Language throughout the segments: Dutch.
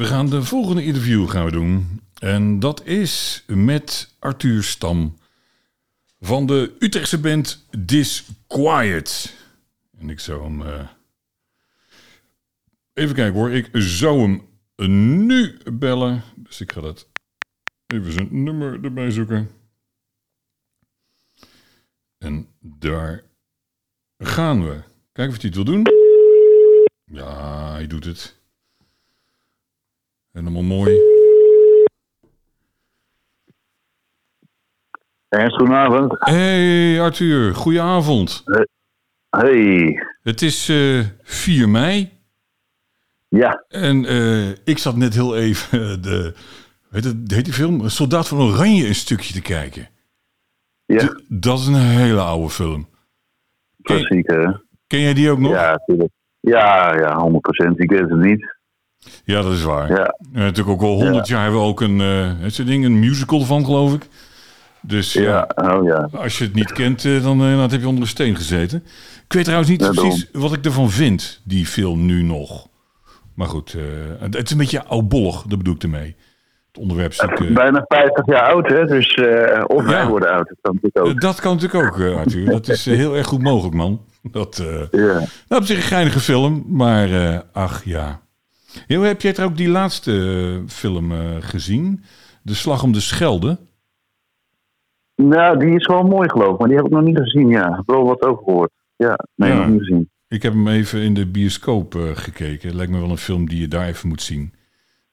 We gaan de volgende interview gaan we doen. En dat is met Arthur Stam van de Utrechtse band Disquiet. En ik zou hem... eh, Even kijken hoor. Ik zou hem nu bellen. Dus ik ga dat even zijn nummer erbij zoeken. En daar gaan we. Kijken of hij het wil doen. Ja, hij doet het. Helemaal mooi. Ernst, goedenavond. Hey Arthur, goedenavond. Hey. Het is eh 4 mei. Ja, En eh, ik zat net heel even eh, de... Weet het, heet die film? Soldaat van Oranje een stukje te kijken. ja, Dat is een hele oude film. klassieker. Ken jij die ook nog? Ja, natuurlijk. Ja, ja, 100%. Ik weet het niet. Ja, dat is waar. Ja, En natuurlijk ook al 100 jaar hebben we ook een, eh het ding, een musical van, geloof ik. Dus ja, ja, oh ja. als je het niet kent, eh, dan, eh, dan heb je onder een steen gezeten. Ik weet trouwens niet Ja, precies wat ik ervan vind, die film nu nog. Maar goed, eh, het is een beetje oudbollig, dat bedoel ik ermee. Het onderwerp is natuurlijk, eh, Bijna 50 jaar oud, hè? Dus, eh of wij Ja. worden oud. Dat kan natuurlijk ook. dat kan natuurlijk ook, eh, Arthur. Dat is eh, heel erg goed mogelijk, man. Dat, eh, Ja. nou, op zich een geinige film, maar eh, ach ja. Heel, heb jij er ook die laatste eh, film eh, gezien? De Slag om de Schelde? Nou, die is wel mooi, geloof ik. Maar die heb ik nog niet gezien, ja. Ik heb wel wat over gehoord. Ja, nee, Ja. nog niet gezien. Ik heb hem even in de bioscoop eh, gekeken. Lijkt me wel een film die je daar even moet zien.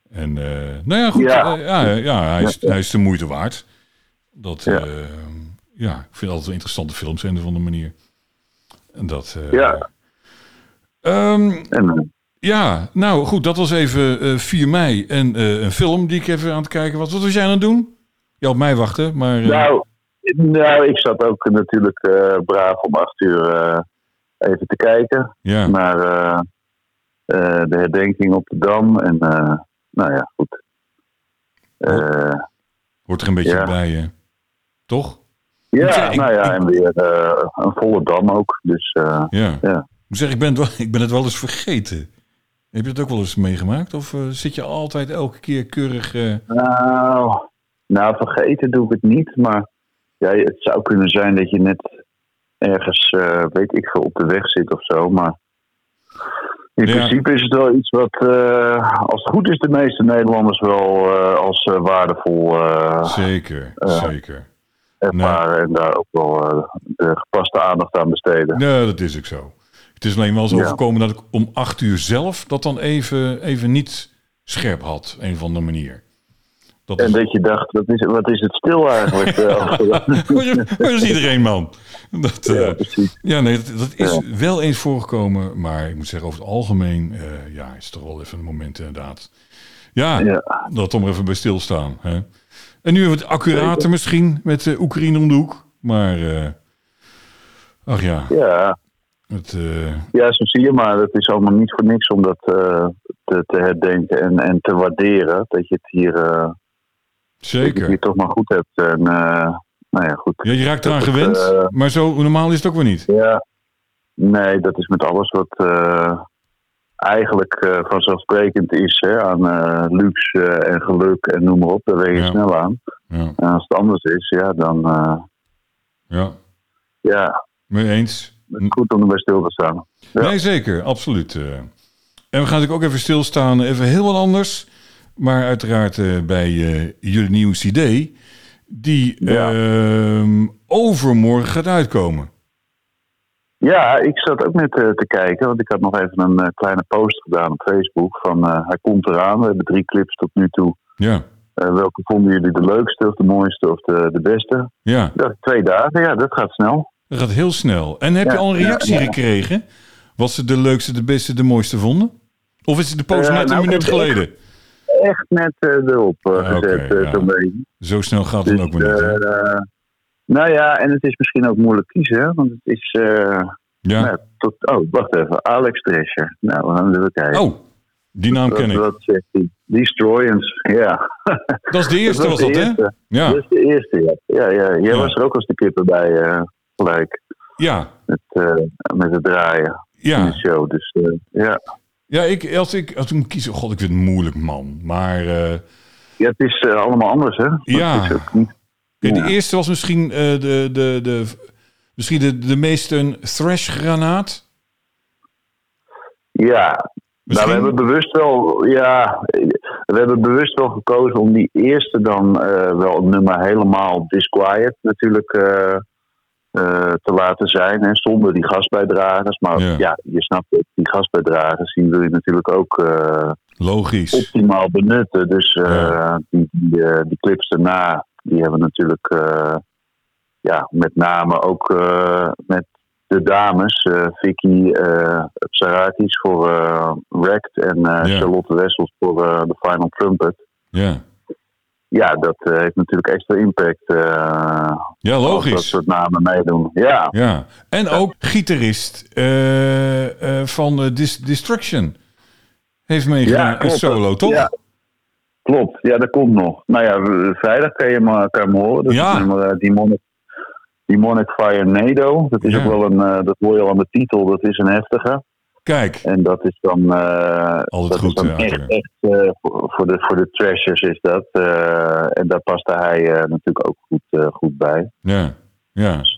En nou ja, goed. Ja. ja, ja, hij, is, hij is de moeite waard. Dat, Ja. ja. ik vind altijd interessante films, een of andere manier. En dat... Ja. ehm, En, ja, nou goed, dat was even eh 4 mei. En eh, een film die ik even aan het kijken was. Wat was jij aan het doen? Ja, op mij wachten, maar... eh, nou, nou, ik zat ook natuurlijk braaf om acht uur even te kijken. ja. naar de herdenking op de Dam. En nou ja, goed. Hoort er een beetje ja. bij, hè? Toch? ja, zeg, nou ja, en weer een volle Dam ook. Dus Ja. Ja. Ik moet zeggen, ik ben, het wel, ik ben het wel eens vergeten. Heb je het ook wel eens meegemaakt? Of eh, zit je altijd elke keer keurig... eh, nou, nou, vergeten doe ik het niet. Maar ja, het zou kunnen zijn dat je net ergens, eh, weet ik veel, op de weg zit of zo. Maar in Ja. principe is het wel iets wat, als het goed is, de meeste Nederlanders wel als waardevol zeker, zeker. ervaren. En daar ook wel de gepaste aandacht aan besteden. Nee, dat is ook zo. Het is alleen wel Ja. overkomen dat ik om acht uur zelf dat dan even, even niet scherp had. Een of andere manier. Dat En is, dat je dacht, wat is, wat is het stil eigenlijk? eh, waar is iedereen, man? Dat, eh, ja, precies. Ja, nee, dat, dat is Ja. wel eens voorgekomen. Maar ik moet zeggen, over het algemeen, eh, ja, is het toch wel even een moment inderdaad. Ja, Ja. dat om er even bij stilstaan. Hè? En nu wat accurater misschien met eh, Oekraïne om de hoek. Maar, eh, ach ja, Ja, het, eh, ja, zo zie je maar. Het is allemaal niet voor niks om dat eh, te, te herdenken en, en te waarderen. Dat je het hier, eh, dat je zeker. hier toch maar goed hebt. En, nou ja, goed. Ja, je raakt eraan Dat gewend, maar zo normaal is het ook weer niet. Ja, nee, dat is met alles wat eigenlijk vanzelfsprekend is. Hè, aan luxe en geluk en noem maar op. Daar ben je Ja. snel aan. Ja, En als het anders is, ja, dan ja. ja, mee eens. Het is goed om erbij stil te staan. Ja. Nee, zeker, absoluut. eh. En we gaan natuurlijk ook even stilstaan, even heel wat anders. Maar uiteraard eh, bij eh, jullie nieuwe CD, die Ja. ehm, overmorgen gaat uitkomen. Ja, ik zat ook net te kijken, want ik had nog even een kleine post gedaan op Facebook van hij komt eraan. We hebben drie clips tot nu toe. Ja, welke vonden jullie de leukste of de mooiste of de, de beste? ja, Dat twee dagen, ja, dat gaat snel. Dat gaat heel snel. En heb Ja, je al een reactie ja. gekregen? Wat ze de leukste, de beste, de mooiste vonden? Of is het de post net een minuut geleden? Echt net eh, erop eh, Ah, gezet, eh, ja. zo'n beetje. Zo snel gaat het Dus, ook weer niet. nou ja, en het is misschien ook moeilijk kiezen, want het is... Ja. nou, tot, oh, wacht even, Alex Drescher. Nou, we gaan even kijken. Oh, die naam ken ik. wat zegt hij? Destroyers, ja. Dat is de eerste, was de dat, hè? Ja, Dat is de eerste, ja. Ja, ja. Jij Ja. was er ook als de kippen bij, gelijk. ja, Met, eh, met het draaien in ja. de show. Dus eh, ja. Ja, ik, als, ik, als ik moet kiezen... God, ik vind het moeilijk, man. Maar eh, Ja, het is allemaal anders, hè? Ja. Het is ook niet... kijk, Ja. de eerste was misschien, de, de, de, misschien de, de meest een thrash-granaat. Ja, nou, Misschien- we hebben bewust wel, ja, we hebben bewust wel gekozen om die eerste dan wel het nummer helemaal disquiet natuurlijk te laten zijn. Hè, zonder die gastbijdragers. Maar Ja. ja. je snapt het, die gastbijdragers die wil je natuurlijk ook eh, Logisch. optimaal benutten. Dus eh, Ja. die, die, eh, die clips daarna, die hebben natuurlijk eh, ja, met name ook eh, met de dames, eh, Vicky eh Psaratis voor eh Wrecked en eh, Ja. Charlotte Wessels voor eh The Final Trumpet. Ja, Ja, dat eh, heeft natuurlijk extra impact. eh ja als dat logisch. soort namen meedoen. Ja, Ja. En ook gitarist eh, van Dis- Destruction heeft meegedaan. een klopt. solo, toch? Ja. Klopt, ja, dat komt nog. Nou ja, vrijdag kan je maar, kan je hem horen. Dat Ja. is Demonic, Demonic Fire Nado. Dat is Ja. ook wel een, dat hoor je al aan de titel, dat is een heftige. Kijk, En dat is dan, eh, Altijd dat goed, is dan ja, echt, echt eh, voor, de, voor de trashers is dat. Eh, en daar paste hij natuurlijk ook goed, goed bij. ja. ja. Dus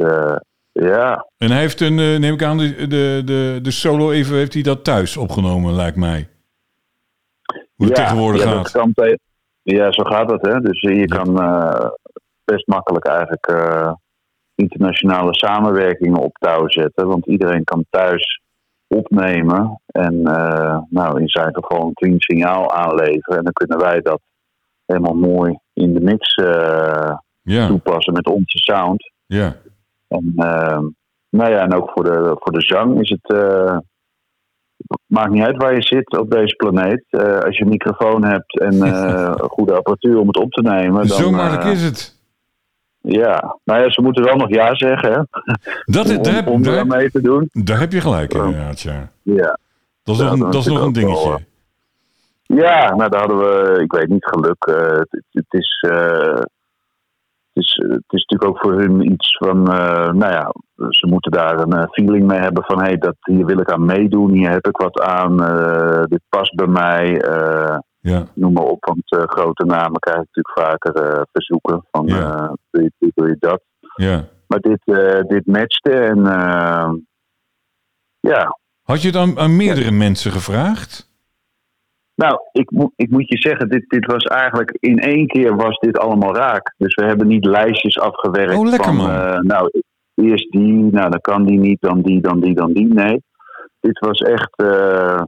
ja, En hij heeft een, neem ik aan, de, de, de, de solo even, heeft hij dat thuis opgenomen, lijkt mij. Hoe het ja, tegenwoordig ja, gaat. kan ja, zo gaat dat. Hè? Dus je kan best makkelijk eigenlijk internationale samenwerkingen op touw zetten. Want iedereen kan thuis opnemen en eh, nou, in zijn geval een clean signaal aanleveren. En dan kunnen wij dat helemaal mooi in de mix eh, toepassen met onze sound. ja. En, ehm, nou ja, en ook voor de, voor de zang is het. eh, maakt niet uit waar je zit op deze planeet. Als je een microfoon hebt en een goede apparatuur om het op te nemen. Dan, Zo makkelijk is het. Ja, nou ja, ze moeten wel nog ja zeggen, hè? Dat, om, daar, om mee te doen. daar heb je gelijk in, inderdaad, ja. Ja. Dat is Ja, nog, een- dat is nog een wel, dingetje. Ja, nou daar hadden we, ik weet niet, geluk. Eh, het, het is, eh, het, is, het is natuurlijk ook voor hun iets van, eh, nou ja, ze moeten daar een eh, feeling mee hebben van, hé, hey, dat hier wil ik aan meedoen, hier heb ik wat aan, eh, dit past bij mij, eh, Ja, noem maar op. Want eh, grote namen krijg ik natuurlijk vaker eh, verzoeken van, Ja. eh, wil, je, dit, wil je dat? ja. Maar dit, eh, dit matchte en eh, ja, Had je het aan, aan meerdere mensen gevraagd? Nou, ik, moet ik moet je zeggen, dit, dit was eigenlijk in één keer was dit allemaal raak. Dus we hebben niet lijstjes afgewerkt Oh, lekker, van, man. eh, nou, eerst die, nou dan kan die niet, dan die, dan die, dan die. Nee, dit was echt, eh,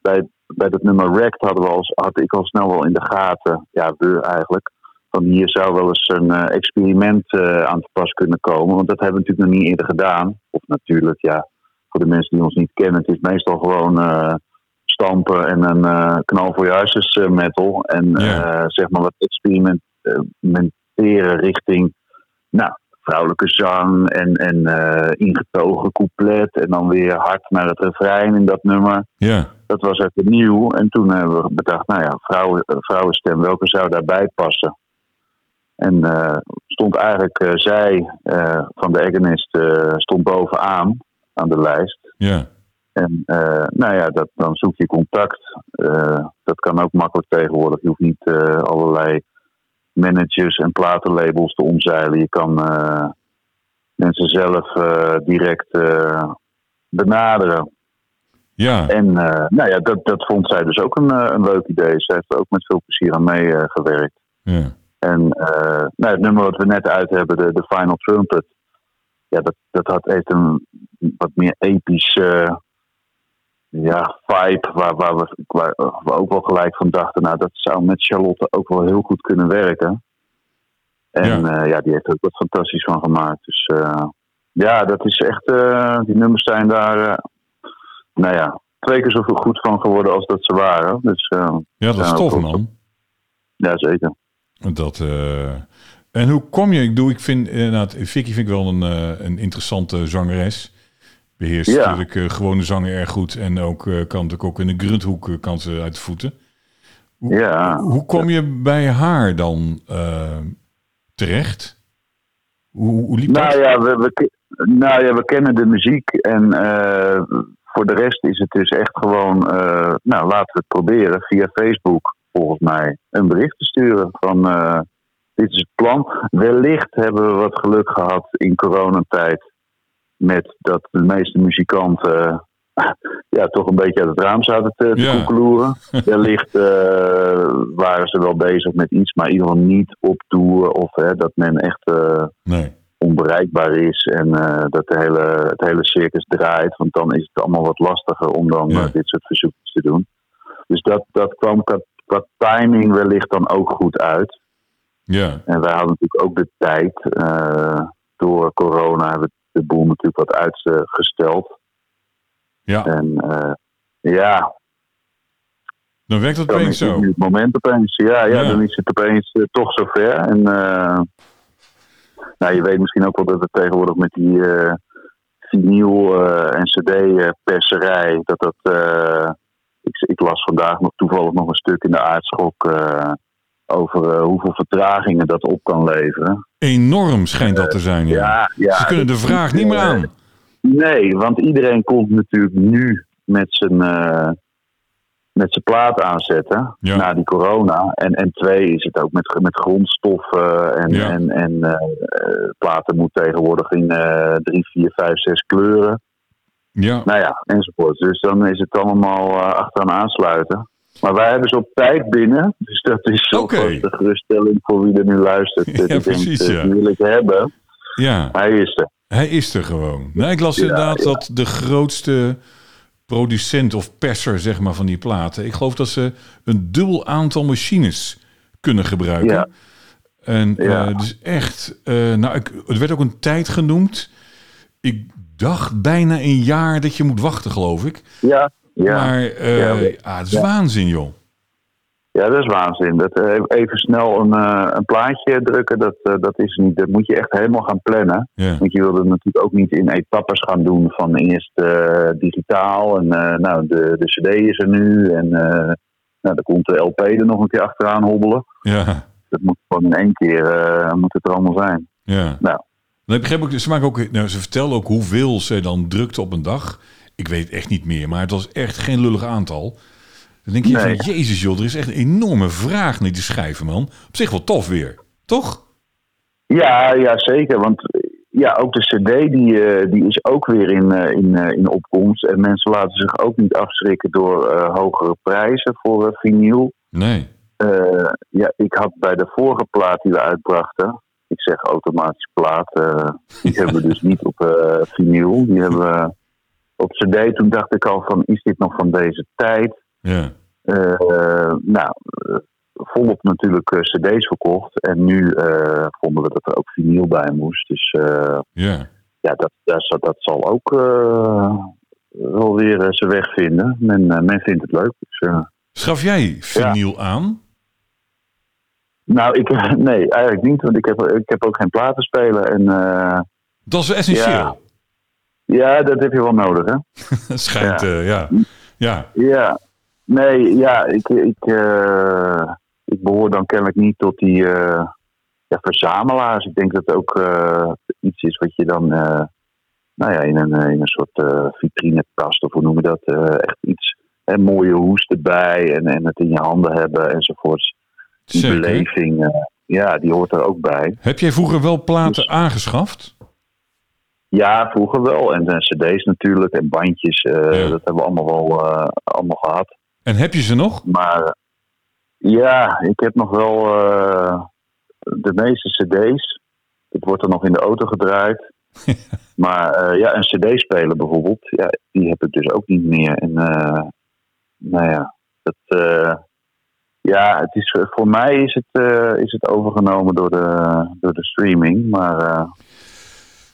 bij, bij dat nummer Wrecked hadden we al, had ik al snel wel in de gaten, ja we eigenlijk, van hier zou wel eens een eh, experiment eh, aan te pas kunnen komen. Want dat hebben we natuurlijk nog niet eerder gedaan. Of natuurlijk, ja, voor de mensen die ons niet kennen, het is meestal gewoon... eh, stampen en een knal voor je huisjes metal. En Ja. zeg maar wat experimenteren richting nou, vrouwelijke zang en, en eh, ingetogen couplet. En dan weer hard naar het refrein in dat nummer. Ja, Dat was even nieuw. En toen hebben we bedacht, nou ja, vrouwen, eh, vrouwenstem, welke zou daarbij passen? En eh, stond eigenlijk zij van de Agonist eh, stond bovenaan aan de lijst. ja, En nou ja, dat, dan zoek je contact. Dat kan ook makkelijk tegenwoordig. Je hoeft niet allerlei managers en platenlabels te omzeilen. Je kan eh, mensen zelf eh, direct eh, benaderen. ja. En nou ja, dat, dat vond zij dus ook een, een leuk idee. Zij heeft er ook met veel plezier aan meegewerkt. ja. En nou, het nummer wat we net uit hebben, de, de Final Trumpet. Ja, dat, dat had echt een wat meer epische ja, vibe. Waar, waar, we, waar we ook wel gelijk van dachten. Nou, dat zou met Charlotte ook wel heel goed kunnen werken. En Ja. ja, ja die heeft er ook wat fantastisch van gemaakt. Dus eh, ja, dat is echt. eh, die nummers zijn daar. eh, nou ja, twee keer zoveel goed van geworden als dat ze waren. Dus eh, Ja, dat is tof, man. ja, zeker. Dat, eh, en hoe kom je? Ik doe, ik vind inderdaad, Vicky vind ik wel een, eh, een interessante zangeres. Beheerst Ja. natuurlijk eh, gewone zangen erg goed. En ook eh, kan natuurlijk ook in de grunthoek eh, kan ze uit de voeten. Hoe, Ja. hoe kom je bij haar dan terecht? Hoe, hoe liep Nou dat? ja, we, nou ja, we kennen de muziek en voor de rest is het dus echt gewoon, nou laten we het proberen via Facebook volgens mij een bericht te sturen van dit is het plan. Wellicht hebben we wat geluk gehad in coronatijd met dat de meeste muzikanten ja, toch een beetje uit het raam zouden te, te Ja. koekeloeren. Wellicht eh, waren ze wel bezig met iets, maar in ieder geval niet op tour of hè, dat men echt eh, Nee. onbereikbaar is en eh, dat de hele, het hele circus draait. Want dan is het allemaal wat lastiger om dan Ja. eh, dit soort verzoekjes te doen. Dus dat, dat kwam qua, qua timing wellicht dan ook goed uit. Ja. En wij hadden natuurlijk ook de tijd. eh, door corona hebben we de boel natuurlijk wat uitgesteld. Ja. En eh, ja, Dan werkt het dan opeens is het zo. het moment opeens. Ja, ja, Ja. dan is het opeens eh, toch zover. En eh, nou, je weet misschien ook wel dat het tegenwoordig met die eh vinyl eh, en cd-perserij, dat dat... ik, ik las vandaag nog toevallig nog een stuk in de aardschok over eh, hoeveel vertragingen dat op kan leveren. Enorm schijnt dat te zijn. Ja. Ja, ja. Ze kunnen de vraag niet meer aan. Nee, want iedereen komt natuurlijk nu met zijn, eh, met zijn plaat aanzetten Ja. na die corona. En, en twee is het ook met, met grondstoffen en, Ja. en, en eh, eh, platen moet tegenwoordig in eh, drie, vier, vijf, zes kleuren. Ja. Nou ja, enzovoort. Dus dan is het allemaal eh, achteraan aansluiten. Maar wij hebben ze op tijd binnen. Dus dat is alvast de geruststelling voor wie er nu luistert. Ja, Die denkt, precies, ja. Die wil ik hebben. ja. Hij is er. Hij is er gewoon. Nou, ik las inderdaad dat de grootste producent of perser zeg maar, van die platen... ik geloof dat ze een dubbel aantal machines kunnen gebruiken. Ja. En eh, dus echt... eh, nou, ik, er werd ook een tijd genoemd. Ik dacht bijna een jaar dat je moet wachten, geloof ik. Ja, ja. Maar eh, Ja. ah, het is waanzin, joh. Ja, dat is waanzin. Dat, eh, even snel een, eh, een plaatje drukken, dat, eh, dat is niet. Dat moet je echt helemaal gaan plannen. Want je wil het natuurlijk ook niet in etappes gaan doen van eerst eh, digitaal en eh, nou, de, de CD is er nu en eh, nou, dan komt de LP er nog een keer achteraan hobbelen. Ja, Dat moet gewoon in één keer eh, moet het er allemaal zijn. ja. Nou, Dan begrijp ik, ze, maken ook, nou, ze vertellen ook hoeveel ze dan drukte op een dag. Ik weet echt niet meer, maar het was echt geen lullig aantal. Dan denk je Nee. van, jezus joh, er is echt een enorme vraag naar die schrijven, man. Op zich wel tof weer, toch? Ja, ja, zeker. Want ja, ook de CD die, eh, die is ook weer in, eh, in, eh, in opkomst. En mensen laten zich ook niet afschrikken door hogere prijzen voor vinyl. Nee. Ja, ik had bij de vorige plaat die we uitbrachten, ik zeg automatisch plaat, die hebben we dus niet op vinyl. Die hebben we op CD. Toen dacht ik al van, is dit nog van deze tijd? Ja. Eh, nou, eh, volop natuurlijk eh, cd's verkocht. En nu vonden we dat er ook vinyl bij moest. Dus Ja. ja, dat, dat, zal- dat zal ook wel weer zijn weg vinden. Men, men vindt het leuk. Dus, Schaf jij vinyl aan? nou, ik, nee, eigenlijk niet. Want ik heb, ik heb ook geen platenspeler. En Dat is essentieel. Ja. Ja, dat heb je wel nodig, hè? Schijnt, Ja. eh, ja. Ja. Ja, nee, ja, ik, ik, eh, ik behoor dan kennelijk niet tot die eh, ja, verzamelaars. Ik denk dat het ook iets is wat je dan nou ja, in, een, in een soort vitrinekast of hoe noem je dat? echt iets, een mooie hoes erbij en, en het in je handen hebben enzovoorts. Die Zeker. beleving, ja, die hoort er ook bij. Heb jij vroeger wel platen Dus- aangeschaft? Ja, vroeger wel. En, en cd's natuurlijk en bandjes, eh, Ja. dat hebben we allemaal wel eh, allemaal gehad. En heb je ze nog? Maar ja, ik heb nog wel eh, de meeste cd's. Het wordt er nog in de auto gedraaid. maar ja, een cd-speler bijvoorbeeld, ja, die heb ik dus ook niet meer. En nou ja, dat, ja het is, voor mij is het, is het overgenomen door de, door de streaming. Maar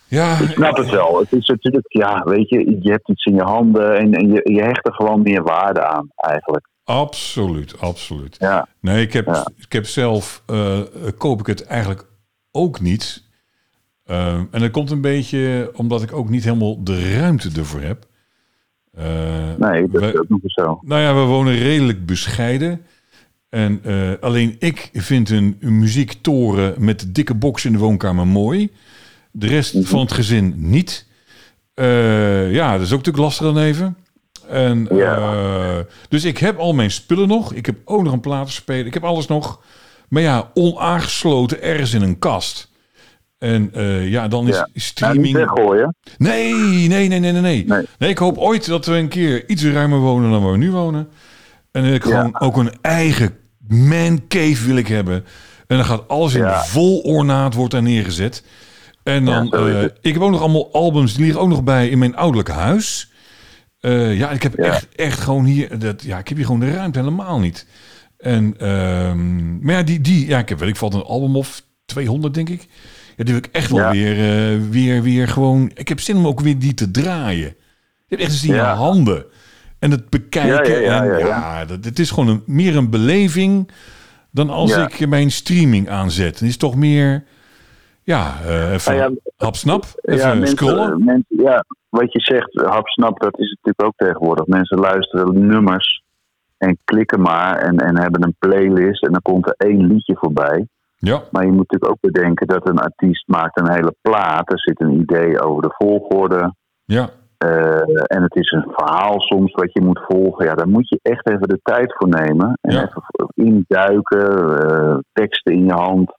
Ja. ik snap het wel. Het is natuurlijk, ja, weet je, je hebt iets in je handen en, en je, je hecht er gewoon meer waarde aan eigenlijk. Absoluut, absoluut. Ja, Nee, ik heb, Ja. ik heb zelf, eh, koop ik het eigenlijk ook niet. Eh, en dat komt een beetje omdat ik ook niet helemaal de ruimte ervoor heb. Eh, nee, dat is ook nog zo. nou ja, we wonen redelijk bescheiden. En alleen ik vind een, muziektoren met dikke box in de woonkamer mooi. De rest Mhm. van het gezin niet. Eh, ja, dat is ook natuurlijk lastig dan even. En, Ja. eh, dus ik heb al mijn spullen nog. Ik heb ook nog een platenspeler. Ik heb alles nog. Maar ja, onaangesloten ergens in een kast. En eh, ja, dan is Ja. Streaming... weggooien. Nee, nee, nee, nee, nee, nee. Nee. Ik hoop ooit dat we een keer iets ruimer wonen dan waar we nu wonen. En dat ik Ja. gewoon ook een eigen man cave wil ik hebben. En dan gaat alles in vol ornaat wordt daar neergezet. En dan, Ja, eh, ik heb ook nog allemaal albums, die liggen ook nog bij in mijn ouderlijke huis. Eh, ja, ik heb Ja. echt, echt gewoon hier, dat, ja, ik heb hier gewoon de ruimte helemaal niet. En, ehm, maar ja, die, die, ja, ik heb weet ik valt een album of 200 denk ik. Ja, die wil ik echt wel Ja. weer, eh, weer, weer gewoon. Ik heb zin om ook weer die te draaien. Je hebt echt eens in je handen. En het bekijken. Ja, ja, ja, en, ja, ja, ja. dat, het is gewoon een, meer een beleving dan als Ja. ik mijn streaming aanzet. Het is toch meer, ja, eh even Nou ja, even ja, mensen, scrollen. mensen- ja, wat je zegt, hapsnap, dat is natuurlijk ook tegenwoordig. Mensen luisteren nummers en klikken maar en, en hebben een playlist en dan komt er één liedje voorbij. Ja, Maar je moet natuurlijk ook bedenken dat een artiest maakt een hele plaat. Er zit een idee over de volgorde. ja, eh, en het is een verhaal soms wat je moet volgen. Ja, daar moet je echt even de tijd voor nemen. En Ja. even induiken, eh, teksten in je hand.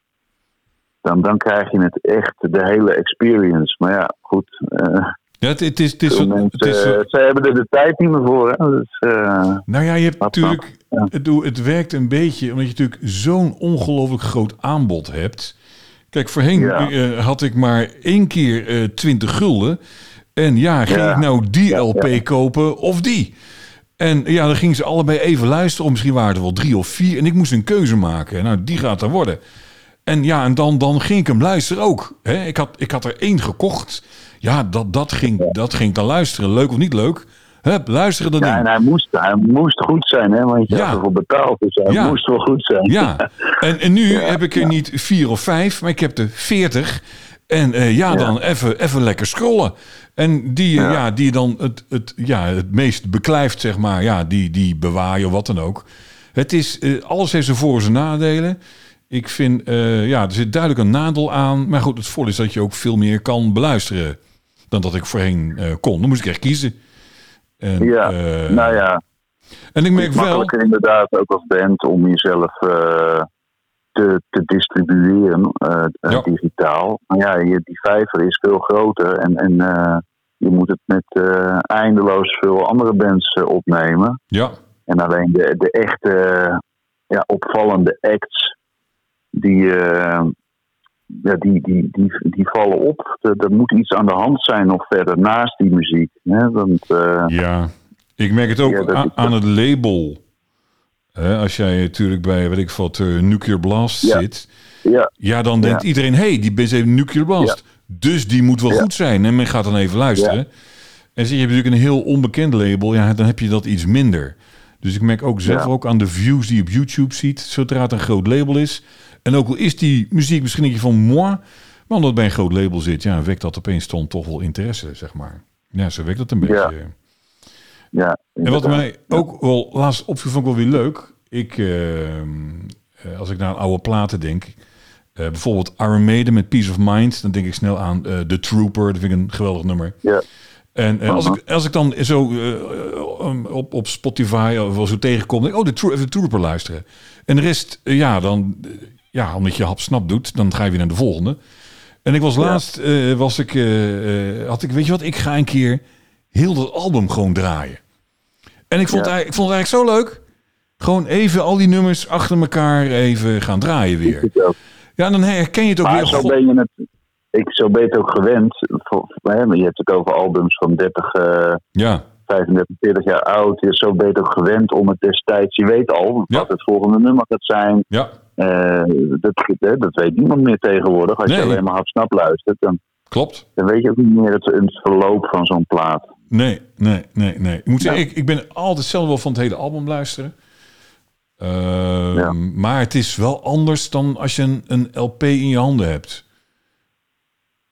Dan, dan krijg je het echt, de hele experience. Maar ja, goed. eh, ja het, het is, het is, het is, eh, ze hebben er de tijd niet meer voor. Hè? Dus, eh, Nou ja, je hebt natuurlijk. ja. Het, het werkt een beetje omdat je natuurlijk zo'n ongelooflijk groot aanbod hebt. Kijk, voorheen Ja. had ik maar één keer eh 20 gulden. En ja, ging Ja. ik nou die LP kopen of die? En ja, dan gingen ze allebei even luisteren. Misschien waren er wel drie of vier. En ik moest een keuze maken. Nou, die gaat er worden. En ja, en dan, dan ging ik hem luisteren ook. Hè? Ik, had, ik had er één gekocht. Ja, dat, dat, ging, dat ging dan luisteren. Leuk of niet leuk. Hup, luisteren dat ja, ding. en hij moest, hij moest goed zijn, hè? want je Ja. had ervoor betaald. Dus hij Ja. moest wel goed zijn. Ja, en, en nu heb ik er niet vier of vijf, maar ik heb er veertig. En eh, ja, dan even, even lekker scrollen. En die, ja. Die dan het, het, ja, het meest beklijft, zeg maar, ja, die, die bewaar je of wat dan ook. Het is, eh, alles heeft zijn voor- en nadelen. Ik vind, eh, ja, er zit duidelijk een nadeel aan. Maar goed, het voordeel is dat je ook veel meer kan beluisteren dan dat ik voorheen eh, kon. Dan moest ik echt kiezen. En, Ja, eh, nou ja, En ik het merk is wel... makkelijker inderdaad ook als band om jezelf te, te distribueren Ja. digitaal. Maar ja, je, die vijver is veel groter en, en je moet het met eindeloos veel andere bands opnemen. Ja, En alleen de, de echte ja, opvallende acts, die, eh, ja, die, die, die, die vallen op. Er, er moet iets aan de hand zijn nog verder naast die muziek. Hè? Want, eh, Ja, ik merk het ook Ja, aan het label. Hè, als jij natuurlijk bij, weet ik wat, eh, Nuclear Blast Ja. zit. ja, Ja, dan denkt iedereen, hey, die is even Nuclear Blast. Dus die moet wel goed zijn. En men gaat dan even luisteren. En zie je hebt natuurlijk een heel onbekend label. Ja, dan heb je dat iets minder. Dus ik merk ook zelf ook aan de views die je op YouTube ziet. Zodra het een groot label is. En ook al is die muziek misschien een beetje van moi. Maar omdat het bij een groot label zit, ja, wekt dat opeens dan toch wel interesse, zeg maar. Ja, zo werkt dat een beetje. Ja. En ja. wat inderdaad. mij ook wel laatst opviel, vond ik wel weer leuk. Ik, eh, eh, als ik naar oude platen denk, eh, bijvoorbeeld Iron Maiden met Peace of Mind, dan denk ik snel aan eh The Trooper. Dat vind ik een geweldig nummer. Ja. En als, ik, als ik dan zo um, op, op Spotify of zo tegenkom, denk ik, oh, de, Tro- even de Trooper luisteren. En de rest, ja, dan, ja, omdat je hap snap doet, dan ga je weer naar de volgende. En ik was Ja. laatst, eh, was ik, eh, eh, had ik, weet je wat, ik ga een keer heel dat album gewoon draaien. En ik vond, Ja. het, eigenlijk- ik vond het eigenlijk zo leuk. Gewoon even al die nummers achter elkaar even gaan draaien weer. Ja, en dan herken je het ook Maar weer. zo God- ben je het. Ik, zo ben je het ook gewend. Voor, hè, je hebt het over albums van 30, eh, Ja, 35, 40 jaar oud. Ja, Zo ben je het ook gewend om het destijds. Je weet al Ja. wat het volgende nummer gaat zijn. ja, dat, hè, dat weet niemand meer tegenwoordig. Als Nee. je alleen maar hap-snap luistert, dan, klopt. dan weet je ook niet meer het, het verloop van zo'n plaat. Nee, nee, nee, nee. Ik moet Ja. zeggen, ik, ik ben altijd zelf wel van het hele album luisteren. Ehm, Ja. Maar het is wel anders dan als je een, een LP in je handen hebt.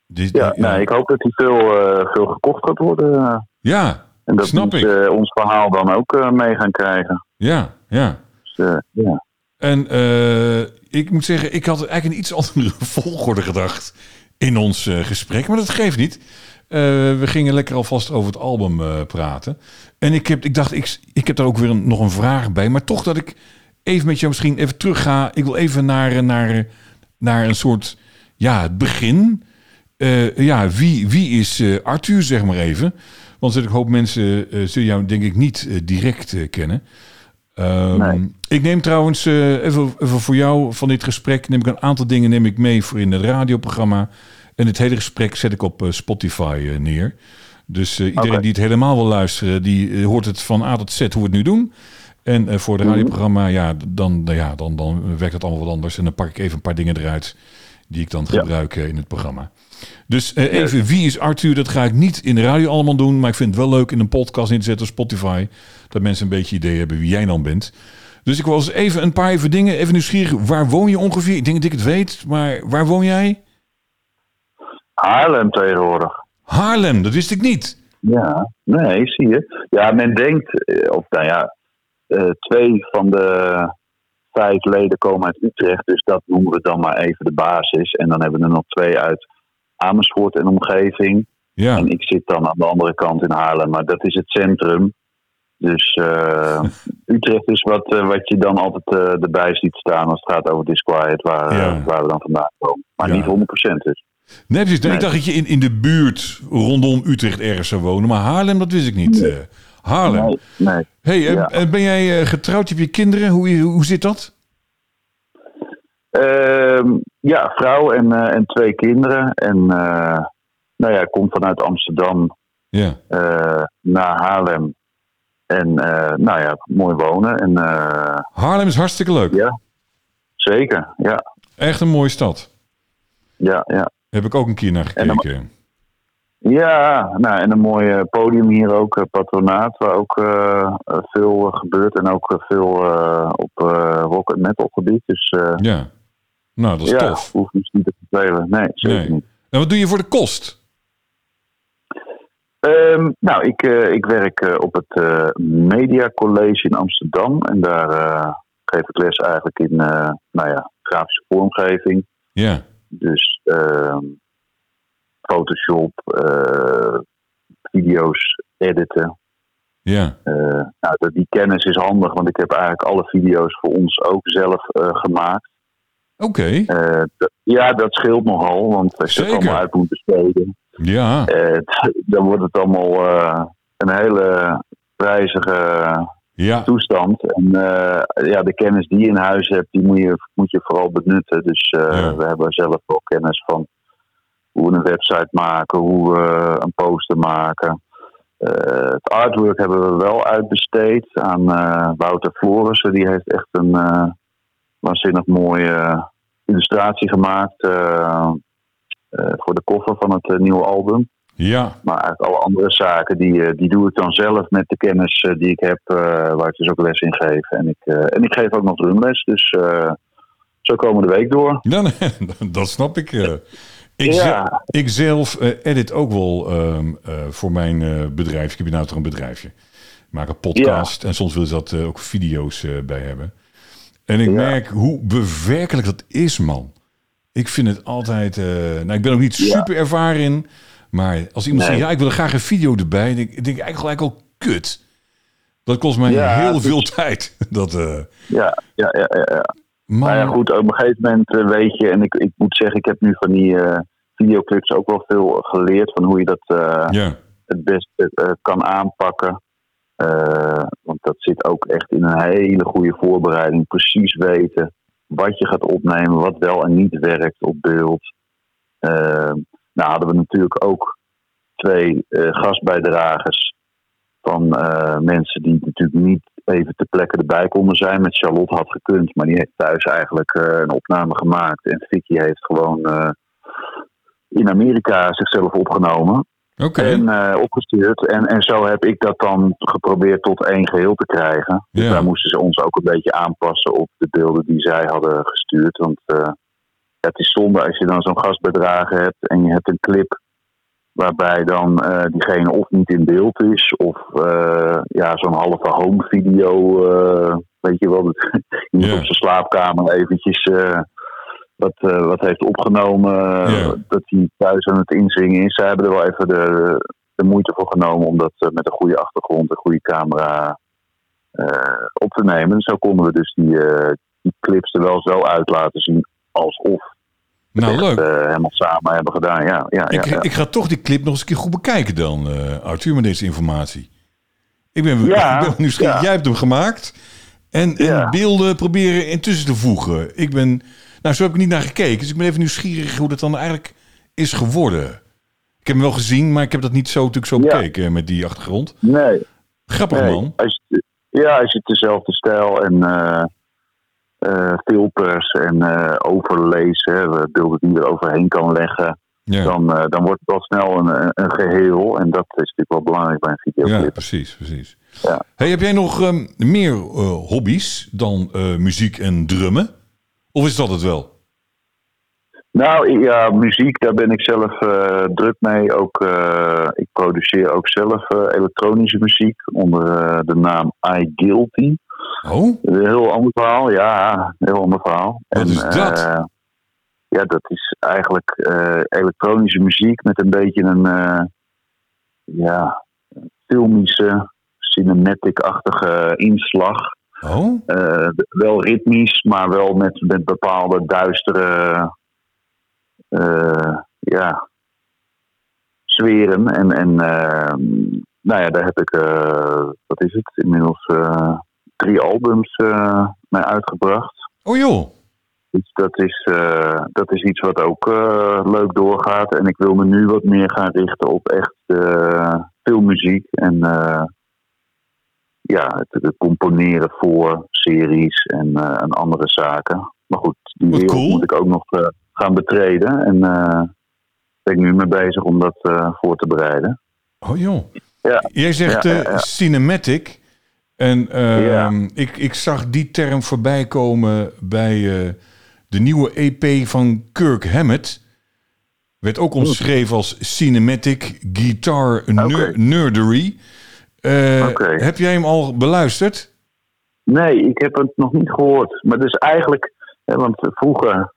Dit, Ja, Nou, ik hoop dat die veel, eh, veel gekocht gaat worden. ja, En dat Snap we eh, ons verhaal dan ook eh, mee gaan krijgen. ja, ja. Dus, eh, ja. En eh, ik moet zeggen, ik had eigenlijk een iets andere volgorde gedacht in ons eh, gesprek. Maar dat geeft niet. Eh, we gingen lekker alvast over het album praten. En ik, heb, ik dacht, ik, ik heb daar ook weer nog een vraag bij. Maar toch dat ik even met jou misschien even terug ga. Ik wil even naar, naar, naar een soort, ja, het begin. Ja, wie, wie is Arthur, zeg maar even? Want een hoop mensen zullen jou denk ik niet direct kennen. Ehm, Nee. Ik neem trouwens eh, even, even voor jou van dit gesprek neem ik een aantal dingen neem ik mee voor in het radioprogramma. En het hele gesprek zet ik op eh, Spotify eh, neer. Dus iedereen die het helemaal wil luisteren, die hoort het van A tot Z hoe we het nu doen. En voor het Mhm. radioprogramma, ja, dan, nou ja dan, dan werkt het allemaal wat anders. En dan pak ik even een paar dingen eruit die ik dan gebruik in het programma. Dus eh, even, wie is Arthur? Dat ga ik niet in de radio allemaal doen. Maar ik vind het wel leuk in een podcast in te zetten op Spotify. Dat mensen een beetje idee hebben wie jij dan bent. Dus ik eens even een paar even dingen, even nieuwsgierig. Waar woon je ongeveer? Ik denk dat ik het weet, maar waar woon jij? Haarlem tegenwoordig. Haarlem, dat wist ik niet. Ja, nee, zie je. Ja, men denkt, eh, of nou ja, eh, twee van de vijf leden komen uit Utrecht, dus dat noemen we dan maar even de basis. En dan hebben we er nog twee uit Amersfoort en omgeving. Ja, En ik zit dan aan de andere kant in Haarlem, maar dat is het centrum. Dus eh, Utrecht is wat, eh, wat je dan altijd eh, erbij ziet staan als het gaat over Disquiet, waar, Ja. waar we dan vandaan komen. Maar Ja. niet 100% dus. nee, precies. Nee. Ik dacht dat je in, in de buurt rondom Utrecht ergens zou wonen. Maar Haarlem, dat wist ik niet. Haarlem. Nee, nee. Hey, Ja. ben jij getrouwd? Heb je kinderen? Hoe, hoe zit dat? Ehm, ja, vrouw en, eh, en twee kinderen. En eh, nou ja, ik kom vanuit Amsterdam Ja. eh, naar Haarlem. En nou ja, mooi wonen. En Haarlem is hartstikke leuk. ja, zeker. Ja, Echt een mooie stad. ja, ja. Heb ik ook een keer naar En gekeken. Ja, nou, en een mooi podium hier ook, Patronaat, waar ook veel gebeurt. En ook veel op eh, rock en metal gebied. Dus Ja. Nou, dat is ja, tof. hoeft dus niet te vervelen. Nee, zeker Nee. niet. En wat doe je voor de kost? Ehm, nou, ik, eh, ik werk eh, op het eh, Media College in Amsterdam. En daar geef ik les eigenlijk in nou ja, grafische vormgeving. Ja. Dus ehm, Photoshop, video's editen. Ja. Nou, die kennis is handig, want ik heb eigenlijk alle video's voor ons ook zelf gemaakt. Oké. Eh, ja, dat scheelt nogal, want als je het allemaal uit moet besteden, Ja. eh, dan wordt het allemaal eh, een hele prijzige Ja. toestand. En ja, de kennis die je in huis hebt, die moet je, moet je vooral benutten. Dus Ja. we hebben zelf wel kennis van hoe we een website maken, hoe we een poster maken. Het artwork hebben we wel uitbesteed aan Wouter Florissen. Die heeft echt een waanzinnig mooie illustratie gemaakt eh, eh, voor de cover van het eh, nieuwe album. Ja. Maar eigenlijk alle andere zaken, die, eh, die doe ik dan zelf met de kennis eh, die ik heb, eh, waar ik dus ook les in geef. En ik, eh, en ik geef ook nog drumles, dus eh, zo komen de week door. Ja, nee, dat snap ik. eh. Ik, Ja. ik zelf eh, edit ook wel ehm, eh, voor mijn eh, bedrijf. Ik heb nou toch een bedrijfje. Ik maak een podcast en soms wil ze dat eh, ook video's eh, bij hebben. En ik Ja. merk hoe bewerkelijk dat is, man. Ik vind het altijd... eh, nou, ik ben ook niet Ja. super ervaren in. Maar als iemand Nee. zegt, ja, ik wil er graag een video erbij. Dan denk ik denk ik eigenlijk al, kut. Dat kost mij Ja, heel is- veel tijd. Dat, eh, Ja, ja, ja, ja. maar, Nou ja, goed, op een gegeven moment eh, weet je, en ik, ik moet zeggen, ik heb nu van die videoclips ook wel veel geleerd van hoe je dat het beste eh, kan aanpakken. Eh, want dat zit ook echt in een hele goede voorbereiding. Precies weten wat je gaat opnemen, wat wel en niet werkt op beeld. Eh, nou hadden we natuurlijk ook twee eh, gastbijdragers van mensen die natuurlijk niet even ter plekke erbij konden zijn. Met Charlotte had gekund, maar die heeft thuis eigenlijk een opname gemaakt. En Vicky heeft gewoon in Amerika zichzelf opgenomen. En eh, opgestuurd. En, en zo heb ik dat dan geprobeerd tot één geheel te krijgen. Dus Ja. daar moesten ze ons ook een beetje aanpassen op de beelden die zij hadden gestuurd. Want eh, het is zonde als je dan zo'n gastbedragen hebt en je hebt een clip waarbij dan eh, diegene of niet in beeld is of ja, zo'n halve home video, weet je wel, dat Ja. op zijn slaapkamer eventjes wat, eh, wat heeft opgenomen. eh. Dat hij thuis aan het inzingen is. Zij hebben er wel even de, de moeite voor genomen om dat eh, met een goede achtergrond, een goede camera op te nemen. Zo konden we dus die, die clips er wel zo uit laten zien alsof Nou, leuk. helemaal samen hebben gedaan. Ja, ja, ik, ja. ik ga toch die clip nog eens een keer goed bekijken dan, Arthur, met deze informatie. Ik ben, Ja, ik ben nieuwsgierig. Jij hebt hem gemaakt. En, en beelden proberen intussen te voegen. Ik ben, nou, zo heb ik niet naar gekeken. Dus ik ben even nieuwsgierig hoe dat dan eigenlijk is geworden. Ik heb hem wel gezien, maar ik heb dat niet zo, natuurlijk zo Ja. bekeken eh, met die achtergrond. Nee, Grappig, nee. man. Hij zit, ja, hij zit dezelfde stijl en eh, filters en eh, overlezen, beelden die je er overheen kan leggen. Ja, Dan, dan wordt het al snel een, een- geheel. En dat is natuurlijk wel belangrijk bij een ja videoclip. precies, precies. Ja. Hey, heb jij nog ehm, meer hobby's dan muziek en drummen? Of is dat het wel? Nou ja, muziek, daar ben ik zelf eh, druk mee. Ook, eh, ik produceer ook zelf eh, elektronische muziek onder de naam I Guilty. Oh, Een heel ander verhaal, ja, een heel ander verhaal. Wat is dat? ja, dat is eigenlijk elektronische muziek met een beetje een ja, filmische, cinematic-achtige inslag. Oh, Eh, wel ritmisch, maar wel met, met bepaalde duistere eh, ja, sferen. En, en eh, nou ja, daar heb ik, eh, wat is het, inmiddels eh, drie albums mee uitgebracht. oh joh. Dus dat is, dat is iets wat ook leuk doorgaat. En ik wil me nu wat meer gaan richten op echt eh filmmuziek en eh, ja, het, het componeren voor series en, eh, en andere zaken. Maar goed, die wereld cool. moet ik ook nog eh, gaan betreden. En eh ben ik nu mee bezig om dat voor te bereiden. Oh joh. Ja. Jij zegt Ja, cinematic. En ehm, ik, ik zag die term voorbij komen bij de nieuwe EP van Kirk Hammett. Werd ook omschreven als cinematic guitar Oké. nerdery. Eh. Heb jij hem al beluisterd? Nee, ik heb het nog niet gehoord. Maar dus eigenlijk, hè, want vroeger,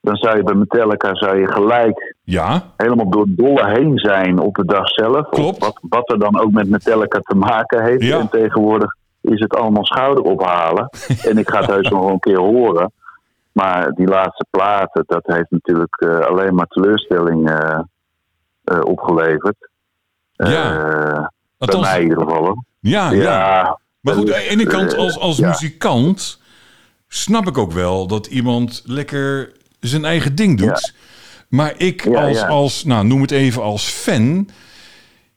dan zou je bij Metallica zou je gelijk Ja, helemaal door dolle heen zijn op de dag zelf. Klopt. Wat, wat er dan ook met Metallica te maken heeft. Ja. En tegenwoordig is het allemaal schouder ophalen. en ik ga het heus nog wel een keer horen. Maar die laatste platen, dat heeft natuurlijk eh, alleen maar teleurstelling eh, opgeleverd. Ja. Eh, bij althans, mij in ieder geval. hoor. ja, Ja, ja. Maar goed, aan de ene kant, als, als Ja. muzikant, snap ik ook wel dat iemand lekker zijn eigen ding doet. Maar ik als, als, nou noem het even als fan,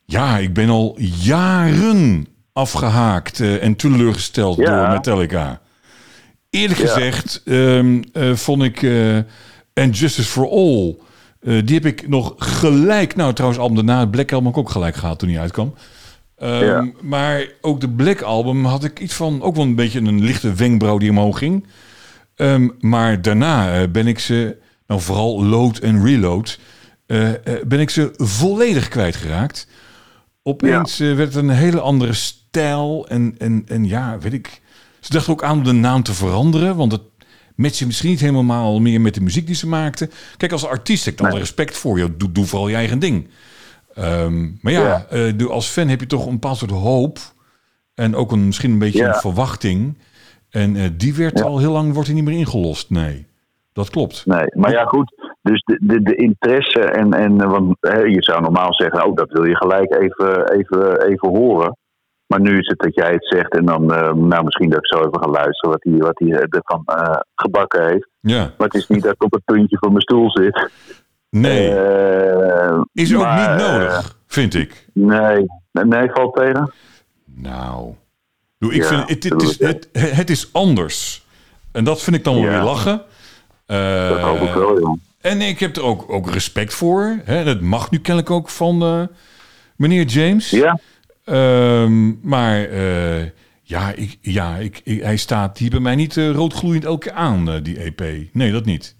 ja, ik ben al jaren afgehaakt eh, en teleurgesteld door Metallica. Eerlijk gezegd ehm, eh, vond ik eh And Justice for All, eh, die heb ik nog gelijk, nou trouwens album daarna, het Black Album ook gelijk gehad toen hij uitkwam. Ehm, Ja. Maar ook de Black Album had ik iets van, ook wel een beetje een lichte wenkbrauw die omhoog ging. Ehm, maar daarna eh, ben ik ze, nou vooral load en reload, eh, ben ik ze volledig kwijtgeraakt. Opeens werd het een hele andere stijl en, en, en ja, weet ik. Ze dachten ook aan om de naam te veranderen, want het matchte misschien niet helemaal meer met de muziek die ze maakten. Kijk, als artiest heb ik alle respect voor je. Doe, doe vooral je eigen ding. Ehm, maar ja, eh, als fan heb je toch een bepaald soort hoop. En ook een, misschien een beetje een verwachting. En eh, die werd Ja. al heel lang wordt die niet meer ingelost. Nee, dat klopt. Nee, maar ja goed. Dus de, de, de interesse en, en eh, want hè, je zou normaal zeggen, oh dat wil je gelijk even, even, even horen. Maar nu is het dat jij het zegt en dan, nou misschien dat ik zo even ga luisteren wat hij wat hij ervan gebakken heeft. Ja, Maar het is niet dat ik op het puntje van mijn stoel zit. Nee. Eh, is ook maar, niet eh, nodig, vind ik. nee, nee, valt tegen. Nou, ik Ja, vind, het, het, is, het, het is anders. En dat vind ik dan wel Ja. weer lachen. Eh, Dat hoop ik wel, joh. En ik heb er ook, ook respect voor. Hè? Dat mag nu kennelijk ook van meneer James. Ja, Ehm, maar ja, ik, ja ik, ik- hij staat hier bij mij niet roodgloeiend elke keer aan, die EP. Nee, dat niet.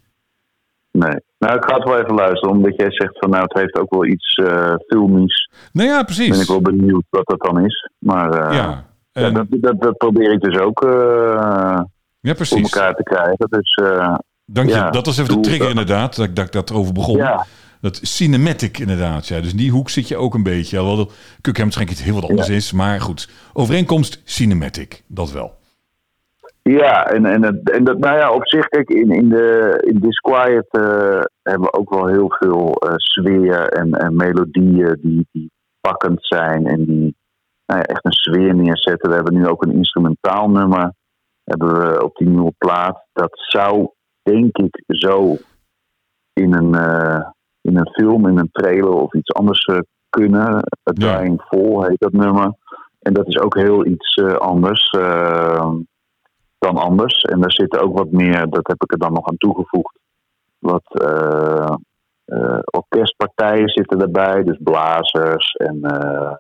Nee. Nou, ik ga het wel even luisteren, omdat jij zegt van nou, het heeft ook wel iets eh filmisch. Nou ja, Ben ik precies. wel benieuwd wat dat dan is. Maar eh, Ja, ja, en- dat, dat, dat probeer ik dus ook eh ja, voor precies. elkaar te krijgen. Dus Dank je. Ja, dat was even de trigger inderdaad, dat, ik- dat ik dat over begon. Ja, Dat cinematic inderdaad, ja. Dus in die hoek zit je ook een beetje. Alhoewel Kuk hem waarschijnlijk iets heel wat anders is. Maar goed, overeenkomst cinematic, dat wel. Ja, en, en, het- en dat, nou ja, op zich, kijk, in, in, de, in Disquiet eh hebben we ook wel heel veel eh, sfeer en, en melodieën die, die pakkend zijn en die nou ja, echt een sfeer neerzetten. We hebben nu ook een instrumentaal nummer hebben we op die nieuwe plaat. Dat zou, denk ik, zo in een, eh, in een film, in een trailer of iets anders kunnen. A Ja. Dying Fall heet dat nummer. En dat is ook heel iets anders. Dan anders. En daar zit ook wat meer, dat heb ik er dan nog aan toegevoegd. Wat eh, eh, orkestpartijen zitten erbij, dus blazers en eh,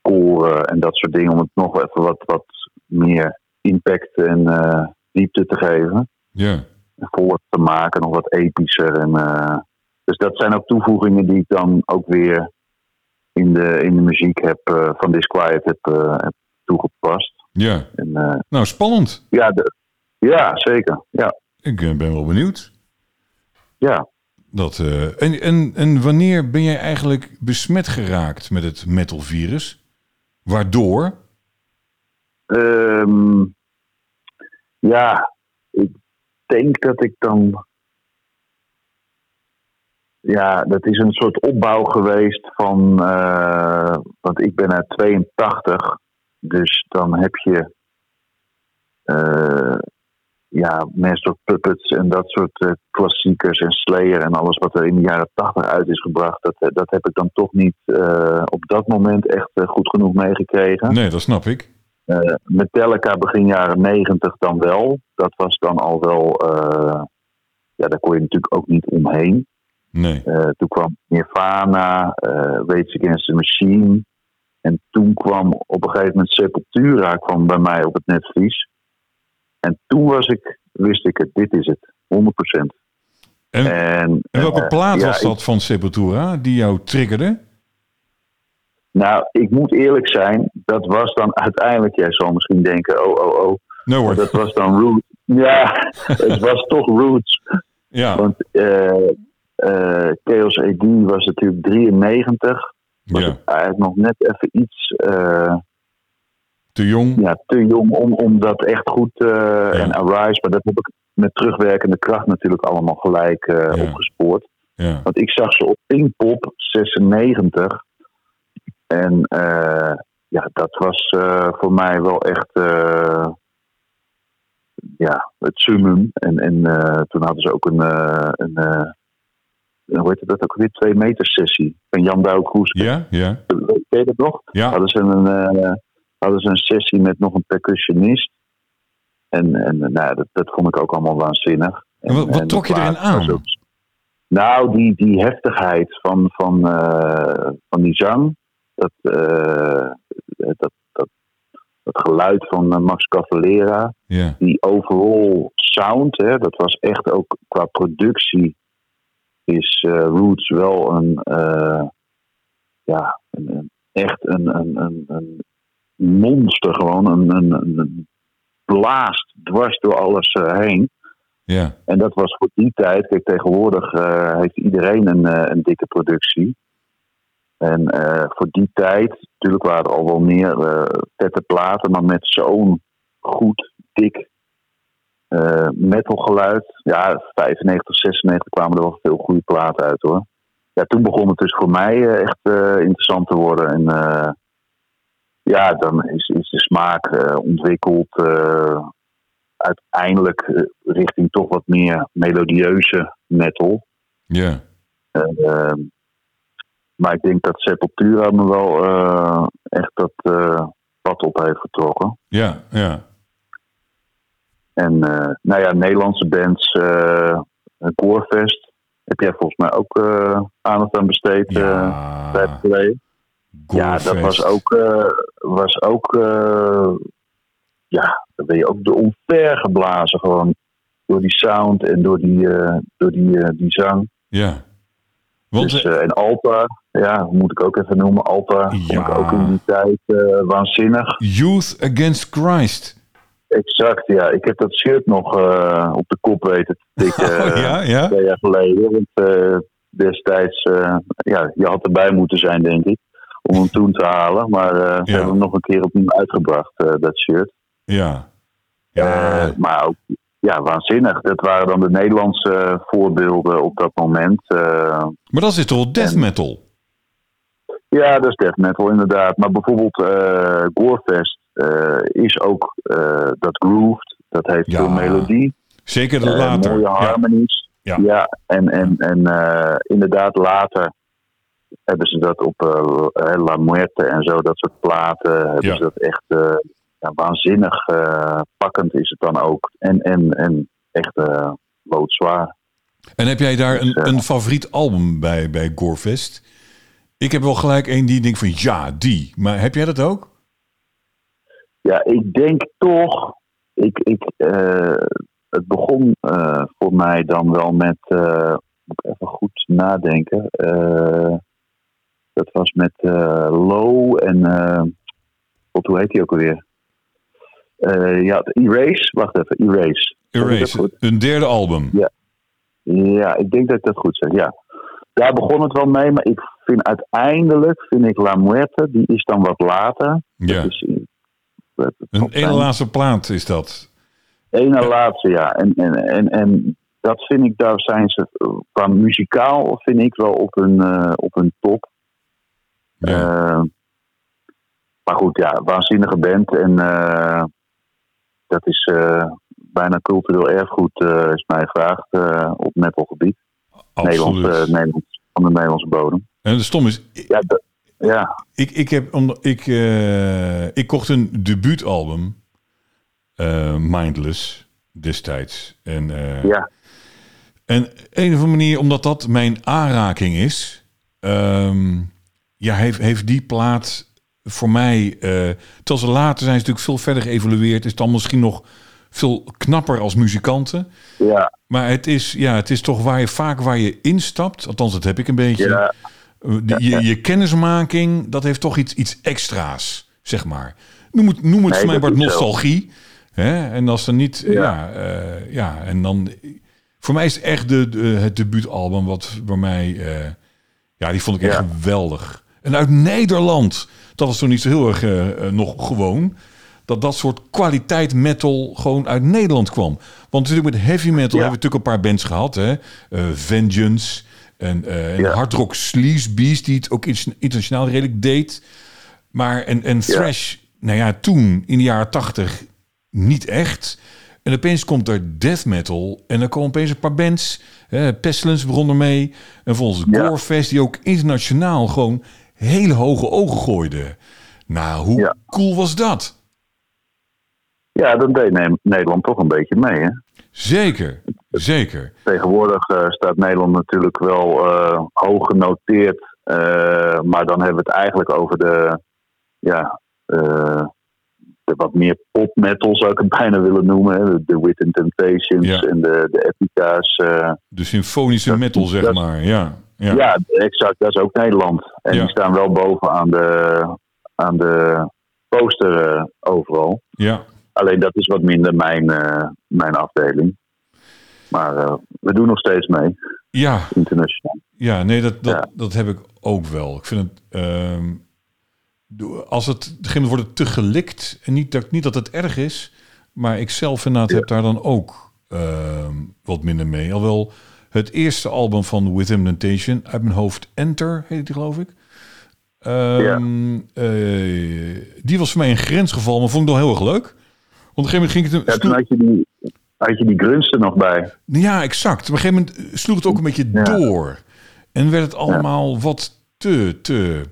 koren en dat soort dingen, om het nog even wat, wat meer impact en diepte te geven. Ja, voor te maken, nog wat epischer. En, dus dat zijn ook toevoegingen die ik dan ook weer in de, in de muziek heb, van Disquiet heb, heb toegepast. Ja. En, eh, Nou, spannend. ja, de, ja, zeker. Ja, Ik eh, ben wel benieuwd. ja. Dat, eh, en, en, en wanneer ben jij eigenlijk besmet geraakt met het metalvirus? Waardoor? Ehm, ja, ik denk dat ik dan. Ja, dat is een soort opbouw geweest van. eh, want ik ben uit 82, dus dan heb je. eh, ja, Master of Puppets en dat soort eh, klassiekers en Slayer en alles wat er in de jaren 80 uit is gebracht. Dat, eh, dat heb ik dan toch niet op dat moment echt goed genoeg meegekregen. Nee, dat snap ik. Metallica begin jaren 90 dan wel. Dat was dan al wel. ja, daar kon je natuurlijk ook niet omheen. Nee. Toen kwam Nirvana, Rage Against the Machine. En toen kwam op een gegeven moment Sepultura kwam bij mij op het netvlies. En toen was ik, wist ik het, dit is het, 100%. En, En, en welke eh, plaat ja, was dat van Sepultura die jou triggerde? Nou, ik moet eerlijk zijn, dat was dan uiteindelijk, jij zal misschien denken, oh, oh, oh. No hoor. Dat was dan Roots. Ja, het was toch Roots. Ja, Want eh eh, Chaos AD was natuurlijk 93. Was ja. eigenlijk nog net even iets eh, Te jong. ja, te jong om, om dat echt goed. eh, En Arise, maar dat heb ik met terugwerkende kracht natuurlijk allemaal gelijk eh, Ja. opgespoord. Ja. Want ik zag ze op Pinkpop 96. En ja, dat was voor mij wel echt ja, het summum. En, en toen hadden ze ook een, een, hoe heet dat ook weer, twee meter sessie van Jan Douwkroes. Ja, ja, Ken je dat nog? ja. Hadden ze een, eh, hadden ze een sessie met nog een percussionist. En, en eh, nou, dat, dat vond ik ook allemaal waanzinnig. En wat- wat en trok je erin aan? ook- nou, die, die heftigheid van, van, eh, van die zang. Dat, dat, dat, dat geluid van Max Cavalera. Die overall sound, hè, dat was echt ook qua productie. Is eh, Roots wel een, eh, ja, een, echt een, een, een, een monster gewoon. Een, een, blaast dwars door alles eh, heen. Ja, En dat was voor die tijd. Kijk, tegenwoordig heeft iedereen een, een dikke productie. En voor die tijd, natuurlijk waren er al wel meer vette platen, maar met zo'n goed, dik eh metalgeluid. Ja, 95, 96 kwamen er wel veel goede platen uit hoor. Ja, toen begon het dus voor mij eh, echt eh, interessant te worden. En ja, dan is, is de smaak ontwikkeld. uiteindelijk richting toch wat meer melodieuze metal. ja. Ehm, maar ik denk dat Sepultura me wel echt dat pad op heeft getrokken. Ja, ja. En eh, nou ja, Nederlandse bands, eh Gorefest, heb jij volgens mij ook eh, aandacht aan besteed Ja, tijd geleden. Ja, dat was ook, was ook ja, dan ben je ook de omver geblazen gewoon. Door die sound en door die, door die, die zang. Ja. Want, dus, en Alta, ja, moet ik ook even noemen. Alta vond Ja. ik ook in die tijd waanzinnig. Youth Against Christ. Exact, ja. Ik heb dat shirt nog uh, op de kop weten te tikken. Oh, ja, ja? Twee jaar geleden. Want uh, destijds, uh, ja, je had erbij moeten zijn, denk ik. Om hem toen te halen. Maar ze hebben hem nog een keer opnieuw uitgebracht, dat shirt. Ja. ja. maar ook, ja, waanzinnig. Dat waren dan de Nederlandse voorbeelden op dat moment. maar dat is toch death metal? Ja, dat is death metal inderdaad. Maar bijvoorbeeld Gorefest is ook uh, dat grooved. Dat heeft ja, veel melodie. Zeker de later. mooie harmonies. Ja. ja. en, en, en inderdaad later hebben ze dat op La Muerte en zo, dat soort platen. Hebben Ja. ze dat echt ja, waanzinnig pakkend is het dan ook. En, en, en echt loodzwaar. En heb jij daar Dus, een, een favoriet album bij, bij Gorefest? Ik heb wel gelijk één die denk van ja, die. Maar heb jij dat ook? Ja, ik denk toch. Ik, ik, uh, het begon uh, voor mij dan wel met. Uh, moet ik even goed nadenken. dat was met Low en. God, hoe heet die ook alweer? ja, Erase. Wacht even, Erase. Erase, een derde album. Ja. ja, ik denk dat ik dat goed zeg. Ja. Daar begon het wel mee, maar ik vind uiteindelijk, vind ik La Muerte, die is dan wat later. Ja. Dat is, een ene laatste plaat is dat. Ene laatste, ja. En, en, en, en dat vind ik, daar zijn ze qua muzikaal vind ik wel op hun, uh, op hun top. Ja. Uh, maar goed, ja, waanzinnige band. En uh, dat is bijna cultureel erfgoed, is mij gevraagd op metalgebied. Nederlands, Nederlands, van de Nederlandse bodem. En de stom is, ja, ja. Ik, ik, heb, om, ik, uh, ik kocht een debuutalbum, uh, Mindless, destijds. En, uh, ja. en een of andere manier, omdat dat mijn aanraking is, um, ja, heeft, heeft die plaat voor mij, terwijl ze later zijn ze natuurlijk veel verder geëvolueerd, is het dan misschien nog veel knapper als muzikanten. Ja. Maar het is, ja, het is toch waar je vaak waar je instapt, althans dat heb ik een beetje. Ja. De, je, je, kennismaking, dat heeft toch iets, iets extra's, zeg maar. Noem het, noem het nee, voor mij wat nostalgie. Hè? En als er niet, ja, ja, uh, ja, en dan... Voor mij is het echt de, de, het debuutalbum wat bij mij... Uh, ja, die vond ik echt ja. geweldig. En uit Nederland, dat was toen niet zo heel erg uh, nog gewoon... dat dat soort kwaliteit metal gewoon uit Nederland kwam. Want natuurlijk met heavy metal ja. hebben we natuurlijk een paar bands gehad. Hè? Vengeance... En, uh, en Hard Rock Sleaze Beast, die het ook internationaal redelijk deed. Maar en, en Thrash, nou ja, toen in de jaren tachtig niet echt. En opeens komt er death metal. En dan komen opeens een paar bands. Hè, Pestilence begon ermee. En volgens Ja. Gorefest, die ook internationaal gewoon hele hoge ogen gooide. Nou, hoe Ja. cool was dat? Ja, dan deed Ne- Nederland toch een beetje mee. Hè? Zeker, zeker. Tegenwoordig eh, staat Nederland natuurlijk wel eh, hoog genoteerd. eh, maar dan hebben we het eigenlijk over de, ja, de wat meer pop metal zou ik het bijna willen noemen. Hè? De, Wit and Temptations Ja. en de, de Epica's. De symfonische Dat- metal, zeg dat- maar. Ja, ja. ja. exact. Dat is ook Nederland. En Ja. die staan wel boven aan de, aan de poster overal. ja. Alleen dat is wat minder mijn, eh, mijn afdeling. Maar eh, we doen nog steeds mee, ja. internationaal. Ja, nee, dat, dat, Ja. dat heb ik ook wel. Ik vind het. ehm, als het. Op moment wordt het te gelikt. En niet dat, niet dat het erg is. Maar ik zelf inderdaad heb daar dan ook ehm, wat minder mee. Alhoewel het eerste album van Within Temptation uit mijn hoofd Enter heet die geloof ik. Ehm, eh, die was voor mij een grensgeval, maar vond ik wel heel erg leuk. Op een gegeven moment ging het. Ja, toen had je die, had je die grunts er nog bij. Ja, exact. Op een gegeven moment sloeg het ook een beetje Ja. door. En werd het allemaal wat te, te...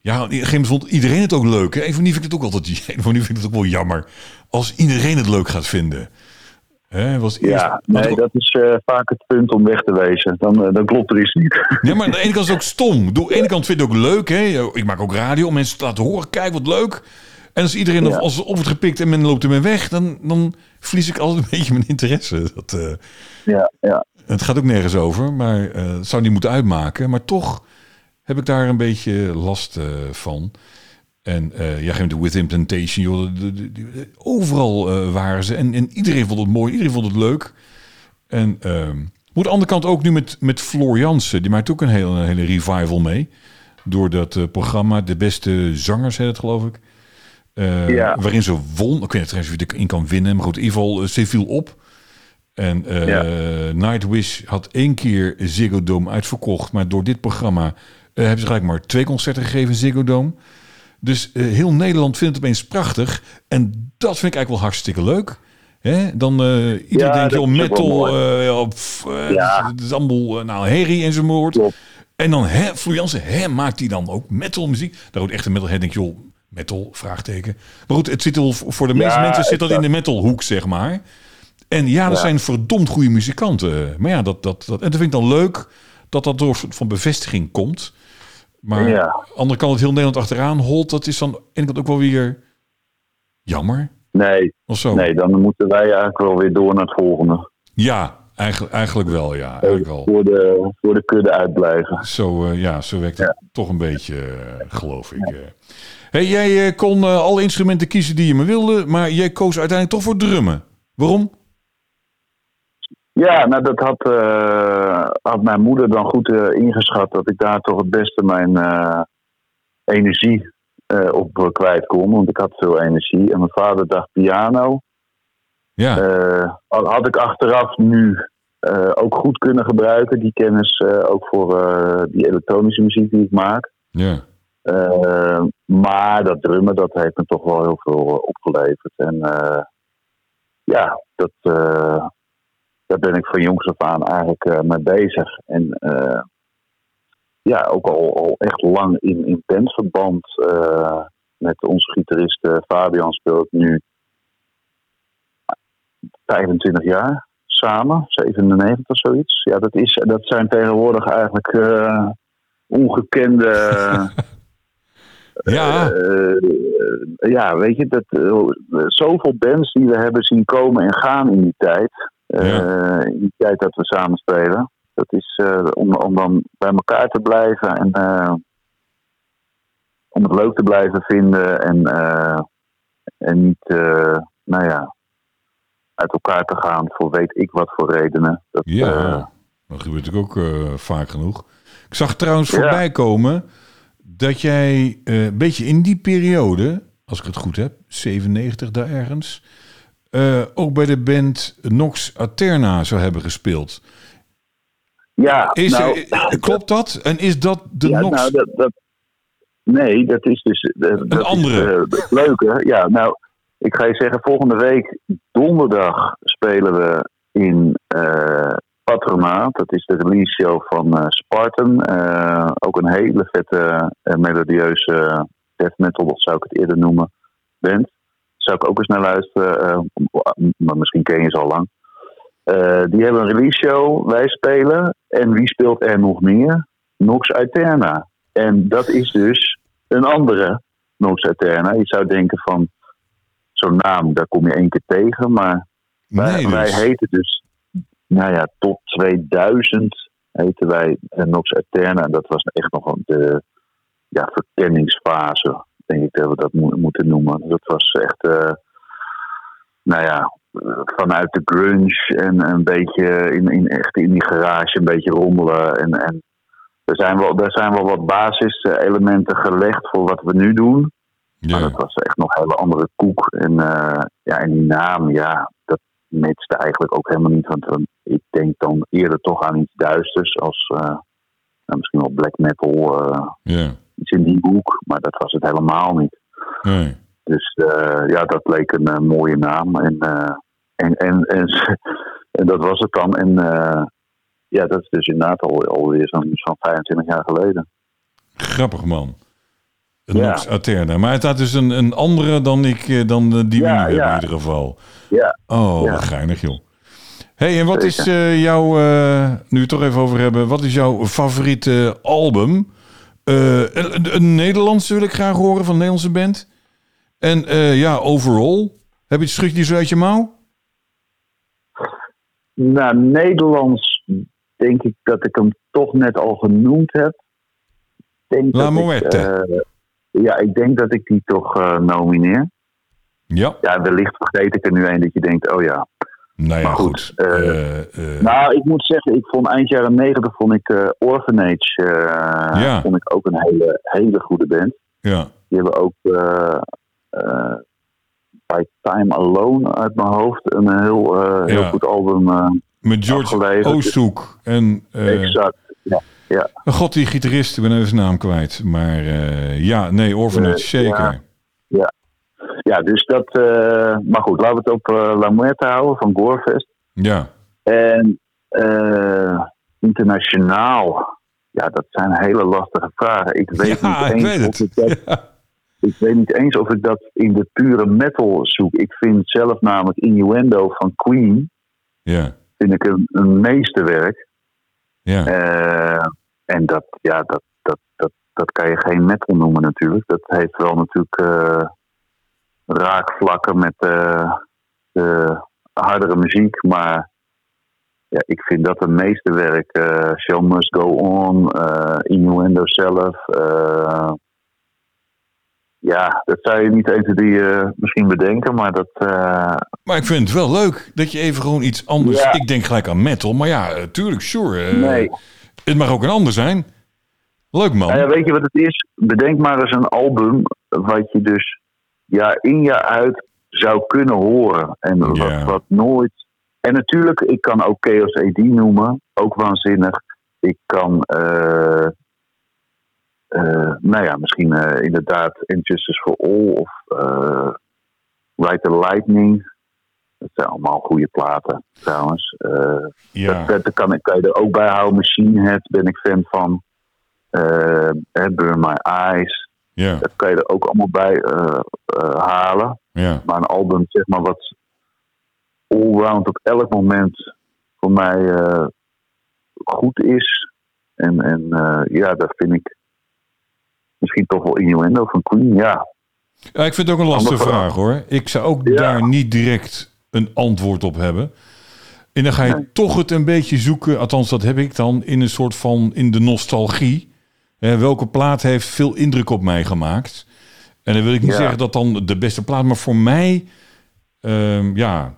Ja, op een gegeven moment vond iedereen het ook leuk. Hè? Een van die vind ik het ook altijd... Een van die vind ik het ook wel jammer. Als iedereen het leuk gaat vinden. Hè, was eerst, Ja, nee, ook- dat is eh, vaak het punt om weg te wezen. Dan, eh, dan klopt er iets niet. Ja, maar aan de ene kant is het ook stom. Aan de ene kant vind ik het ook leuk. Hè? Ik maak ook radio om mensen te laten horen. Kijk, wat leuk. En als iedereen Ja. als op wordt gepikt en men loopt ermee weg... dan, dan verlies ik altijd een beetje mijn interesse. Dat, eh, ja, ja. Het gaat ook nergens over, maar eh, het zou niet moeten uitmaken. Maar toch heb ik daar een beetje last eh, van. En eh ja, geen With Implantation, joh, de- de- de- overal waren ze. En, en iedereen vond het mooi, iedereen vond het leuk. En hoe de andere kant ook nu met, met Floor Jansen. Die maakt ook een hele, hele revival mee. Door dat programma De Beste Zangers, heet het geloof ik. Eh, Ja. Waarin ze won. Ik weet niet trouwens wie erin kan winnen. Maar goed, in ieder geval, eh, ze viel op. En eh Ja. Nightwish had één keer Ziggo Dome uitverkocht. Maar door dit programma hebben ze gelijk maar twee concerten gegeven in Ziggo Dome. Dus heel Nederland vindt het opeens prachtig. En dat vind ik eigenlijk wel hartstikke leuk. Hè? Dan iedereen Ja, denkt, joh, metal, eh, Ja. het is allemaal, eh, nou, herrie enzovoort. Klopt. En dan, hè, Floor hè, maakt hij dan ook metal muziek? Daar wordt echt een metalhead, denk je, joh, metal, vraagteken. Maar goed, het zit wel, voor de meeste Ja, mensen zit dat in de metalhoek, zeg maar. En ja, dat Ja. zijn verdomd goede muzikanten. Maar ja, dat, dat, dat, en dat vind ik dan leuk dat dat door van bevestiging komt. Maar Ja. aan de andere kant het heel Nederland achteraan holt, dat is dan aan de ene kant ook wel weer jammer. Nee, Of zo. nee, dan moeten wij eigenlijk wel weer door naar het volgende. Ja, eigenlijk, eigenlijk wel, ja. Eigenlijk wel. Voor de, voor de kudde uitblijven. Zo, eh, ja, zo werkt het toch een beetje, eh, geloof ik. eh. Hey, jij eh, kon eh, alle instrumenten kiezen die je maar wilde, maar jij koos uiteindelijk toch voor drummen. Waarom? Ja, nou dat had, eh, had mijn moeder dan goed ingeschat. Dat ik daar toch het beste mijn energie op kwijt kon. Want ik had veel energie. En mijn vader dacht piano. Ja, had ik achteraf nu ook goed kunnen gebruiken. Die kennis ook voor die elektronische muziek die ik maak. ja, Eh, maar dat drummen, dat heeft me toch wel heel veel eh, opgeleverd. En eh, ja, dat, daar ben ik van jongs af aan eigenlijk mee bezig. En ja, ook al, al echt lang in, in bandverband met onze gitarist Fabian speel ik nu 25 jaar samen, 97 of zoiets. Ja, dat, is, dat zijn tegenwoordig eigenlijk ongekende... ja, Eh, ja, weet je, dat, eh, zoveel bands die we hebben zien komen en gaan in die tijd. eh, Ja. In die tijd dat we samen spelen. Dat is om, om dan bij elkaar te blijven en om het leuk te blijven vinden en, en niet, nou ja, uit elkaar te gaan voor weet ik wat voor redenen. Dat, ja. dat gebeurt natuurlijk ook vaak genoeg. Ik zag trouwens Ja. voorbij komen dat jij eh, een beetje in die periode, als ik het goed heb, 97 daar ergens, eh, ook bij de band Nox Aterna zou hebben gespeeld. ja, Is, nou, eh, klopt dat? En is dat de ja, Nox? nou, dat, dat, nee, dat is dus dat is, andere. leuke. Ja, nou, ik ga je zeggen, volgende week donderdag spelen we in Patronaat. Dat is de release show van eh, Spartan. Eh, ook een hele vette, eh, melodieuze death metal, dat zou ik het eerder noemen, band. Zou ik ook eens naar luisteren, maar misschien ken je ze al lang. Die hebben een release show, wij spelen. En wie speelt er nog meer? Nox Aeterna. En dat is dus een andere Nox Aeterna. Je zou denken van, zo'n naam, daar kom je één keer tegen. Maar wij, Nee, wij dus. heten dus, nou ja, tot 2000 heten wij eh, Nox Aeterna. En dat was echt nog een de ja, verkenningsfase, denk ik dat we dat mo- moeten noemen. Dat was echt, eh, nou ja, vanuit de grunge en een beetje in, in, echt in die garage een beetje rommelen. En, en er, zijn wel, er zijn wel wat basiselementen gelegd voor wat we nu doen. Maar Ja. dat was echt nog een hele andere koek. En, eh, ja, en die naam, ja, dat matchte eigenlijk ook helemaal niet. Want ik denk dan eerder toch aan iets duisters als eh, nou, misschien wel black metal, eh, ja. iets in die hoek. Maar dat was het helemaal niet. Nee. Dus eh, ja, dat leek een mooie naam. En, en, en, en, en dat was het dan. En ja, dat is dus inderdaad al, alweer zo'n zo'n 25 jaar geleden. Grappig man. Een Ja. Nox Aterna. Maar het had dus een, een andere dan, ik, eh, dan die we Ja, nu hebben in ieder geval. Ja, Oh, Ja. geinig joh. hey, en wat is eh, jouw, eh, nu we het toch even over hebben, wat is jouw favoriete album? Eh, een, een- een Nederlandse wil ik graag horen, van een Nederlandse band. En ja, overall, heb je het schutje zo uit je mouw? nou, Nederlands denk ik dat ik hem toch net al genoemd heb. Denk La ik, Moette. Ja, ik denk dat ik die toch eh, nomineer. Ja, Ja, wellicht vergeet ik er nu een dat je denkt, oh ja. nou ja, Maar goed. goed, eh, Eh, Nou, ik moet zeggen, ik vond eind jaren negentig vond ik Orphanage Ja. vond ik ook een hele, hele goede band. ja, Die hebben ook By Time Alone uit mijn hoofd een heel, heel Ja. goed album. met George afgeleverd. Oosthoek en... exact. Ja, ja. God, die gitarist, ik ben even zijn naam kwijt. Maar eh, ja, nee, Orphanage, zeker. ja. ja, dus dat. eh, maar goed, laten we het op eh, La Muerte houden van Gorefest. Ja, En internationaal, ja, dat zijn hele lastige vragen. Ik weet Ja, niet ik eens weet of het. ik dat Ja. Ik weet niet eens of ik dat in de pure metal zoek. Ik vind zelf namelijk Innuendo van Queen ja, vind ik een, een meesterwerk. Ja. Eh, en dat, ja, dat, dat, dat, dat kan je geen metal noemen natuurlijk. Dat heeft wel natuurlijk eh, raakvlakken met eh, de hardere muziek. Maar ja, ik vind dat een meesterwerk. eh Show Must Go On, eh Innuendo zelf. Ja, dat zou je niet eens die eh, misschien bedenken, maar dat... eh, Maar ik vind het wel leuk dat je even gewoon iets anders... Ja. Ik denk gelijk aan metal, maar ja, eh, tuurlijk, sure. nee. Het mag ook een ander zijn. Leuk man. Nou ja, weet je wat het is? Bedenk maar eens een album wat je dus jaar in jaar uit zou kunnen horen. En wat, Ja. wat nooit. En natuurlijk, ik kan ook Chaos AD noemen, ook waanzinnig. Ik kan, nou ja, misschien eh, inderdaad Injustice for All of eh Ride the Lightning. Dat zijn allemaal goede platen, trouwens. Eh, ja, dat, dat kan, ik- kan je er ook bij houden. Machine Head ben ik fan van. Eh, hè, Burn My Eyes. ja, Dat kan je er ook allemaal bij eh, eh, halen. ja. Maar een album, zeg maar, wat allround op elk moment voor mij eh, goed is. En, en eh, ja, dat vind ik misschien toch wel innuendo van Queen. Ja, Ja, ik vind het ook een lastige vraag hoor. Ik zou ook Ja. daar niet direct een antwoord op hebben. En dan ga je Nee. toch het een beetje zoeken, althans dat heb ik dan, in een soort van, in de nostalgie. Hè, welke plaat heeft veel indruk op mij gemaakt? En dan wil ik niet Ja. zeggen dat dan de beste plaat, maar voor mij, ehm, ja,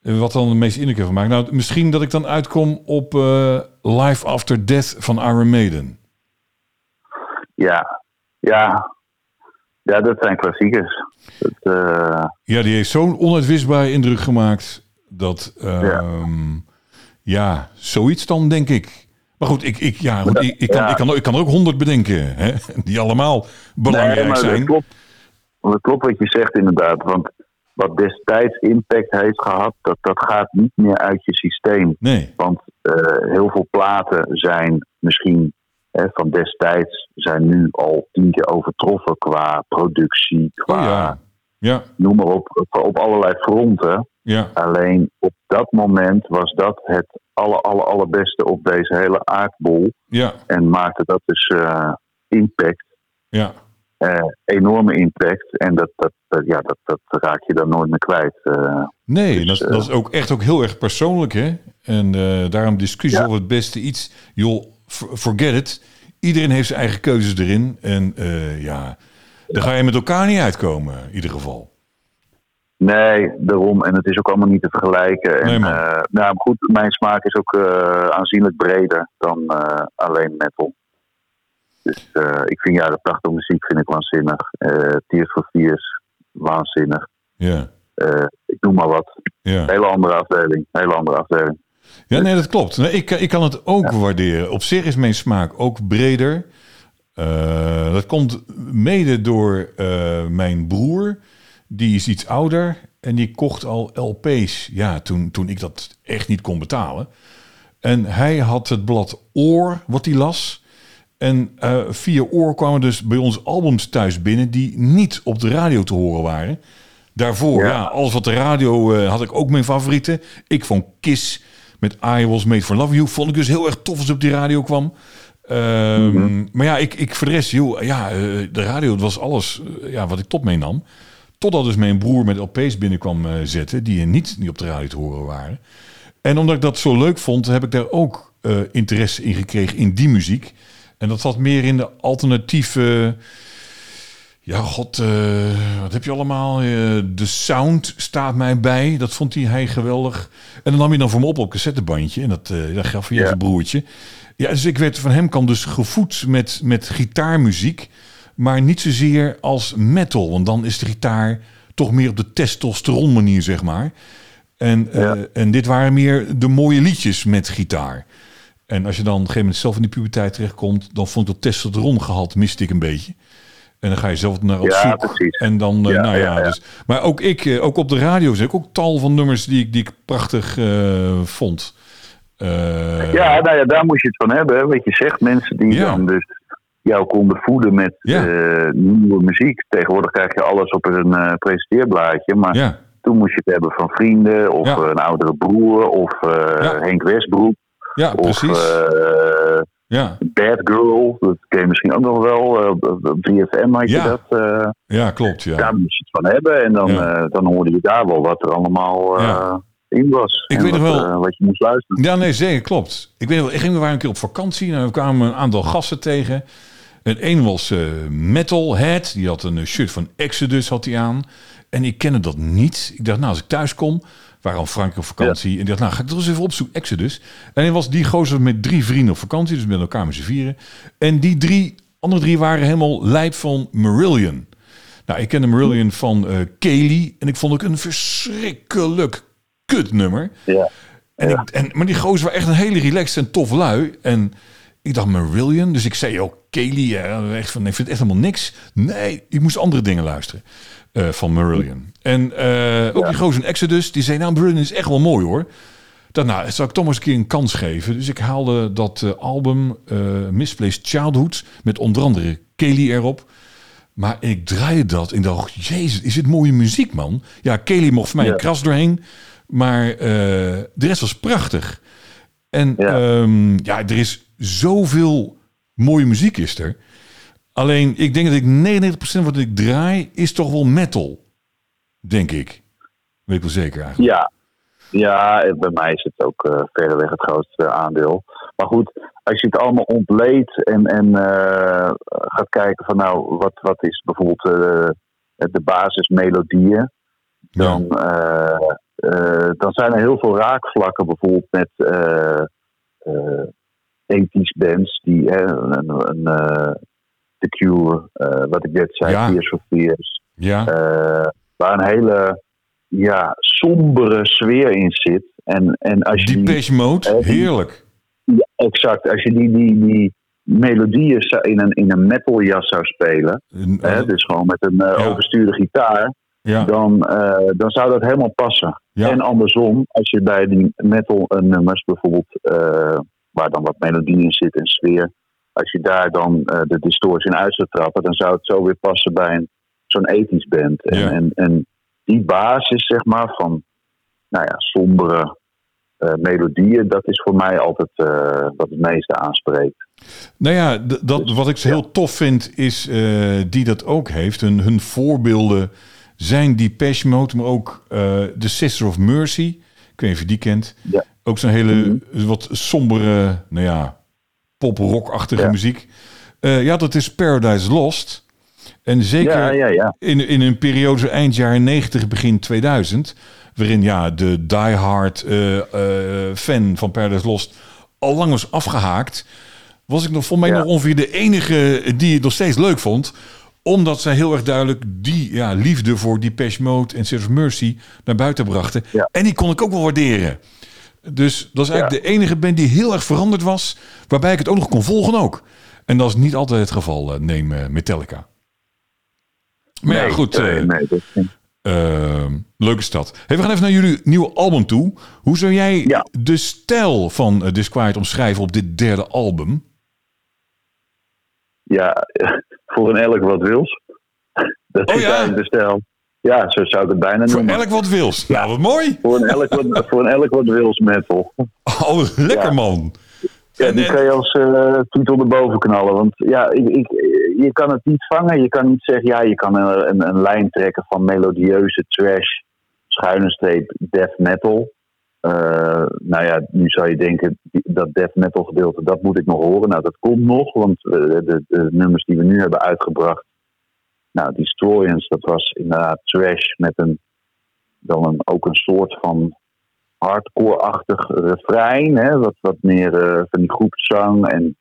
wat dan de meeste indruk heeft gemaakt. Nou, misschien dat ik dan uitkom op eh, Life After Death van Iron Maiden. ja, ja. Ja, dat zijn klassiekers. Dat, eh, Ja, die heeft zo'n onuitwisbare indruk gemaakt. Dat, ehm, ja. zoiets dan, denk ik. Maar goed, ik, ik, ja, goed, ik, ik, kan, Ja. ik, kan, ik kan er ook honderd bedenken. Hè, die allemaal belangrijk Nee, maar zijn. Dat klopt, dat klopt wat je zegt inderdaad. Want wat destijds impact heeft gehad, dat, dat gaat niet meer uit je systeem. Nee, Want eh, heel veel platen zijn misschien van destijds zijn nu al tien keer overtroffen qua productie, qua oh ja. Ja, noem maar op, op, allerlei fronten. ja, Alleen op dat moment was dat het aller, aller, allerbeste op deze hele aardbol. ja, En maakte dat dus eh, impact ja. eh, enorme impact. En dat, dat, ja, dat, dat raak je dan nooit meer kwijt. eh. Nee, Dus, dat, dat is ook echt ook heel erg persoonlijk, hè? En daarom discussie Ja. over het beste iets. Joh, forget it. Iedereen heeft zijn eigen keuzes erin. En eh, ja, daar ga je met elkaar niet uitkomen, in ieder geval. nee, daarom. En het is ook allemaal niet te vergelijken. En, Nee, eh, nou, maar goed, mijn smaak is ook eh, aanzienlijk breder dan alleen metal. Dus ik vind jaren 80 muziek vind ik waanzinnig. Tears for Fears, waanzinnig. Ja, ik noem maar wat. Hele andere afdeling. Hele andere afdeling. Ja, nee, dat klopt. Nee, ik, ik kan het ook waarderen. Op zich is mijn smaak ook breder. Eh, dat komt mede door eh, mijn broer. Die is iets ouder en die kocht al LP's. Ja, toen, toen ik dat echt niet kon betalen. En hij had het blad Oor, wat hij las. En eh, via Oor kwamen dus bij ons albums thuis binnen... die niet op de radio te horen waren. Daarvoor, ja, Ja. alles wat de radio had ik ook mijn favorieten. Ik vond Kiss met I Was Made For Love You... vond ik dus heel erg tof als het op die radio kwam. Ehm, Maar ja, ik, ik voor de rest, joh, ja, eh, de radio het was alles eh, ja, wat ik top meenam. Totdat dus mijn broer met LP's binnenkwam eh, zetten... die niet, niet op de radio te horen waren. En omdat ik dat zo leuk vond, heb ik daar ook interesse in gekregen in die muziek. En dat zat meer in de alternatieve Ja, god, eh, wat heb je allemaal? Eh, de sound staat mij bij. Dat vond hij, hij geweldig. En dan nam je dan voor me op op cassettebandje. En dat, uh, dat gaf hij Ja. zijn broertje. Ja, dus ik werd van hem kan dus gevoed met, met gitaarmuziek. Maar niet zozeer als metal. Want dan is de gitaar toch meer op de testosteron manier, zeg maar. En, eh, Ja. en dit waren meer de mooie liedjes met gitaar. En als je dan op een gegeven moment zelf in die puberteit terechtkomt... dan vond ik dat testosteron gehad, miste ik een beetje. En dan ga je zelf naar op Ja, zoek. precies. En dan, eh, Ja, nou ja. Dus, maar ook ik, eh, ook op de radio zeg ik ook tal van nummers die ik, die ik prachtig eh, vond. Ja, nou ja, daar moet je het van hebben. hè. Wat je zegt, mensen die dan dus jou konden voeden met nieuwe muziek. Tegenwoordig krijg je alles op een presenteerblaadje. Maar toen moest je het hebben van vrienden of een oudere broer of. Henk Westbroek. ja, Of precies. Ja, Bad Girl, dat ken je misschien ook nog wel. eh, op- op 3FM had je Ja. dat. eh, ja, klopt. Ja. Daar moest je het van hebben. En dan, Ja. eh, dan hoorde je daar wel wat er allemaal in was. Ik En weet nog wat, wel- wat je moest luisteren. Ja, nee, zeker, klopt. Ik weet nog, ik ging, we waren een keer op vakantie en we kwamen een aantal gasten tegen. En één was Metalhead, die had een shirt van Exodus had hij aan. En ik kende dat niet. Ik dacht, nou, als ik thuis kom, waren al Frankrijk op vakantie. En dacht, nou, ga ik toch eens even opzoeken, Exodus. En hij was die gozer met drie vrienden op vakantie, dus met elkaar met z'n vieren. En die drie, andere drie waren helemaal lijp van Marillion. Nou, ik kende Marillion van eh Kaylee en ik vond ook een verschrikkelijk kutnummer. Ja. En ik, en, maar die gozer was echt een hele relaxed en tof lui. En ik dacht Marillion. Dus ik zei ook Kaylee. hè, echt van, ik vind het echt helemaal niks. Nee, ik moest andere dingen luisteren eh, van Marillion. En eh, ook die gozer in Exodus. Die zei, nou Marillion is echt wel mooi hoor. Dat, nou, zou ik toch maar eens een keer een kans geven. Dus ik haalde dat eh, album Misplaced Childhood. Met onder andere Kaylee erop. Maar ik draaide dat en dacht, jezus, is dit mooie muziek, man. Ja, Kelly mocht voor mij Ja. een kras doorheen. Maar de rest was prachtig. En ja. Ja. ja, er is zoveel mooie muziek is er. Alleen, ik denk dat ik 99% wat ik draai, is toch wel metal. Denk ik. Weet ik wel zeker eigenlijk. Ja. ja, bij mij is het ook eh verreweg het grootste aandeel. Maar goed, als je het allemaal ontleedt en, en eh, gaat kijken van nou, wat, wat is bijvoorbeeld eh, de basismelodieën, dan, dan zijn er heel veel raakvlakken bijvoorbeeld met ethisch bands die een, een, eh, The Cure, eh, wat ik net zei, Ja. Tears for Fears, Ja, eh, waar een hele ja, sombere sfeer in zit. En, en als je die, Mode, Eh, heerlijk. ja, exact, als je die, die, die melodieën zou- in een, in een metaljas zou spelen, Een- hè, dus gewoon met een Ja. overstuurde gitaar, ja, dan, dan zou dat helemaal passen. ja, En andersom, als je bij die metal nummers bijvoorbeeld, waar dan wat melodie in zit en sfeer, als je daar dan eh, de distortie in uit zou trappen, dan zou het zo weer passen bij een, zo'n ethisch band. En, Ja. en, en die basis, zeg maar, van nou ja, sombere eh, melodieën, dat is voor mij altijd eh, wat het meeste aanspreekt. Nou ja, d- dat, Dus, wat ik heel tof vind, is eh, die dat ook heeft. Hun, hun voorbeelden zijn Depeche Mode, maar ook The Sister of Mercy. Ik weet niet of je die kent. Ja. Ook zo'n hele Mhm. wat sombere, nou ja, pop-rock-achtige Ja. muziek. Eh, ja, dat is Paradise Lost. En zeker Ja, ja, ja. in, in een periode zo eind jaren 90, begin 2000, waarin ja, de diehard eh eh fan van Paradise Lost al lang was afgehaakt, was ik nog voor mij nog ongeveer de enige die het nog steeds leuk vond. Omdat zij heel erg duidelijk die ja, liefde voor Depeche Mode en of Mercy naar buiten brachten. En die kon ik ook wel waarderen. Dus dat is eigenlijk Ja. de enige band die heel erg veranderd was, waarbij ik het ook nog kon volgen ook. En dat is niet altijd het geval, eh, neem eh, Metallica. Maar ja, goed. eh, eh, nee, Ehm, leuke stad. Hey, we gaan even naar jullie nieuwe album toe. Hoe zou jij Ja. de stijl van uh, Disquiet omschrijven op dit derde album? ja, voor een elk wat wils. Dat Oh is ja? eigenlijk de stijl. Ja, zo zou ik het bijna Voor noemen. elk wat wils. Nou, wat mooi. Voor een elk wat, voor een elk wat wils metal. Oh, lekker Ja. man. Ja, En, die kan je als eh titel erboven knallen. Want ja, ik, ik, je kan het niet vangen. Je kan niet zeggen, ja, je kan een, een, een lijn trekken van melodieuze trash, schuine streep, death metal. Eh, nou ja, nu zou je denken, dat death metal gedeelte, dat moet ik nog horen. Nou, dat komt nog, want eh, de, de nummers die we nu hebben uitgebracht, nou, Destroyers, dat was inderdaad trash met een, dan een, ook een soort van hardcore-achtig refrein. Hè, wat, wat meer eh, van die groepszang. En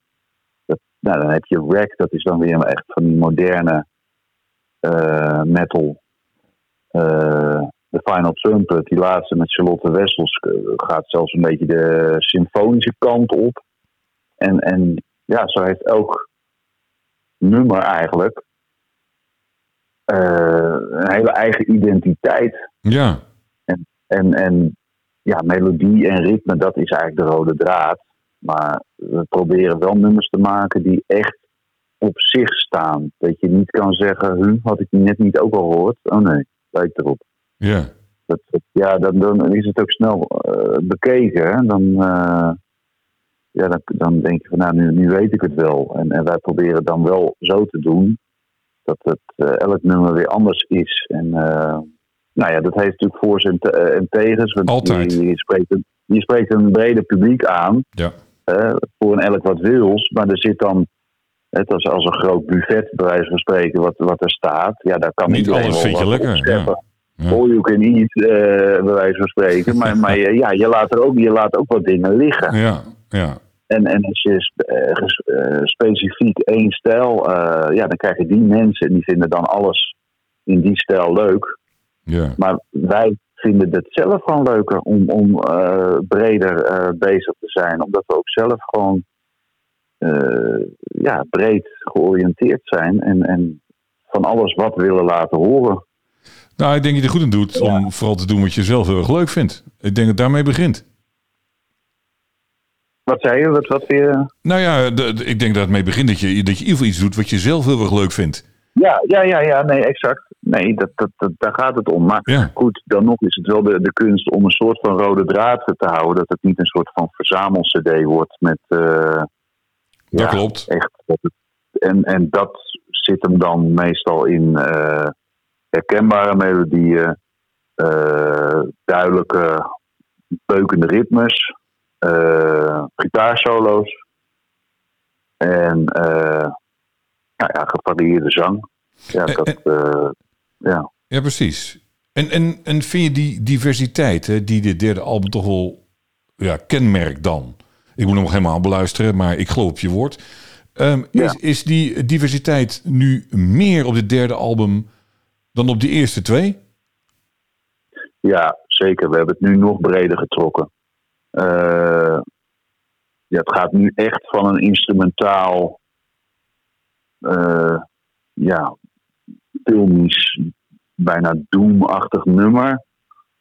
dat, nou, dan heb je Wreck, dat is dan weer echt van die moderne eh, metal. Eh, de Final Trumpet, die laatste met Charlotte Wessels, gaat zelfs een beetje de symfonische kant op. En, en ja, zo heeft elk nummer eigenlijk een hele eigen identiteit. Ja, En, en ja, melodie en ritme, dat is eigenlijk de rode draad. Maar we proberen wel nummers te maken die echt op zich staan. Dat je niet kan zeggen, hu, had ik die net niet ook al gehoord? Oh nee, lijkt erop. ja. Dat, ja, dan, dan is het ook snel eh, bekeken. hè. Dan, eh, ja, dan, dan denk je van, nou, nu, nu weet ik het wel. En, en wij proberen dan wel zo te doen dat het eh, elk nummer weer anders is. En eh, nou ja, dat heeft natuurlijk voor's en, te- eh, en tegens. Want Altijd. Je, je, spreekt een, je spreekt een breder publiek aan. Ja. voor een elk wat wils. Maar er zit dan, het als, als een groot buffet, bij wijze van spreken, wat, wat er staat. Ja, daar kan Niet alles vind je lekker, opscheppen. Ja. All you can eat, bij wijze van spreken. Maar, maar je- ja, je laat er ook, je laat ook wat dingen liggen. Ja, ja. En, en als je eh, specifiek één stijl, eh, ja, dan krijg je die mensen en die vinden dan alles in die stijl leuk. ja. Maar wij vinden het zelf gewoon leuker om, om breder bezig te zijn. Omdat we ook zelf gewoon ja, breed georiënteerd zijn. En, en van alles wat willen laten horen. Nou, ik denk dat je er goed in doet om vooral te doen wat je zelf heel erg leuk vindt. Ik denk dat het daarmee begint. Wat zei je? Wat, wat weer? Nou ja, ik denk dat het mee begint dat je, dat je in ieder geval iets doet wat je zelf heel erg leuk vindt. Ja, ja, ja, ja, nee, exact. Nee, dat, dat, dat, daar gaat het om. Maar Ja. goed, dan nog is het wel de, de kunst om een soort van rode draad te houden. Dat het niet een soort van verzamel-cd wordt met... eh, Dat ja, klopt. Echt. en, en dat zit hem dan meestal in eh, herkenbare melodieën, eh, duidelijke, beukende ritmes, eh gitaarsolo's en eh, nou ja, gevarieerde zang. Ja, dat, eh, ja. Ja, precies. En, en, en vind je die diversiteit, hè, die dit derde album toch wel ja, kenmerkt dan? Ik moet hem nog helemaal beluisteren, maar ik geloof op je woord. Ehm, Ja. is, is die diversiteit nu meer op dit derde album dan op die eerste twee? Ja, zeker. We hebben het nu nog breder getrokken. Eh, ja, het gaat nu echt van een instrumentaal, eh, ja, filmisch, bijna doomachtig nummer.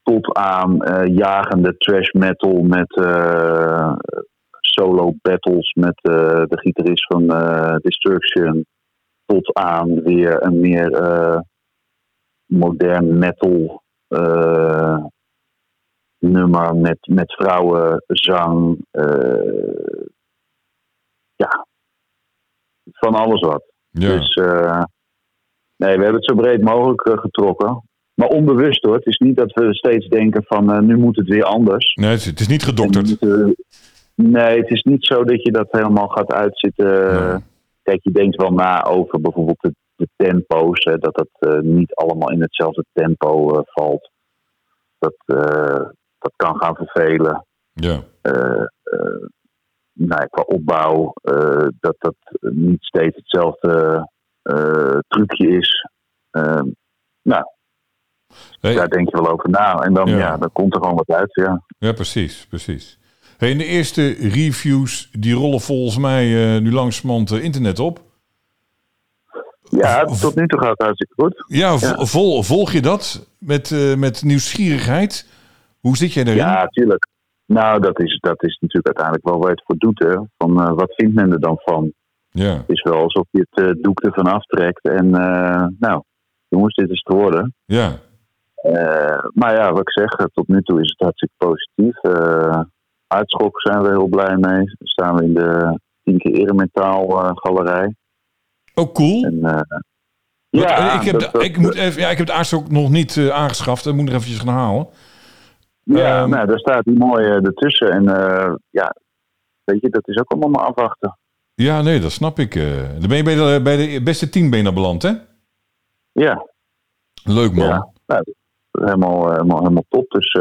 Tot aan eh, jagende trash metal met solo battles met de gitarist van Destruction. Tot aan weer een meer modern metal nummer met, met vrouwenzang. eh, ja, van alles wat. Ja. Dus eh, nee, we hebben het zo breed mogelijk eh, getrokken. Maar onbewust hoor. Het is niet dat we steeds denken van nu moet het weer anders. nee, het is, niet gedokterd. nee, het is niet zo dat je dat helemaal gaat uitzitten. Nee. Kijk, je denkt wel na over bijvoorbeeld de, de tempo's. Hè, dat eh, niet allemaal in hetzelfde tempo valt. Dat, dat kan gaan vervelen. Ja. Eh, eh, nou, ja, qua opbouw, eh, dat dat niet steeds hetzelfde trucje is. Eh, nou, Hey, daar denk je wel over na. En dan, Ja. ja. dan komt er gewoon wat uit. Ja. ja, precies, precies. Hey, en de eerste reviews, die rollen volgens mij nu langzamerhand eh, internet op. Ja, tot nu toe gaat het hartstikke goed. Ja, vo- Ja. Vol, volg je dat met, met nieuwsgierigheid? Hoe zit jij erin? Ja, tuurlijk. Nou, dat is, dat is natuurlijk uiteindelijk wel waar je het voor doet. Hè. Van, eh, wat vindt men er dan van? Ja. Het is wel alsof je het eh, doek ervan aftrekt. En eh, nou, jongens, dit is te worden. ja. Maar ja, wat ik zeg, tot nu toe is het hartstikke positief. Uitschok zijn we heel blij mee. Dan staan we in de Tienke Eremetaal eh, galerij. Oh, cool. En, eh, ik, heb dat- de, dat- ik, moet even, ja, ik heb de aards ook nog niet aangeschaft. Dat moet ik nog eventjes gaan halen. Ja, ehm, nou, daar staat die mooi eh, ertussen. En eh, ja, weet je, dat is ook allemaal maar afwachten. Ja, nee, dat snap ik. eh. dan ben je bij de, bij de beste tien benen beland, hè? Ja. Leuk man. Ja, nou, helemaal, helemaal, helemaal top. Dus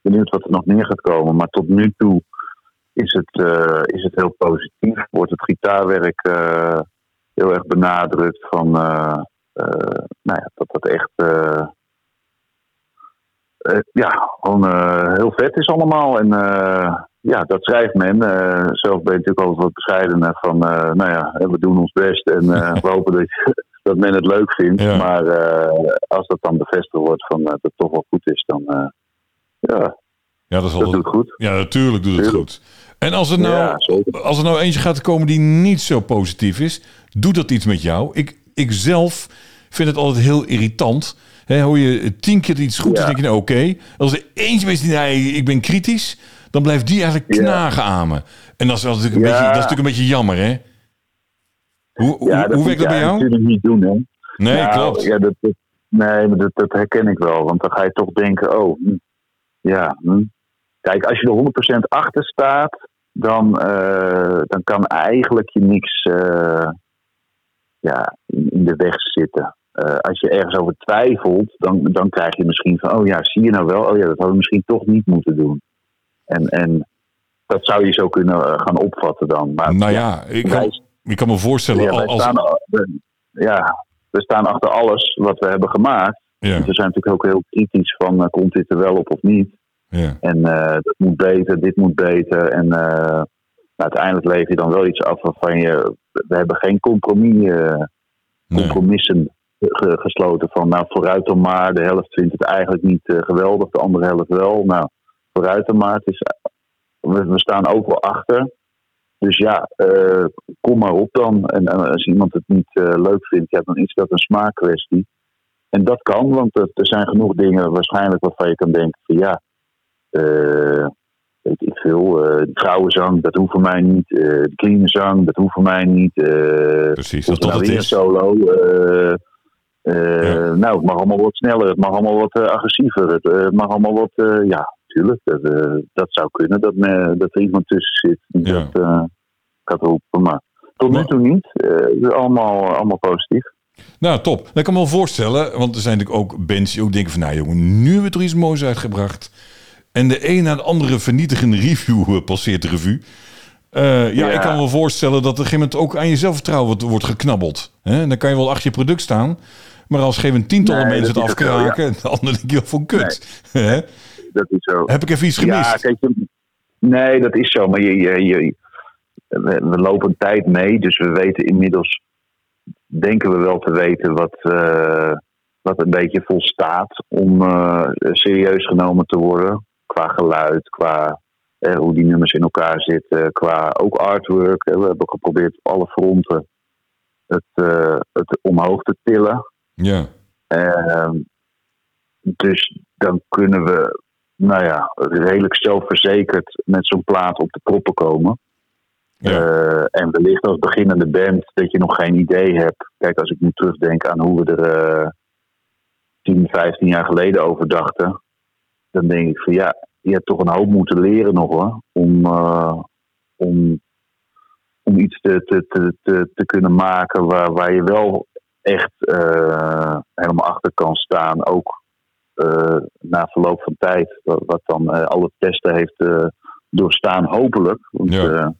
benieuwd wat er nog meer gaat komen. Maar tot nu toe is het, uh, is het heel positief. Wordt het gitaarwerk uh, heel erg benadrukt van nou ja, dat dat echt ja, gewoon heel vet is allemaal. En ja, dat schrijft men. zelf ben je natuurlijk altijd wat bescheidener van, nou ja, we doen ons best en we hopen dat, dat men het leuk vindt. Ja. Maar als dat dan bevestigd wordt van dat het toch wel goed is, dan ja, Ja, dat is dat altijd, doet goed. ja, natuurlijk doet het Tuurlijk. goed. En als er, nou, Ja, als er nou eentje gaat komen die niet zo positief is, doet dat iets met jou? Ik, ik zelf vind het altijd heel irritant. Hè, hoor je tien keer iets goed, dan Ja. denk je, nou oké. Als er eentje is die, nee, ik ben kritisch, dan blijft die eigenlijk knagen aan me. En dat is, wel natuurlijk, een beetje, dat is natuurlijk een beetje jammer, hè? Hoe, hoe, hoe werkt dat bij jou? natuurlijk niet doen, hè? Nee, Nou, klopt. Ja, dat, dat- nee, maar dat, dat herken ik wel. Want dan ga je toch denken, oh, hm, ja. hm. Kijk, als je er 100% achter staat, dan, eh, dan kan eigenlijk je niks eh, ja, in, in de weg zitten. Eh, als je ergens over twijfelt, dan, dan krijg je misschien van, oh ja, zie je nou wel? Oh ja, dat hadden we misschien toch niet moeten doen. En, en dat zou je zo kunnen eh, gaan opvatten dan. Maar Nou ja, ik kan, wij- ik kan me voorstellen, ja, al- wij als, staan, we- ja, we staan achter alles wat we hebben gemaakt. ja, We zijn natuurlijk ook heel kritisch van, eh, komt dit er wel op of niet? ja, En dat moet beter, dit moet beter. En uiteindelijk lever je dan wel iets af waarvan je... We hebben geen compromis, nee. compromissen ge- gesloten van... Nou, vooruit dan maar. De helft vindt het eigenlijk niet eh, geweldig, de andere helft wel. Nou, vooruit dan maar. Het is, we, we staan ook wel achter. Dus ja, eh, kom maar op dan. En, als iemand het niet eh, leuk vindt, ja, dan is dat een smaakkwestie. En dat kan, want er, er zijn genoeg dingen waarschijnlijk waarvan je kan denken van ja, weet ik veel, vrouwenzang, dat hoeft voor mij niet. de clean zang, dat hoeft voor mij niet. Precies, of dat nou weer een solo. Eh, Ja. Nou, het mag allemaal wat sneller, het mag allemaal wat eh, agressiever. Het eh, mag allemaal wat, ja, tuurlijk. Dat, dat zou kunnen, dat, me, dat er iemand tussen zit die Ja. dat gaat roepen. Maar tot nu toe niet. Het is allemaal, allemaal positief. Nou, top. Dat kan me wel voorstellen, want er zijn natuurlijk ook bands die ook denken van... nou jongen, nu hebben we er iets moois uitgebracht. En de een na de andere vernietigende review passeert de revue. Ja, Ja. ik kan me wel voorstellen dat op een gegeven moment ook aan je zelfvertrouwen wordt, wordt geknabbeld. Hè? En dan kan je wel achter je product staan. Maar als geen een tientallen Nee, mensen het afkraken... dan denk je wel van kut. Dat is zo. Heb ik even iets gemist? Ja, kijk, nee, dat is zo. Maar je, je, je, we, we lopen een tijd mee, dus we weten inmiddels, denken we wel te weten wat, eh, wat een beetje volstaat om eh, serieus genomen te worden. Qua geluid, qua eh, hoe die nummers in elkaar zitten, qua ook artwork. We hebben geprobeerd op alle fronten het, het omhoog te tillen. Ja, Ehm, dus dan kunnen we, nou ja, redelijk zelfverzekerd met zo'n plaat op de proppen komen. ja, Eh, en wellicht als beginnende band dat je nog geen idee hebt. Kijk, als ik nu terugdenk aan hoe we er eh 10, 15 jaar geleden over dachten. Dan denk ik van ja, je hebt toch een hoop moeten leren nog hoor. Om, eh, om, om iets te, te, te, te, te kunnen maken waar, waar je wel echt eh, helemaal achter kan staan. Ook eh, na verloop van tijd. Wat, wat dan eh, alle testen heeft doorstaan, hopelijk. Want Ja.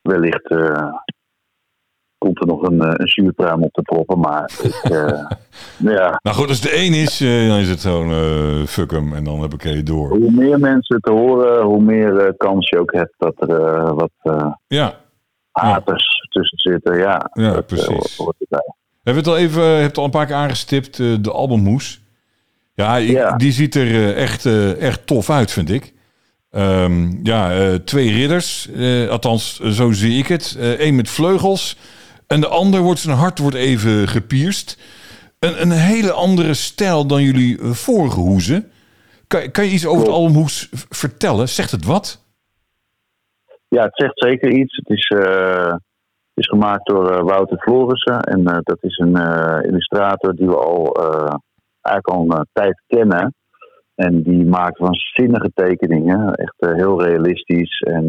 wellicht komt er nog een, een zuurpruim op te proppen. Maar ik, eh, ja, Nou goed, als de één is, dan is het gewoon eh fuck hem. En dan heb ik je door. hoe meer mensen het horen, hoe meer kans je ook hebt dat er wat Ja, haters tussen zitten. Ja, Ja, dat, precies. hoort. Hebben het al even, je hebt al een paar keer aangestipt, eh, de albumhoes. Ja, die ziet er eh, echt, eh, echt tof uit, vind ik. Ehm, ja, eh, twee ridders, eh, althans, eh, zo zie ik het. Eén met vleugels en de ander wordt zijn hart wordt even gepierst. Een, een hele andere stijl dan jullie eh, vorige hoezen. Kan, kan je iets over het albumhoes vertellen? Zegt het wat? Ja, het zegt zeker iets. Het is, eh, is gemaakt door eh, Wouter Florissen. En eh, dat is een eh, illustrator die we al eigenlijk al een tijd kennen. En die maakt waanzinnige tekeningen. Echt heel realistisch en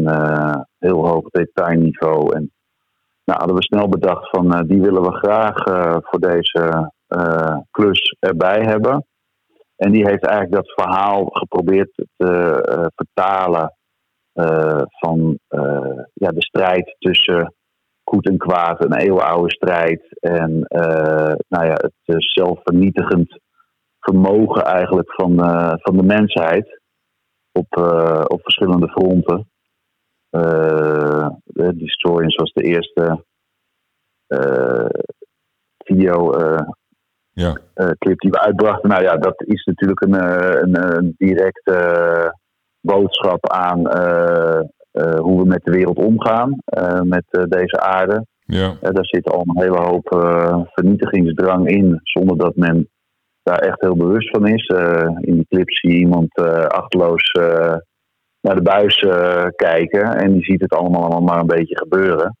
heel hoog detailniveau. En nou, hadden we snel bedacht van die willen we graag voor deze klus erbij hebben. En die heeft eigenlijk dat verhaal geprobeerd te vertalen van ja, de strijd tussen goed en kwaad, een eeuwenoude strijd. En eh, nou ja, het eh, zelfvernietigend vermogen eigenlijk van, eh, van de mensheid op, op verschillende fronten. De Destroyers was de eerste video Ja, clip die we uitbrachten. Nou ja, dat is natuurlijk een, een, een directe boodschap aan hoe we met de wereld omgaan, eh, met eh, deze aarde. ja, Eh, daar zit al een hele hoop eh, vernietigingsdrang in, zonder dat men daar echt heel bewust van is. Eh, in die clip zie je iemand eh achteloos eh, naar de buis eh, kijken en die ziet het allemaal, allemaal maar een beetje gebeuren.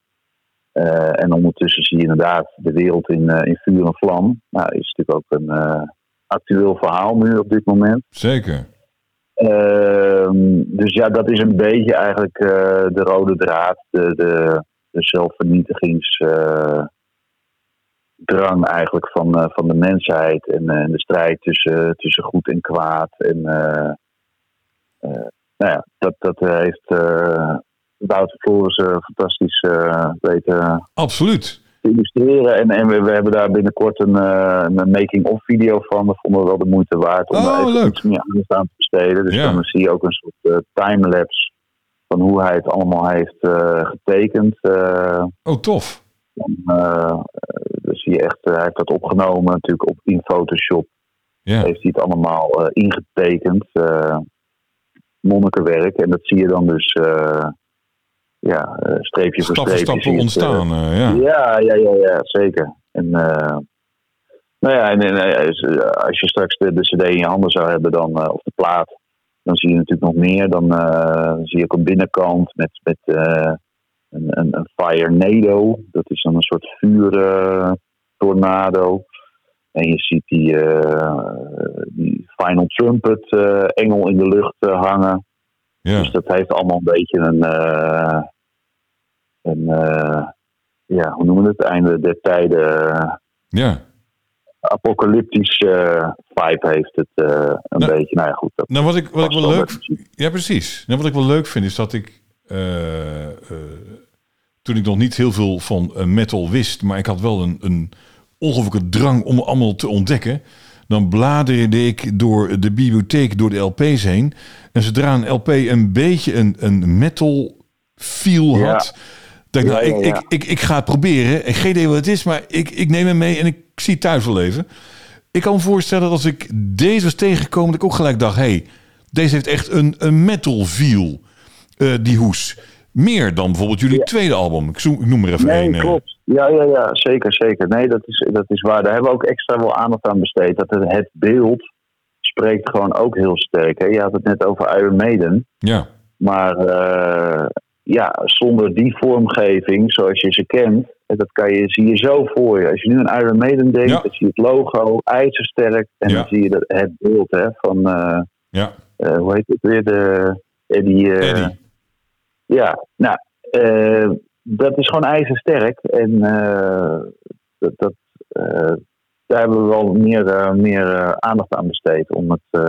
Eh, en ondertussen zie je inderdaad de wereld in, eh, in vuur en vlam. Nou, is natuurlijk ook een eh, actueel verhaal nu op dit moment. zeker. Ehm, dus ja, dat is een beetje eigenlijk eh, de rode draad, de, de, zelfvernietigingsdrang eigenlijk van, eh, van de mensheid en eh, de strijd tussen, tussen goed en kwaad. En nou ja, dat, dat heeft Wouter Flores eh, fantastisch weten Absoluut. Te illustreren. En, en we, we hebben daar binnenkort een, eh, een making-of video van. Dat vonden we wel de moeite waard om Oh, daar even leuk. iets meer aandacht aan te besteden. Dus Ja. dan zie je ook een soort eh, timelapse van hoe hij het allemaal heeft eh, getekend. Oh, tof. dan, zie je echt, hij heeft dat opgenomen natuurlijk op, in Photoshop. Heeft hij het allemaal ingetekend. monnikenwerk. En dat zie je dan dus ja, eh, streepje voor stap voor streepje. stap zie je het, eh, ontstaan. eh, ja. ja, ja, ja, ja, zeker. En, nou ja, en, en, als- je straks de, de CD in je handen zou hebben, dan, of de plaat, dan zie je natuurlijk nog meer. Dan zie je ook een binnenkant met, met een, een, een Fire Nado. Dat is dan een soort vuurtornado. en je ziet die, die Final Trumpet engel in de lucht hangen. Ja. Dus dat heeft allemaal een beetje een, eh, een eh, ja, hoe noemen we het, einde der tijden, eh, ja. apocalyptische vibe heeft het eh, een Nou, beetje. Nou ja, goed. Dat Nou, wat ik, wat ik wel leuk... Ja, precies. Nou, wat ik wel leuk vind is dat ik... eh, toen ik nog niet heel veel van metal wist... maar ik had wel een, een ongelooflijke drang om allemaal te ontdekken... dan bladerde ik door de bibliotheek, door de LP's heen... en zodra een LP een beetje een, een metal feel had... dacht ik, Ja, nou, ja, ik. Ik, ik, ik ga het proberen. Ik geen idee wat het is, maar ik, ik neem hem mee en ik zie het thuis wel even. Ik kan me voorstellen dat als ik deze was tegengekomen, dat ik ook gelijk dacht: hey, deze heeft echt een, een metal feel, eh, die hoes. Meer dan bijvoorbeeld jullie tweede album. Ik, zoek, ik noem er even Nee, één. eh. klopt. Ja, ja, ja, zeker, zeker. Nee, dat is, dat is waar. Daar hebben we ook extra wel aandacht aan besteed. Dat het, het beeld spreekt gewoon ook heel sterk. Hè? Je had het net over Iron Maiden. Ja, Maar eh, ja, zonder die vormgeving zoals je ze kent, en dat kan je, zie je zo voor je. Als je nu aan Iron Maiden denkt, Ja. dan zie je het logo, ijzersterk. En Ja. dan zie je dat, het beeld hè, van, eh, ja. eh, hoe heet het weer, de Eddie. Eddie. Ja, nou, dat is gewoon ijzersterk. En eh, dat, dat, eh, daar hebben we wel meer, eh, meer aandacht aan besteed om het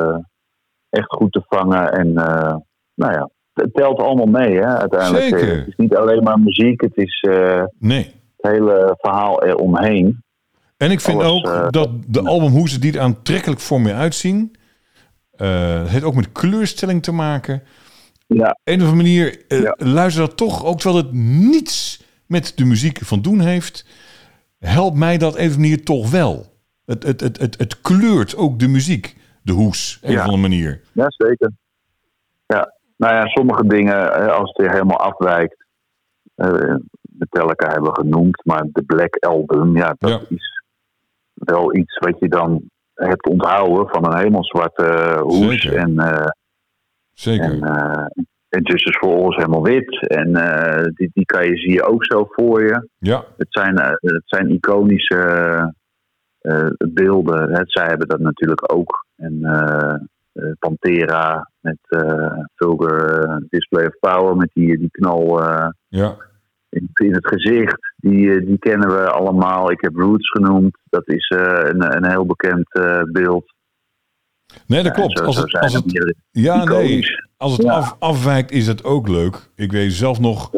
echt goed te vangen. En nou ja, het telt allemaal mee, hè, uiteindelijk. Zeker. Het is niet alleen maar muziek, het is Nee. het hele verhaal eromheen. En ik vind Alles, ook dat de albumhoesen die er aantrekkelijk voor me uitzien. het heeft ook met kleurstelling te maken. Ja, Op een of andere manier eh, Ja. luister dat toch, ook terwijl het niets met de muziek van doen heeft, helpt mij dat op een of andere manier toch wel. Het, het, het, het, het kleurt ook de muziek, de hoes, op een of andere manier. Ja, zeker. Ja, nou ja, sommige dingen, eh, als het helemaal afwijkt, eh Metallica hebben we genoemd, maar de Black Album, ja, dat Ja. is wel iets wat je dan hebt onthouden van een hemelzwarte hoes. Zeker. En, Zeker. en, eh en Justice for All is helemaal wit. En eh, die, die kan je, zie je ook zo voor je. ja, Het zijn, eh, het zijn iconische beelden. Hè. Zij hebben dat natuurlijk ook. En Pantera met Vulgar Display of Power met die, die knal ja, in, in het gezicht. die, die kennen we allemaal. Ik heb Roots genoemd. Dat is een, een heel bekend beeld. Nee, dat klopt. Als het, als ja, nee. Als het af, afwijkt, is het ook leuk. Ik weet zelf nog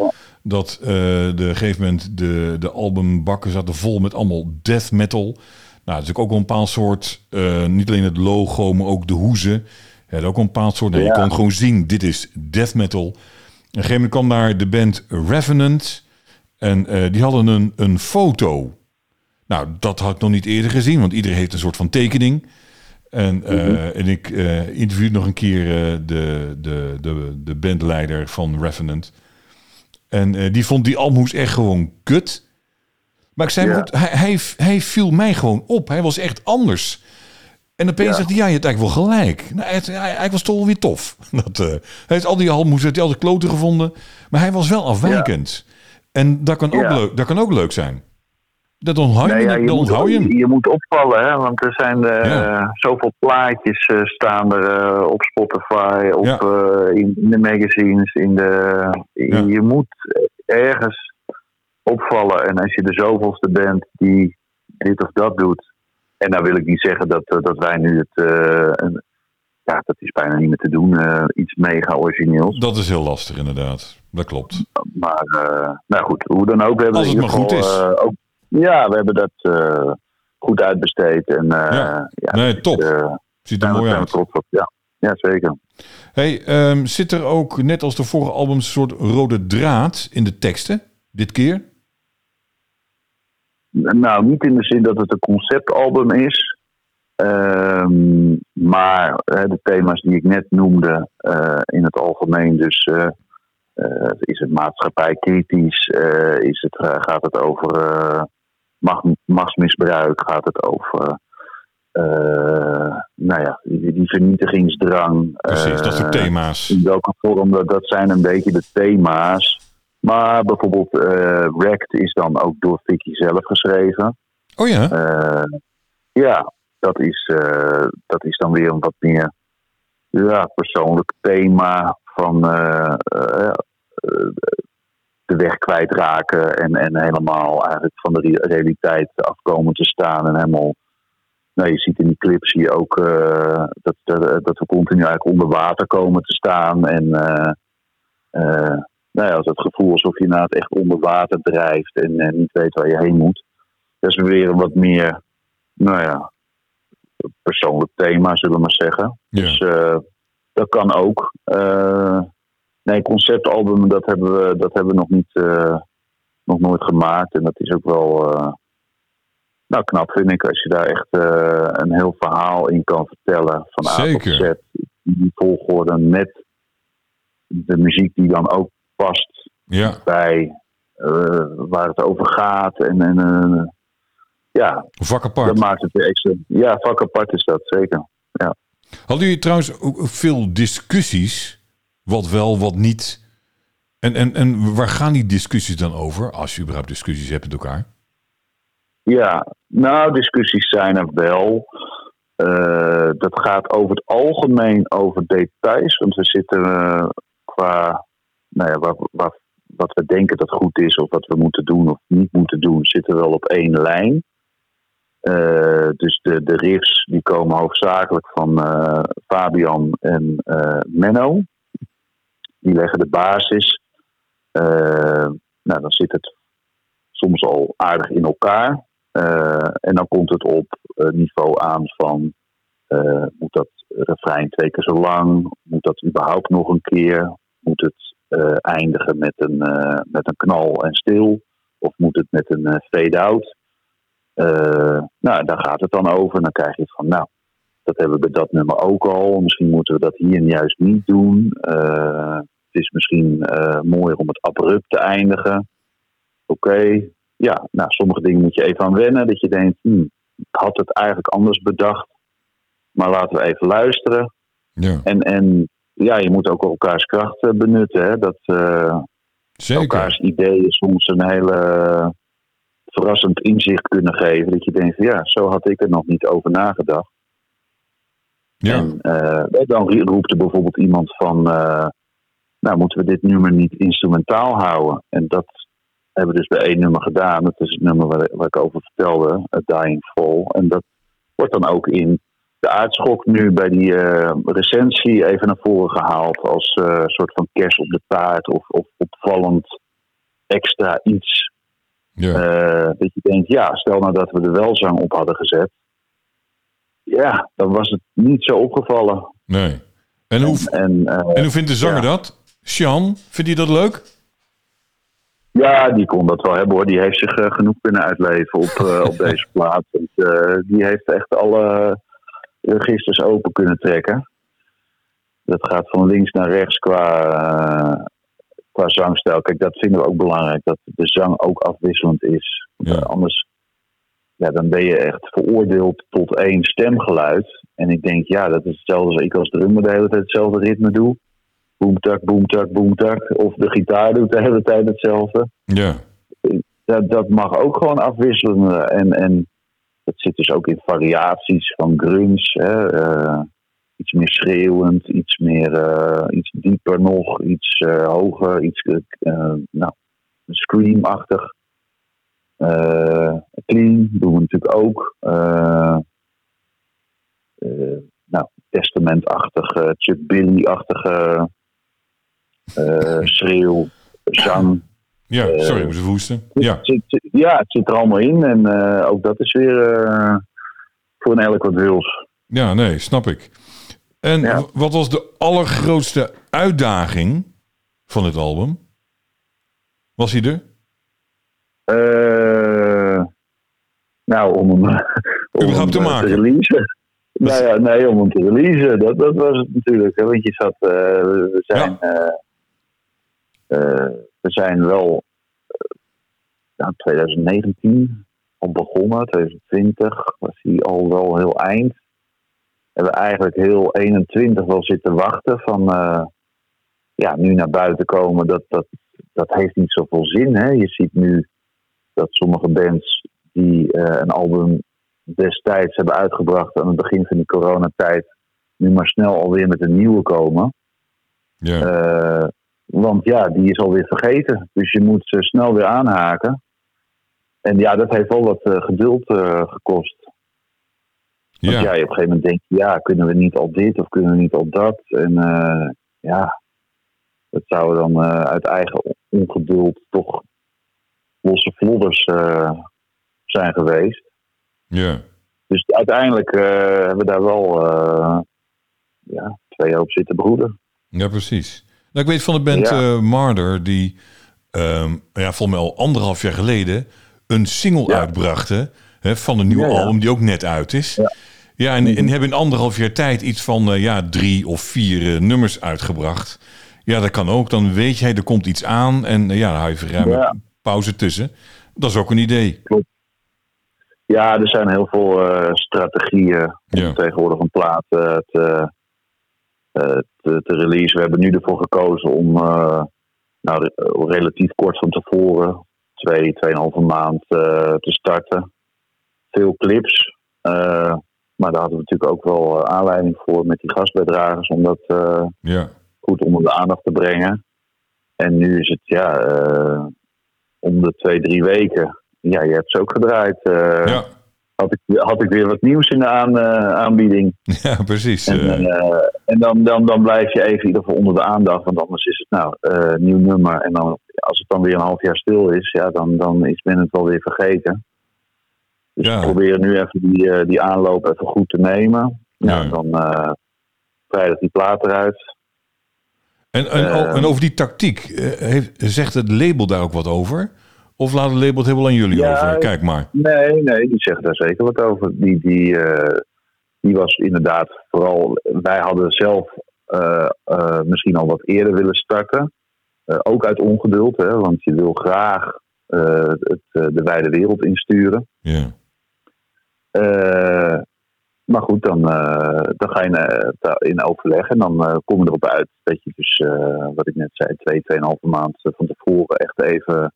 dat eh de gegeven moment de, de albumbakken zaten vol met allemaal death metal. Nou, dat is ook wel een bepaald soort, eh, niet alleen het logo, maar ook de hoezen. Ja, dat ook een bepaald soort. Nee, Je kon gewoon zien, dit is death metal. Op een gegeven moment kwam daar de band Revenant. En eh, die hadden een, een foto. Nou, dat had ik nog niet eerder gezien, want iedereen heeft een soort van tekening. En, eh, en ik eh interviewde nog een keer eh, de, de, de, de bandleider van Revenant. En die vond die Almoes echt gewoon kut. Maar ik zei, Ja. goed, hij, hij, hij viel mij gewoon op. Hij was echt anders. En opeens Ja. zegt hij, ja, je hebt eigenlijk wel gelijk. Nou, hij, hij, hij was toch wel weer tof. Dat, hij heeft al die Almoes, heeft hij al de kloten gevonden. Maar hij was wel afwijkend. En dat kan, ook leuk, dat kan ook leuk zijn. Dat onthoud je, Nee, ja, dat je, moet, onthoud je hem. je moet opvallen, hè? want er zijn eh, Ja. zoveel plaatjes eh, staan er eh, op Spotify, op, Ja. in, in de magazines. In de. Je moet ergens opvallen. En als je de zoveelste bent die dit of dat doet. En dan wil ik niet zeggen dat, dat wij nu het. een, ja, dat is bijna niet meer te doen. iets mega origineels. Dat is heel lastig inderdaad. Dat klopt. Maar nou goed, hoe dan ook. We hebben Als het maar goed is. ook, ja, we hebben dat eh, goed uitbesteed. En, eh, Ja. ja. Nee, top. eh, Ziet er mooi uit. trots op. Ja, ja zeker. Hey, ehm, zit er ook, net als de vorige albums, een soort rode draad in de teksten? Dit keer? Nou, niet in de zin dat het een conceptalbum is. Ehm, maar de thema's die ik net noemde in het algemeen. Dus is het maatschappij kritisch? Is het, gaat het over machtsmisbruik? Gaat het over eh, nou ja, die, die vernietigingsdrang? Precies, dat soort Eh, thema's. in welke vorm, dat, dat zijn een beetje de thema's. Maar bijvoorbeeld eh Wrecked is dan ook door Vicky zelf geschreven. Oh ja? Ja, dat is, dat is dan weer een wat meer ja, persoonlijk thema van de weg kwijtraken en, en helemaal eigenlijk van de re- realiteit afkomen te staan en helemaal. Nou, je ziet in die clip zie je ook eh, dat, dat, dat we continu eigenlijk onder water komen te staan. En eh, eh, nou ja, het gevoel alsof je inderdaad echt onder water drijft en niet weet waar je heen moet. Dat is weer een wat meer, nou ja, persoonlijk thema, zullen we maar zeggen. Ja. Dus dat kan ook. Nee, conceptalbum, dat hebben we, dat hebben we nog, niet, eh, nog nooit gemaakt. En dat is ook wel eh, nou, knap, vind ik, als je daar echt eh, een heel verhaal in kan vertellen. Van A tot Zeker. Z. Die volgorde met de muziek die dan ook past Ja, bij waar het over gaat. En, en ja, vak dat apart. maakt het extra. Ja, vak apart is dat, zeker. Hadden jullie trouwens ook veel discussies? Wat wel, wat niet? En, en, en waar gaan die discussies dan over? Als je überhaupt discussies hebt met elkaar. Ja, nou, discussies zijn er wel. Eh, dat gaat over het algemeen over details. Want we zitten eh, qua, nou ja, waar, waar, wat we denken dat goed is, of wat we moeten doen of niet moeten doen, zitten wel op één lijn. Eh, dus de, de riffs die komen hoofdzakelijk van Fabian en Menno. Die leggen de basis. Eh, nou, dan zit het soms al aardig in elkaar. Eh, en dan komt het op eh, niveau aan van moet dat refrein twee keer zo lang? Moet dat überhaupt nog een keer? Moet het eindigen met een, met een knal en stil? Of moet het met een fade-out? Nou, daar gaat het dan over. Dan krijg je van, nou, dat hebben we bij dat nummer ook al. Misschien moeten we dat hier juist niet doen. Het is misschien eh, mooier om het abrupt te eindigen. Oké, ja, nou, sommige dingen moet je even aan wennen. Dat je denkt, hmm, ik had het eigenlijk anders bedacht. Maar laten we even luisteren. Ja, En, en ja, je moet ook elkaars kracht eh, benutten. Hè? Dat eh, zeker. elkaars ideeën soms een hele eh, verrassend inzicht kunnen geven. Dat je denkt, ja, zo had ik er nog niet over nagedacht. Ja, En dan roept er bijvoorbeeld iemand van, nou moeten we dit nummer niet instrumentaal houden? En dat, hebben dus bij één nummer gedaan. Dat is het nummer waar, waar ik over vertelde, A Dying Fall. En dat wordt dan ook in de aardschok nu bij die uh, recensie even naar voren gehaald. Als uh, soort van kers op de taart of, of opvallend extra iets. Ja. Uh, dat je denkt, ja, stel nou dat we er wel zang op hadden gezet. Ja, dan was het niet zo opgevallen. Nee. En hoe, en, en hoe vindt de zanger dat? Sean, vindt hij dat leuk? Ja, die kon dat wel hebben hoor. Die heeft zich genoeg kunnen uitleven op, op deze plaats. die heeft echt alle registers open kunnen trekken. Dat gaat van links naar rechts qua, qua zangstijl. Kijk, dat vinden we ook belangrijk. Dat de zang ook afwisselend is. Ja. Anders ja, dan ben je echt veroordeeld tot één stemgeluid. En ik denk, ja, dat is hetzelfde als ik als drummer de hele tijd hetzelfde ritme doe. Boomtak, boomtak, boomtak. Of de gitaar doet de hele tijd hetzelfde. Ja. Dat, dat mag ook gewoon afwisselen. En, en dat zit dus ook in variaties van grunts. Hè, uh, iets meer schreeuwend, iets meer, uh, iets dieper nog, iets uh, hoger, iets nou, screamachtig. clean doen we natuurlijk ook. nou, testamentachtig, Chuck Billy-achtige schreeuw, zang. Ja, sorry, ik moest even hoesten. Ja. Het zit, ja, het zit er allemaal in. En uh, ook dat is weer voor een elk wat wils. Ja, nee, snap ik. En ja. wat was de allergrootste uitdaging van het album? Was hij er? Uh, nou, om hem, om hem te, maken. te releasen. Nou ja, nee, om hem te releasen. Dat, dat was het natuurlijk. Want je zat, we zijn... Ja we zijn wel nou, 2019 al begonnen, 2020 was hij al wel heel eind. Hebben we eigenlijk heel 21 wel zitten wachten van uh, ja, nu naar buiten komen, dat, dat, dat heeft niet zoveel zin. Hè? Je ziet nu dat sommige bands die uh, een album destijds hebben uitgebracht aan het begin van die coronatijd, nu maar snel alweer met een nieuwe komen. Ja. Uh, want ja, die is alweer vergeten. Dus je moet ze snel weer aanhaken. En ja, dat heeft wel wat uh, geduld uh, gekost. Want ja. ja, op een gegeven moment denk je, ja, kunnen we niet al dit of kunnen we niet al dat? En uh, ja, dat zou dan uit eigen ongeduld toch losse vlodders zijn geweest. Ja. Dus uiteindelijk hebben we daar wel ja, twee jaar op zitten broeden. Ja, precies. Nou, ik weet van de band ja. Marder, die um, ja, volgens mij al anderhalf jaar geleden een single ja. uitbrachten hè, van een nieuwe album die ook net uit is. Ja, en, en hebben in anderhalf jaar tijd iets van uh, ja, drie of vier uh, nummers uitgebracht. Ja, dat kan ook. Dan weet je, er komt iets aan en uh, ja, dan hou je ruim pauze tussen. Dat is ook een idee. Klopt. Ja, er zijn heel veel strategieën om tegenwoordig een plaat te, te, te release. We hebben nu ervoor gekozen om nou, relatief kort van tevoren twee, tweeënhalve maand te starten. Veel clips. Maar daar hadden we natuurlijk ook wel aanleiding voor met die gastbijdragers om dat ja. goed onder de aandacht te brengen. En nu is het ja, om de twee, drie weken. Ja, je hebt ze ook gedraaid. ja had ik, had ik weer wat nieuws in de aan, uh, aanbieding. Ja, precies. En, uh, en dan, dan, dan blijf je even in ieder geval onder de aandacht. Want anders is het nou uh, nieuw nummer. En dan, als het dan weer een half jaar stil is, ja, dan, dan is men het wel weer vergeten. Dus ja. we proberen nu even die, die aanloop even goed te nemen. Ja, ja. dan vrijdag die plaat eruit. En, en, en over die tactiek, heeft, zegt het label daar ook wat over? Of laat het label het helemaal aan jullie ja, over? Kijk maar. Nee, nee, die zeggen daar zeker wat over. Die, die, uh, die was inderdaad vooral. Wij hadden zelf uh, uh, misschien al wat eerder willen starten. ook uit ongeduld, hè, want je wil graag het, de wijde wereld insturen. Ja. maar goed, dan, dan ga je in overleg en dan kom je erop uit dat je dus, wat ik net zei, twee, tweeënhalve maand van tevoren echt even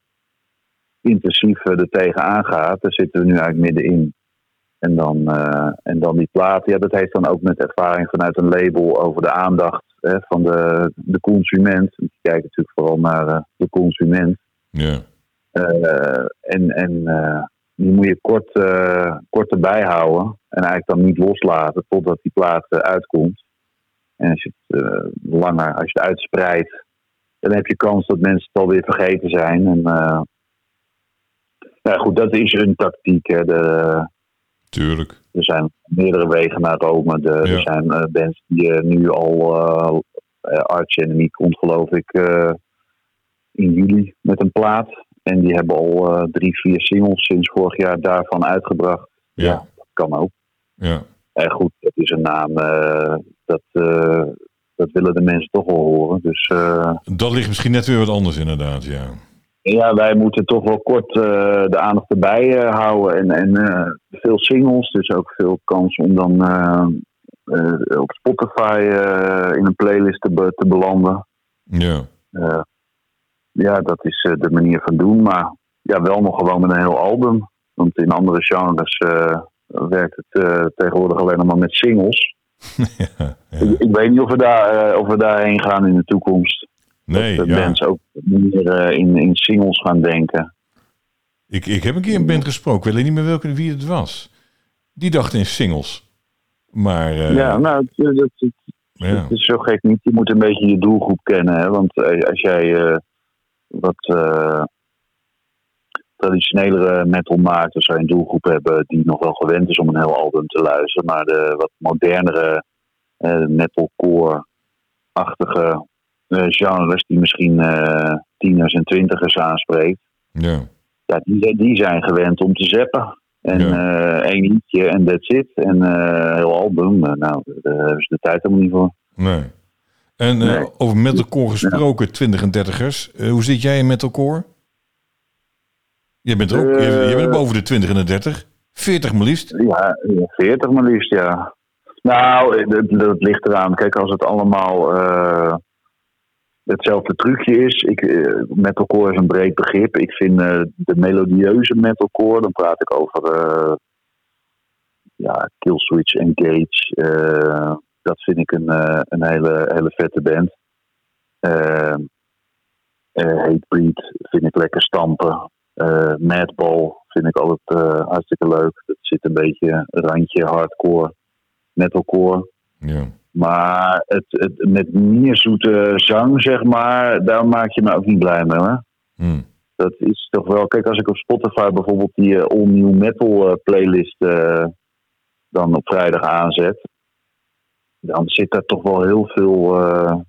intensief er tegenaan gaat. Daar zitten we nu eigenlijk middenin. En dan, uh, en dan die plaat, ja, dat heeft dan ook met ervaring vanuit een label over de aandacht hè, van de, de consument. Je kijkt natuurlijk vooral naar uh, de consument. Ja. Eh, en en eh, die moet je kort, eh, kort erbij houden. En eigenlijk dan niet loslaten totdat die plaat eh, uitkomt. En als je het eh, langer, als je het uitspreidt, dan heb je kans dat mensen het alweer vergeten zijn. En eh, ja, goed, dat is een tactiek. Hè. De, Tuurlijk. er zijn meerdere wegen naar Rome. De, Ja. Er zijn eh, bands die eh, nu al uh, Arch Enemy komt geloof ik eh, in juli met een plaat. En die hebben al eh, drie, vier singles sinds vorig jaar daarvan uitgebracht. Ja. dat kan ook. Ja. En goed, dat is een naam, eh, dat, eh, dat willen de mensen toch wel horen. Dus eh, Dat ligt misschien net weer wat anders inderdaad, ja. Ja, wij moeten toch wel kort eh, de aandacht erbij eh, houden. En, en eh, veel singles, dus ook veel kans om dan op Spotify in een playlist te, be- te belanden. Ja. Ja, dat is de manier van doen. Maar ja, wel nog gewoon met een heel album. Want in andere genres werkt het tegenwoordig alleen nog maar met singles. ja, ja. Ik, ik weet niet of we, daar, of we daarheen gaan in de toekomst. Nee, dat ja. mensen ook meer eh, in, in singles gaan denken. Ik, ik heb een keer een band gesproken, ik weet niet meer welke wie het was. Die dacht in singles. Maar eh, ja, nou, ja. het is zo gek niet. Je moet een beetje je doelgroep kennen. Hè? Want eh, als jij eh, wat eh, traditionelere metal maakt, dan zou je een doelgroep hebben die nog wel gewend is om een heel album te luisteren. Maar de wat modernere eh, metalcore-achtige eh, genres die misschien eh, tieners en twintigers aanspreekt, ja. ja, die, die zijn gewend om te zappen. En Ja. eh, één liedje en that's it. En eh heel album, eh, nou, daar hebben ze de tijd helemaal niet voor. Nee. En eh, Nee. over metalcore gesproken, 20 en 30ers. Eh, hoe zit jij in metalcore? Je bent er ook, je, je bent Eh. boven de 20 en de 30. 40 maar liefst. Ja, ja, 40 maar liefst, ja. Nou, dat, dat ligt eraan. Kijk, als het allemaal eh, hetzelfde trucje is. Ik, eh, metalcore is een breed begrip. Ik vind eh, de melodieuze metalcore, dan praat ik over eh ja, Killswitch Engage. eh dat vind ik een, een hele, hele vette band. Hatebreed vind ik lekker stampen. Madball vind ik altijd hartstikke leuk. Dat zit een beetje randje hardcore, metalcore. Ja. Maar het, het, met meer zoete zang, zeg maar, daar maak je me ook niet blij mee. Hoor. Hm. Dat is toch wel... Kijk, als ik op Spotify bijvoorbeeld die eh, All New Metal eh, playlist eh, dan op vrijdag aanzet... dan zit daar toch wel heel veel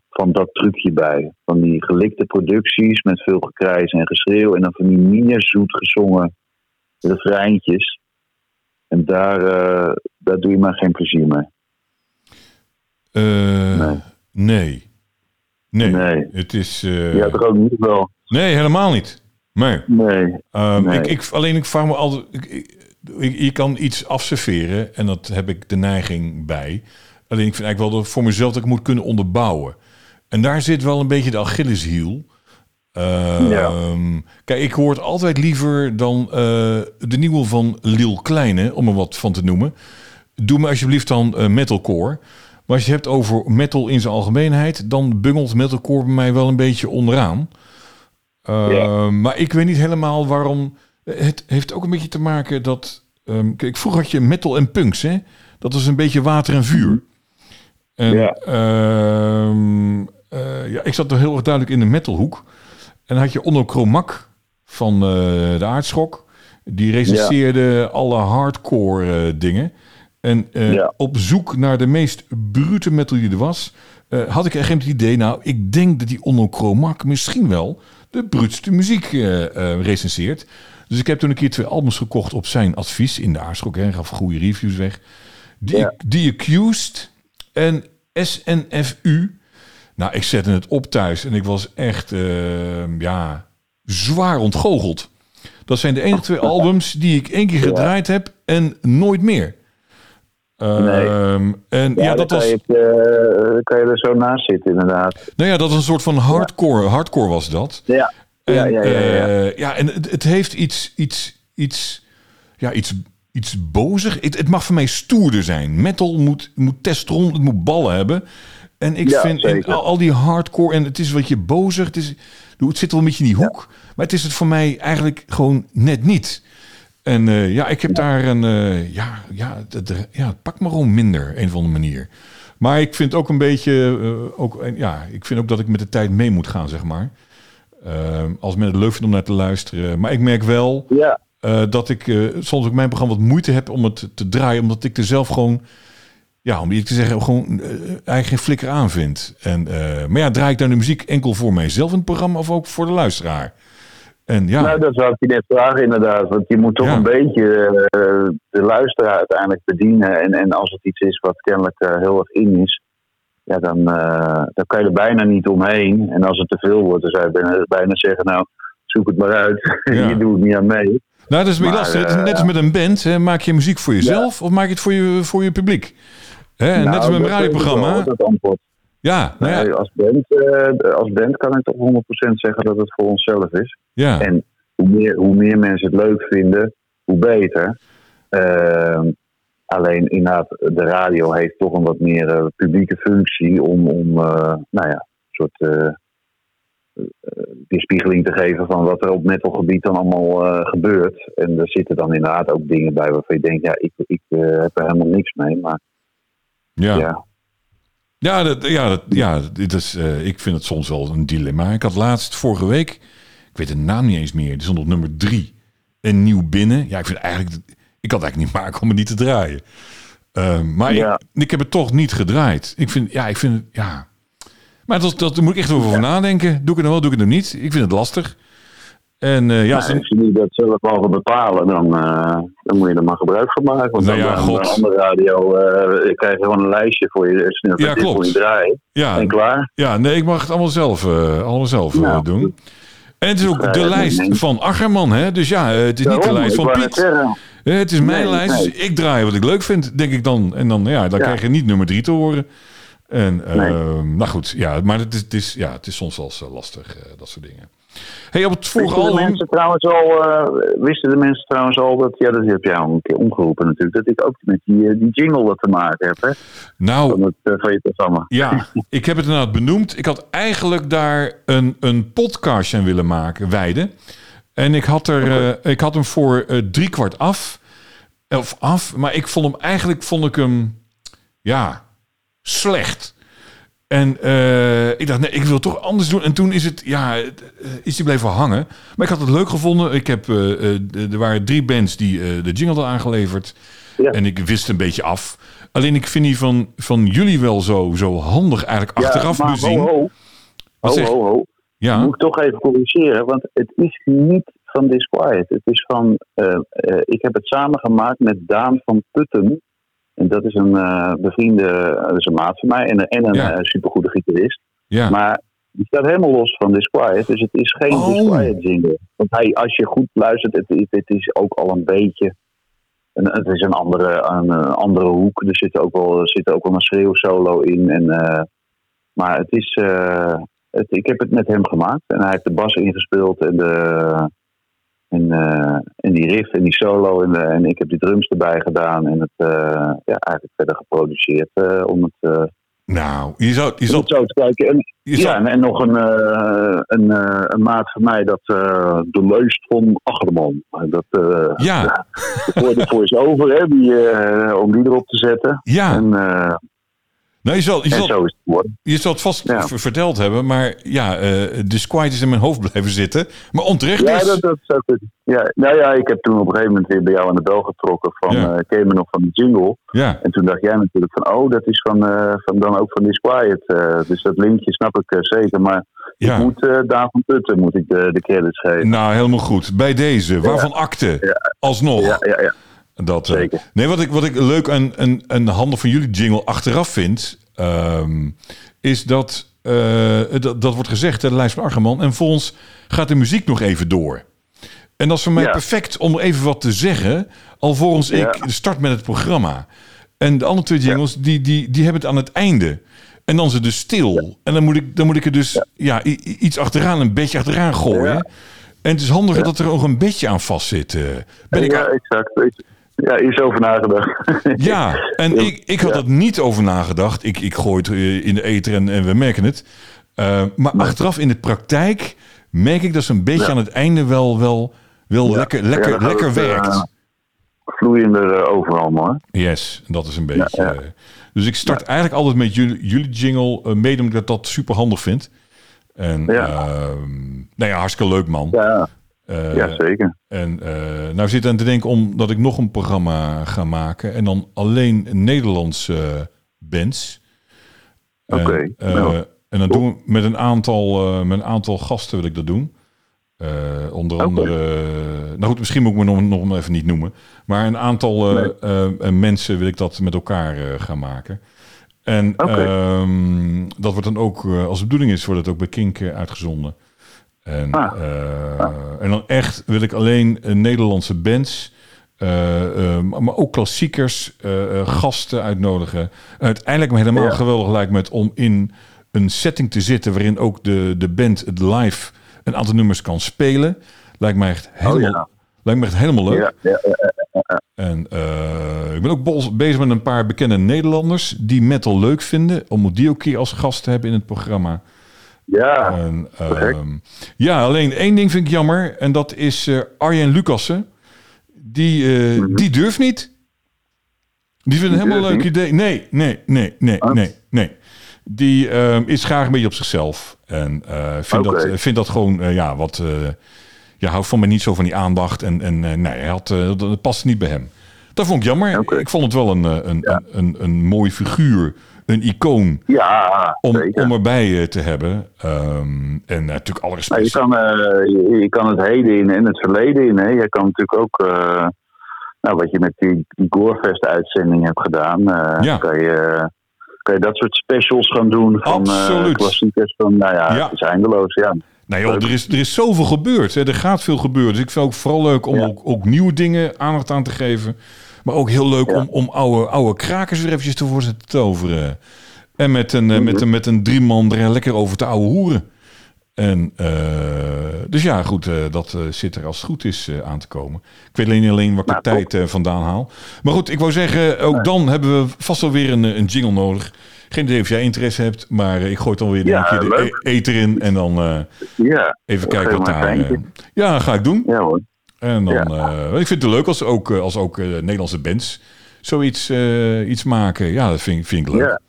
van dat trucje bij. Van die gelikte producties met veel gekrijs en geschreeuw... en dan van die meer zoet gezongen refreintjes. En daar, daar doe je maar geen plezier mee. Eh, Nee. nee. Nee. Nee. Het is... eh, Ja, toch ook niet wel. nee, helemaal niet. Nee. Nee. Ehm, Nee. ik, ik, alleen ik vraag me altijd... Je kan iets afserveren en dat heb ik de neiging bij. Alleen ik vind eigenlijk wel dat voor mezelf dat ik moet kunnen onderbouwen. En daar zit wel een beetje de Achilleshiel. Ehm, Ja. Kijk, ik hoor het altijd liever dan eh, de nieuwe van Lil Kleine, om er wat van te noemen. Doe me alsjeblieft dan eh, metalcore. Maar als je het hebt over metal in zijn algemeenheid, dan bungelt metalcore bij mij wel een beetje onderaan. Uh, Ja. Maar ik weet niet helemaal waarom. Het heeft ook een beetje te maken dat. ehm, kijk, vroeger had je metal en punks, hè? Dat was een beetje water en vuur. En, Ja. ehm, eh, ja, ik zat er heel erg duidelijk in de metalhoek. En dan had je Onno Kromak van eh, de Aardschok. Die recenseerde alle hardcore eh, dingen. En eh, Ja. op zoek naar de meest brute metal die er was, eh, had ik echt het idee, nou, ik denk dat die Onno Kromak misschien wel de bruutste muziek eh recenseert. Dus ik heb toen een keer twee albums gekocht op zijn advies in de Aardschok. Hij gaf goede reviews weg. The, Ja. The Accused en SNFU. Nou, ik zette het op thuis en ik was echt, eh, ja, zwaar ontgoocheld. Dat zijn de enige twee albums die ik één keer gedraaid heb en nooit meer. Ehm, En ja, Ja, dat dan was, kan, je, het, eh, kan je er zo naast zitten, inderdaad. nou ja, dat was een soort van hardcore. Hardcore was dat. Ja, En, ja, ja. ja, ja. eh, ja, en het, het heeft iets, iets, iets, ja, iets, iets bozig. Het, het mag voor mij stoerder zijn. Metal moet, moet testosteron, het moet ballen hebben. En ik Ja, vind al, al die hardcore, en het is wat je bozig, het, is, het zit wel een beetje in die hoek. Maar het is het voor mij eigenlijk gewoon net niet. En eh, ja, ik heb daar een. eh, ja, ja, het, ja, het pakt me gewoon minder, een of andere manier. Maar ik vind ook een beetje. eh, ook, ja, ik vind ook dat ik met de tijd mee moet gaan, zeg maar. Eh, als men het leuk vindt om naar te luisteren. Maar ik merk wel Ja, dat ik soms ook mijn programma wat moeite heb om het te draaien, omdat ik er zelf gewoon, ja, om eerlijk te zeggen, gewoon eigenlijk geen flikker aan vind. En, maar ja, draai ik dan de muziek enkel voor mijzelf in het programma of ook voor de luisteraar? En ja, nou, dat zou ik je net vragen inderdaad. Want je moet toch Ja. een beetje eh, de luisteraar uiteindelijk bedienen. En, en als het iets is wat kennelijk eh, heel erg in is, ja, dan, eh, dan kan je er bijna niet omheen. En als het te veel wordt, dan zou je bijna, bijna zeggen, nou, zoek het maar uit. Ja. je doet het niet aan mee. nou, dat is maar, lastig. Net als met een band. Hè. Maak je muziek voor jezelf of maak je het voor je, voor je publiek? Hè, net als met Nou, dat weet ik radioprogramma. Ja, nou ja, als, band, eh, als band kan ik toch 100% zeggen dat het voor onszelf is. ja. En hoe meer, hoe meer mensen het leuk vinden, hoe beter. Ehm, alleen inderdaad, de radio heeft toch een wat meer eh, publieke functie om, om eh, nou ja, een soort weerspiegeling te geven van wat er op metalgebied dan allemaal gebeurt. En er zitten dan inderdaad ook dingen bij waarvan je denkt, ja, ik, ik heb er helemaal niks mee. Maar ja. ja, Ja, dat, ja, dat, ja dit is, eh, ik vind het soms wel een dilemma. Ik had laatst vorige week, ik weet de naam niet eens meer, die stond op nummer drie. Een nieuw binnen. Ja, ik vind eigenlijk, ik kan het eigenlijk niet maken om het niet te draaien. Eh, maar Ja. ik, ik heb het toch niet gedraaid. Ik vind, ja, ik vind het, ja. Maar dat, dat, daar moet ik echt over nadenken. Doe ik het nou wel, doe ik het nog niet? Ik vind het lastig. En eh, ja, als Nou, als jullie dat zelf mogen bepalen, dan, eh, dan moet je er maar gebruik van maken. Want Nou dan ja, bij God. een andere radio eh, krijg je gewoon een lijstje voor je. Snel, Ja, dit klopt. je draaien. ja, En klaar. ja, nee, ik mag het allemaal zelf, allemaal zelf Nou, doen. En het is ook Ja, de ja, lijst van Ackerman, hè? Dus ja, het is niet de lijst van Piet. Eh, Het is mijn Nee, lijst. nee. dus Ik draai wat ik leuk vind, denk ik dan. En dan, ja, dan Ja. krijg je niet nummer drie te horen. En, eh, Nee. nou goed, ja, maar het is, het is, ja, het is soms wel lastig, dat soort dingen. Hey, op het vorige Wisten album... mensen trouwens al, eh, wisten de mensen trouwens al dat, ja, dat heb jij al een keer omgeroepen natuurlijk, dat ik ook met die, eh, die jingle wat te maken heb, hè, Nou, van, het, eh, van je programma. ja, ik heb het inderdaad benoemd. Ik had eigenlijk daar een, een podcast aan willen maken, wijden. En ik had, er, ik had hem voor drie kwart af. Of af, maar ik vond hem eigenlijk, vond ik hem, ja, slecht. En eh, ik dacht, nee, ik wil toch anders doen. En toen is het, ja, eh, is die blijven hangen. Maar ik had het leuk gevonden. Ik heb, eh, er waren drie bands die de jingle hadden aangeleverd. Ja. En ik wist een beetje af. Alleen ik vind die van, van jullie wel zo, zo handig eigenlijk achteraf maar bezien. ho, ho, ho, ho, ho. Ja, Moet ik toch even corrigeren, want het is niet van Disquiet. Het is van, ik heb het samengemaakt met Daan van Putten. En dat is een eh, bevriende, dat is een maat van mij en, en een Ja. eh, supergoede gitarist. ja. Maar die staat helemaal los van Disquiet, dus het is geen Oh. Disquiet jingle. Want hij, als je goed luistert, het, is ook al een beetje, een, het is een andere, een, een andere hoek. Er zit ook wel, er zit ook wel een schreeuwsolo in. En, eh, maar het is, eh, het, ik heb het met hem gemaakt en hij heeft de bas ingespeeld en de... En, eh, en die riff en die solo en, de- en ik heb die drums erbij gedaan en het eh, ja, eigenlijk verder geproduceerd eh, om het, Nou, je zou, je zou, zo te kijken. En, zou- ja, en, en nog een, een, een maat van mij, dat de leust van Achterman. Dat, eh ja, voor de voice-over, hè, die, eh, om die erop te zetten. ja. En, Nou, je zal, je zal, zo is het geworden. je zal het vast Ja. verteld hebben, maar ja, eh Disquiet is in mijn hoofd blijven zitten. Maar onterecht Ja, is... dat, dat zou. Ja, nou ja, ik heb toen op een gegeven moment weer bij jou aan de bel getrokken van, Ja. ken je me nog van de jingle? Ja, En toen dacht jij natuurlijk van, oh, dat is van, eh, van dan ook van Disquiet. dus dat linkje snap ik zeker. Maar ja. ik moet eh Daan van Putten moet ik de, de credits geven. Nou, helemaal goed. Bij deze, waarvan akte, alsnog. Ja, ja, ja. Dat, eh, nee, wat ik, wat ik leuk aan een, een handel van jullie jingle achteraf vind, ehm, is dat, eh, dat dat wordt gezegd, de lijst van Argeman, en volgens gaat de muziek nog even door. En dat is voor mij Ja. perfect om even wat te zeggen, alvorens Ja. ik start met het programma. En de andere twee jingles, die, die, die hebben het aan het einde. En dan het dus stil. En dan moet, ik, dan moet ik er dus ja. iets achteraan, een beetje achteraan gooien. En het is handiger dat er ook een beetje aan vast zit. eh. Ben ik ja, exact. Ja, is over nagedacht. Ja, en Ja. ik, ik had er niet over nagedacht. Ik, ik gooi het eh, in de ether en, en we merken het. Eh, maar achteraf in de praktijk merk ik dat ze een beetje Ja. aan het einde wel, wel, wel Ja. lekker, lekker, lekker het, eh, werkt. Vloeiender eh, overal, hoor. Yes, dat is een beetje. dus ik start eigenlijk altijd met jullie, jullie jingle, mede omdat ik dat super handig vind. En Ja. ehm, nou ja, hartstikke leuk man. Ja, Eh, ja zeker. En eh nou zit aan te denken om dat ik nog een programma ga maken en dan alleen Nederlandse bands. En, Oké, eh, nou. en dan doen we met een aantal, eh, met een aantal gasten wil ik dat doen. Eh, onder andere, eh, nou goed, misschien moet ik me nog, nog even niet noemen, maar een aantal eh, Nee. eh, eh, mensen wil ik dat met elkaar eh, gaan maken. En ehm, dat wordt dan ook, eh, als de bedoeling is, wordt het ook bij Kink eh, uitgezonden. En, Ah. eh, en dan echt wil ik alleen eh, Nederlandse bands, eh, maar ook klassiekers, gasten uitnodigen. Uiteindelijk me helemaal Ja. geweldig lijkt me het om in een setting te zitten waarin ook de, de band het live een aantal nummers kan spelen. Lijkt mij echt helemaal, Oh, ja. lijkt me echt helemaal leuk. Ja, ja, ja, En ik ben ook bezig met een paar bekende Nederlanders die metal leuk vinden. Om die ook keer als gast te hebben in het programma. Ja. En, ehm, ja, alleen één ding vind ik jammer. En dat is eh, Arjen Lucassen. Die, eh, die durft niet. Die vindt een Mhm. Helemaal leuk idee. Nee, nee, nee, nee, nee, nee. Die ehm, is graag een beetje op zichzelf. En eh vindt, dat, vindt dat gewoon, ja, wat... ja, houdt van mij niet zo van die aandacht. En, en nee, hij had, dat, past niet bij hem. Dat vond ik jammer. Ik vond het wel een, een, een, een, een mooi figuur. Een icoon ja om, zeker. om erbij eh, te hebben. Ehm, en natuurlijk alle Nou, respect. je, kan, eh, je, je kan het heden in en het verleden in. Hè. Je kan natuurlijk ook, eh, nou, wat je met die, die Gorefest-uitzending hebt gedaan, eh, Ja. kan, je, kan je dat soort specials gaan doen van eh, Absoluut. klassiekers. Van, nou ja, Ja. het is eindeloos. Ja. Nou joh, er is, er is zoveel gebeurd. Hè. Er gaat veel gebeuren. Dus ik vind het ook vooral leuk om Ja. ook, ook nieuwe dingen aandacht aan te geven. Maar ook heel leuk Ja. om, om oude, oude krakers weer eventjes te te toveren. En met een, eh, met een, met een drie man er lekker over te ouwe hoeren. En, eh, dus ja, goed, eh, dat zit er als het goed is aan te komen. Ik weet alleen alleen waar ik de tijd vandaan haal. Maar goed, ik wou zeggen, ook dan hebben we vast wel weer een, een jingle nodig. Geen idee of jij interesse hebt, maar ik gooi dan weer Ja, een keer de e- eter in. En dan eh, ja, even kijken wat daar... eh, ja, dat ga ik doen. ja hoor. En dan, Ja. eh, ik vind het leuk als ook, als ook Nederlandse bands zoiets iets maken. Ja, dat vind, vind ik leuk. Ja.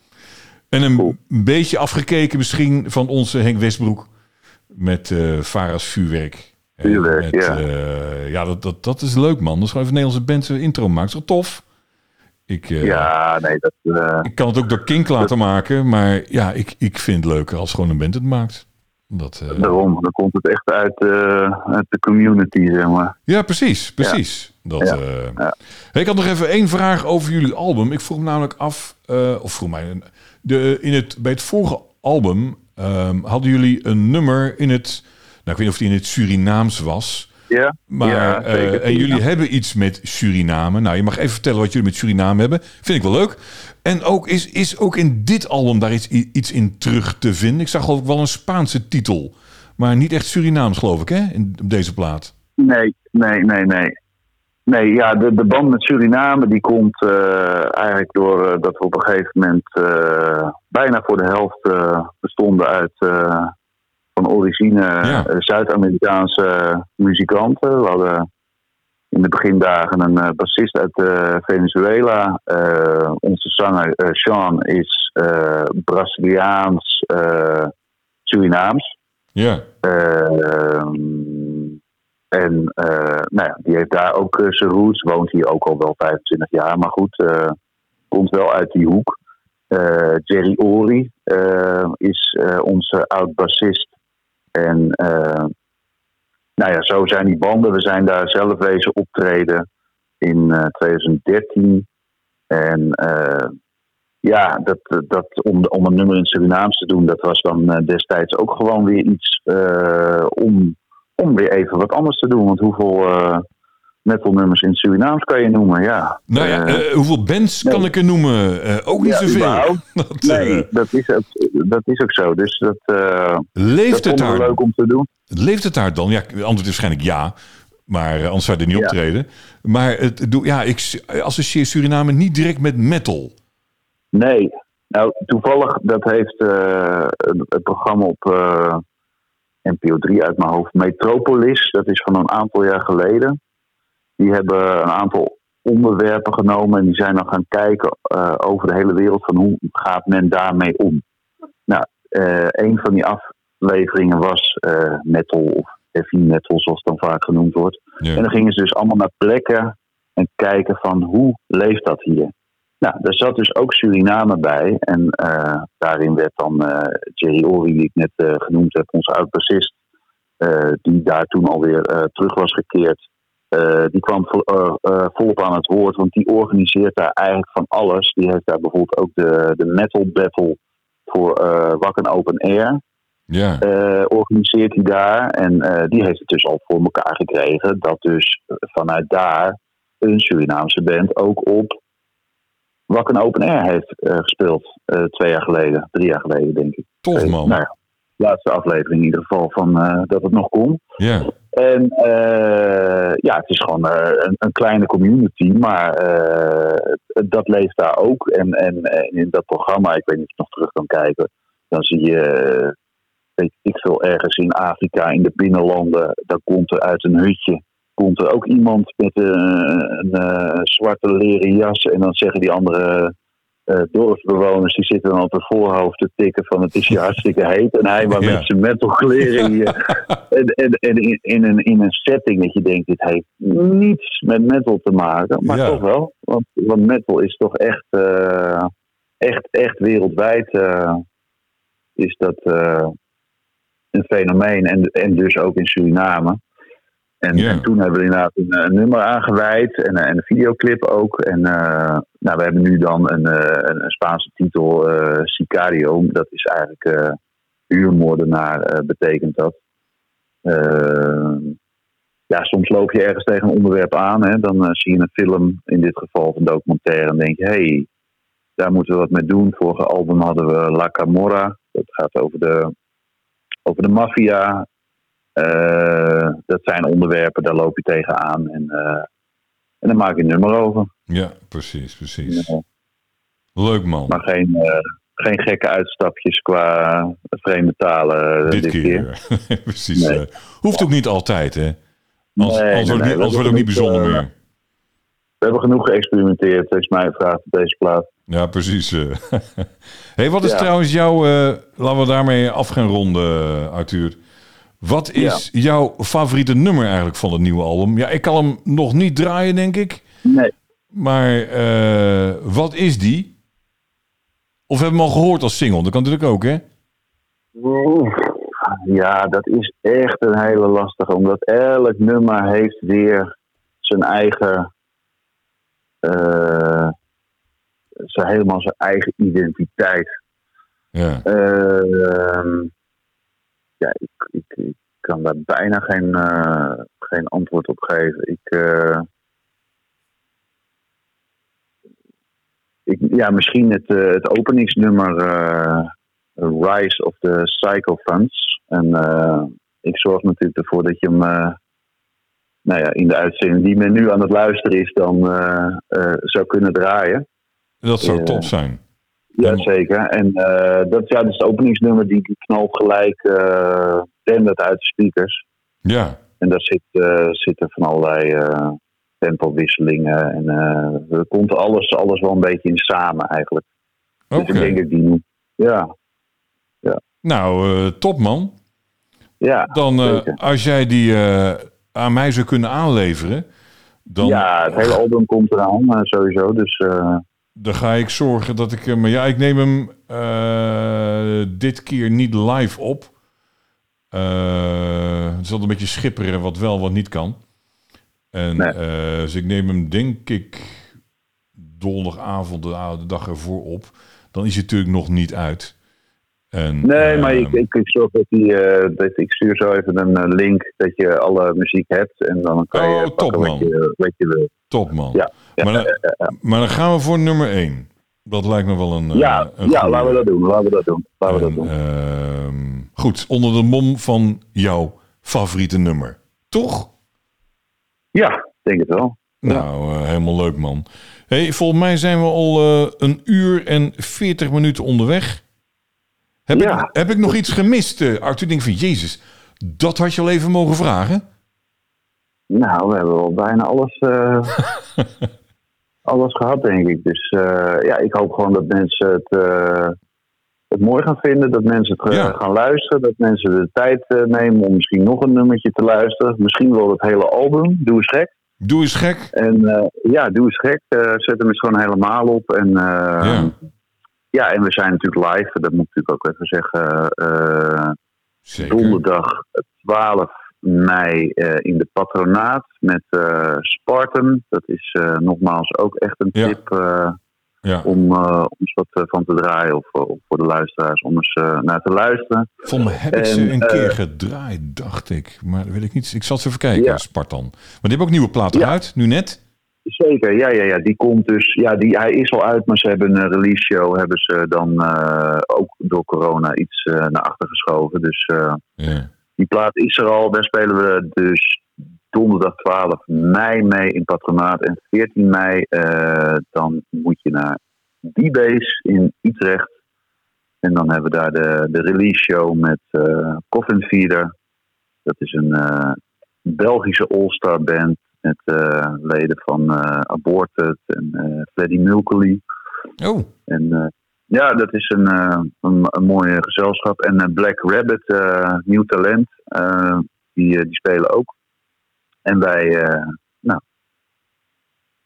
En een Cool. beetje afgekeken misschien van onze Henk Westbroek met eh Vara's vuurwerk. Vuurwerk, met, ja. ja, dat, dat, dat is leuk man. Dat is gewoon even Nederlandse band een intro maken. Is toch tof? Ik, eh, ja, nee, dat... eh, ik kan het ook door Kink laten maken, maar ja, ik, ik vind het leuker als gewoon een band het maakt. Dat, eh, Daarom, dan komt het echt uit, uit de community, zeg maar. Ja, precies, precies. Dat, Ja, ja. Hey, ik had nog even één vraag over jullie album. Ik vroeg me namelijk af, of vroeg mij, de, in het, bij het vorige album ehm, hadden jullie een nummer in het, nou ik weet niet of die in het Surinaams was, Ja, maar ja, eh, en jullie hebben iets met Suriname. Nou, je mag even vertellen wat jullie met Suriname hebben. Vind ik wel leuk. En ook is, is ook in dit album daar iets, iets in terug te vinden. Ik zag ook wel een Spaanse titel, maar niet echt Surinaams geloof ik, hè, in, op deze plaat. Nee, nee, nee, nee. Nee, ja, de, de band met Suriname die komt eh, eigenlijk door eh, dat we op een gegeven moment bijna voor de helft bestonden uit van origine Ja. eh, Zuid-Amerikaanse muzikanten. We hadden in de begindagen een eh, bassist uit eh, Venezuela. Eh, onze zanger eh, Sean is eh, Braziliaans, eh, Surinaams. Ja, Ehm, en eh, nou ja, die heeft daar ook eh, zijn roots. Woont hier ook al wel 25 jaar. Maar goed, eh, komt wel uit die hoek. Eh, Jerry Ori eh, is eh, onze oud-bassist. En eh, nou ja, zo zijn die banden. We zijn daar zelf wezen optreden in eh, 2013. En eh, ja, dat, dat, om, om een nummer in Surinaams te doen, dat was dan eh, destijds ook gewoon weer iets eh, om, om weer even wat anders te doen. Want hoeveel eh metalnummers in Surinaams kan je noemen? Ja. Nou ja, Eh, eh, hoeveel bands nee. kan ik er noemen? Eh, ook niet ja, zoveel. Dat, nee, dat, is ook, dat is ook zo. Dus dat, leeft, dat het daar, leuk om te doen. leeft het daar dan? Ja, het antwoord is waarschijnlijk ja. Maar anders zou je er niet Ja. optreden. Maar het, ja, ik associeer Suriname niet direct met metal. Nee, nou toevallig dat heeft het, programma op, NPO 3 uit mijn hoofd. Metropolis, dat is van een aantal jaar geleden. Die hebben een aantal onderwerpen genomen en die zijn dan gaan kijken eh, over de hele wereld van hoe gaat men daarmee om. Nou, eh, een van die afleveringen was eh, metal of heavy metal, zoals het dan vaak genoemd wordt. Ja. En dan gingen ze dus allemaal naar plekken en kijken van hoe leeft dat hier. Nou, daar zat dus ook Suriname bij. En daarin werd dan Jerry Ori, die ik net genoemd heb, onze oud-bassist, die daar toen alweer terug was gekeerd. Eh, die kwam vol- eh, eh, volop aan het woord, want die organiseert daar eigenlijk van alles. Die heeft daar bijvoorbeeld ook de, de metal battle voor Wakken Open Air Ja. organiseert hij daar. En die heeft het dus al voor elkaar gekregen. Dat dus vanuit daar een Surinaamse band ook op Wakken Open Air heeft gespeeld. twee jaar geleden, drie jaar geleden denk ik. Tof, man. Nou ja, laatste aflevering in ieder geval van eh, dat het nog kon. Ja. En eh, ja, het is gewoon eh, een, een kleine community, maar dat leeft daar ook. En, en, en in dat programma, ik weet niet of je nog terug kan kijken, dan zie je, weet ik veel, ergens in Afrika, in de binnenlanden, dan komt er uit een hutje, komt er ook iemand met een, een, zwarte leren jas. En dan zeggen die andere eh, dorpsbewoners, die zitten dan op het voorhoofd te tikken van het is hier hartstikke heet. En hij maar Ja. met zijn metalkleren hier. En, en, en in, in, een, in een setting dat je denkt, dit heeft niets met metal te maken. Maar Ja. toch wel. Want, want metal is toch echt, eh, echt, echt wereldwijd eh, is dat een fenomeen. En, en dus ook in Suriname. En, toen hebben we inderdaad een, een nummer aangeweid en, en een videoclip ook. En eh, nou, we hebben nu dan een, eh, een, een Spaanse titel, eh, Sicario. Dat is eigenlijk eh huurmoordenaar, eh, betekent dat. Eh, ja, soms loop je ergens tegen een onderwerp aan. Hè, dan eh, zie je een film, in dit geval een documentaire, en denk je, hé, hey, daar moeten we wat mee doen. Vorige album hadden we La Camorra. Dat gaat over de, over de maffia. Eh, dat zijn onderwerpen, daar loop je tegenaan. En, eh, en dan maak je een nummer over. Ja, precies, precies. Ja. Leuk, man. Maar geen, eh, geen gekke uitstapjes qua vreemde talen dit, dit, keer. precies. Nee. hoeft ook niet altijd, hè? Als, Nee, wordt, ook niet bijzonder meer. We hebben genoeg geëxperimenteerd, is mijn vraag op deze plaats. Ja, precies. hey, wat is Ja. trouwens jouw... laten we daarmee af gaan ronden, Arthur. Wat is jouw favoriete nummer eigenlijk van het nieuwe album? Ja, ik kan hem nog niet draaien, denk ik. Nee. Maar eh, wat is die? Of hebben we hem al gehoord als single? Dat kan natuurlijk ook, hè? Ja, dat is echt een hele lastige, omdat elk nummer heeft weer zijn eigen, eh, zijn helemaal zijn eigen identiteit. Ja. Ehm, ja, ik, ik, ik kan daar bijna geen, eh, geen antwoord op geven. Ik, eh, ik, ja, misschien het, eh, het openingsnummer Rise of the Psychophants. En eh, ik zorg natuurlijk ervoor dat je hem nou ja, in de uitzending die men nu aan het luisteren is, dan zou kunnen draaien. Dat zou top zijn. Jazeker. En eh, dat, ja, dat is het openingsnummer die, die knalt gelijk standaard uit de speakers. Ja. En daar zit, eh, zitten van allerlei eh tempowisselingen. En er komt alles, alles wel een beetje in samen eigenlijk. Oké. Dus ik denk dat ik die noem. Ja, Nou, top man. ja. Dan, als jij die aan mij zou kunnen aanleveren, dan, ja, het hele album komt eraan sowieso. Dus dan ga ik zorgen dat ik hem... Ja, ik neem hem eh, dit keer niet live op. Eh, het is altijd een beetje schipperen wat wel, wat niet kan. En, Nee. eh, dus ik neem hem denk ik donderdagavond, de, de dag ervoor op. Dan is hij natuurlijk nog niet uit. En, nee, maar eh, ik, ik, ik zorg dat die, eh, dat ik stuur zo even een eh, link dat je alle muziek hebt. En dan kan je Oh, pakken top, wat, man. je, wat je wil. Top man. Ja, maar, dan, maar dan gaan we voor nummer 1. Dat lijkt me wel een. eh, Ja, een ja laten we dat doen. Laten we dat doen. Laten we dat En, doen. ehm, goed, onder de mom van jouw favoriete nummer. Toch? Ja, denk het wel. Nou, helemaal leuk man. Hey, volgens mij zijn we al een uur en 40 minuten onderweg. Heb, Ja. ik, heb ik nog iets gemist, eh, Arthur? Ik denk van, jezus, Dat had je al even mogen vragen. Nou, we hebben wel bijna alles, eh, alles gehad, denk ik. Dus eh, ja, ik hoop gewoon dat mensen het, het mooi gaan vinden. Dat mensen het Ja. gaan luisteren. Dat mensen de tijd nemen om misschien nog een nummertje te luisteren. Misschien wel het hele album. Doe eens gek. Doe eens gek. En ja, doe eens gek. Zet hem eens gewoon helemaal op. En Ja. Ja. en we zijn natuurlijk live. Dat moet ik natuurlijk ook even zeggen. eh, Zeker. donderdag 12 mei eh, in de patronaat met eh Spartan. Dat is eh, nogmaals ook echt een tip eh, Ja. om, eh, om eens wat eh, van te draaien. Of, eh, of voor de luisteraars om eens eh, naar te luisteren. Volgens mij heb ik ze En, een eh, keer gedraaid, dacht ik. Maar dat weet ik niet. Ik zal het even kijken, Ja. Spartan. Maar die hebben ook nieuwe platen uit, nu net. Zeker, ja, ja, ja. Die komt dus. Ja, die, hij is al uit, maar ze hebben een release show. Hebben ze dan eh, ook door corona iets eh, naar achter geschoven. Dus eh, Ja. die plaat is er al. Daar spelen we dus donderdag 12 mei mee in Patronaat. En 14 mei dan moet je naar D-Base in Utrecht. En dan hebben we daar de, de release show met Coffin Feeder. Dat is een Belgische all-star band met eh, leden van eh Aborted en eh Freddie Mulcahy. Oh, En ja, dat is een, een, een mooie gezelschap. En Black Rabbit, nieuw talent, die, die spelen ook. En wij nou,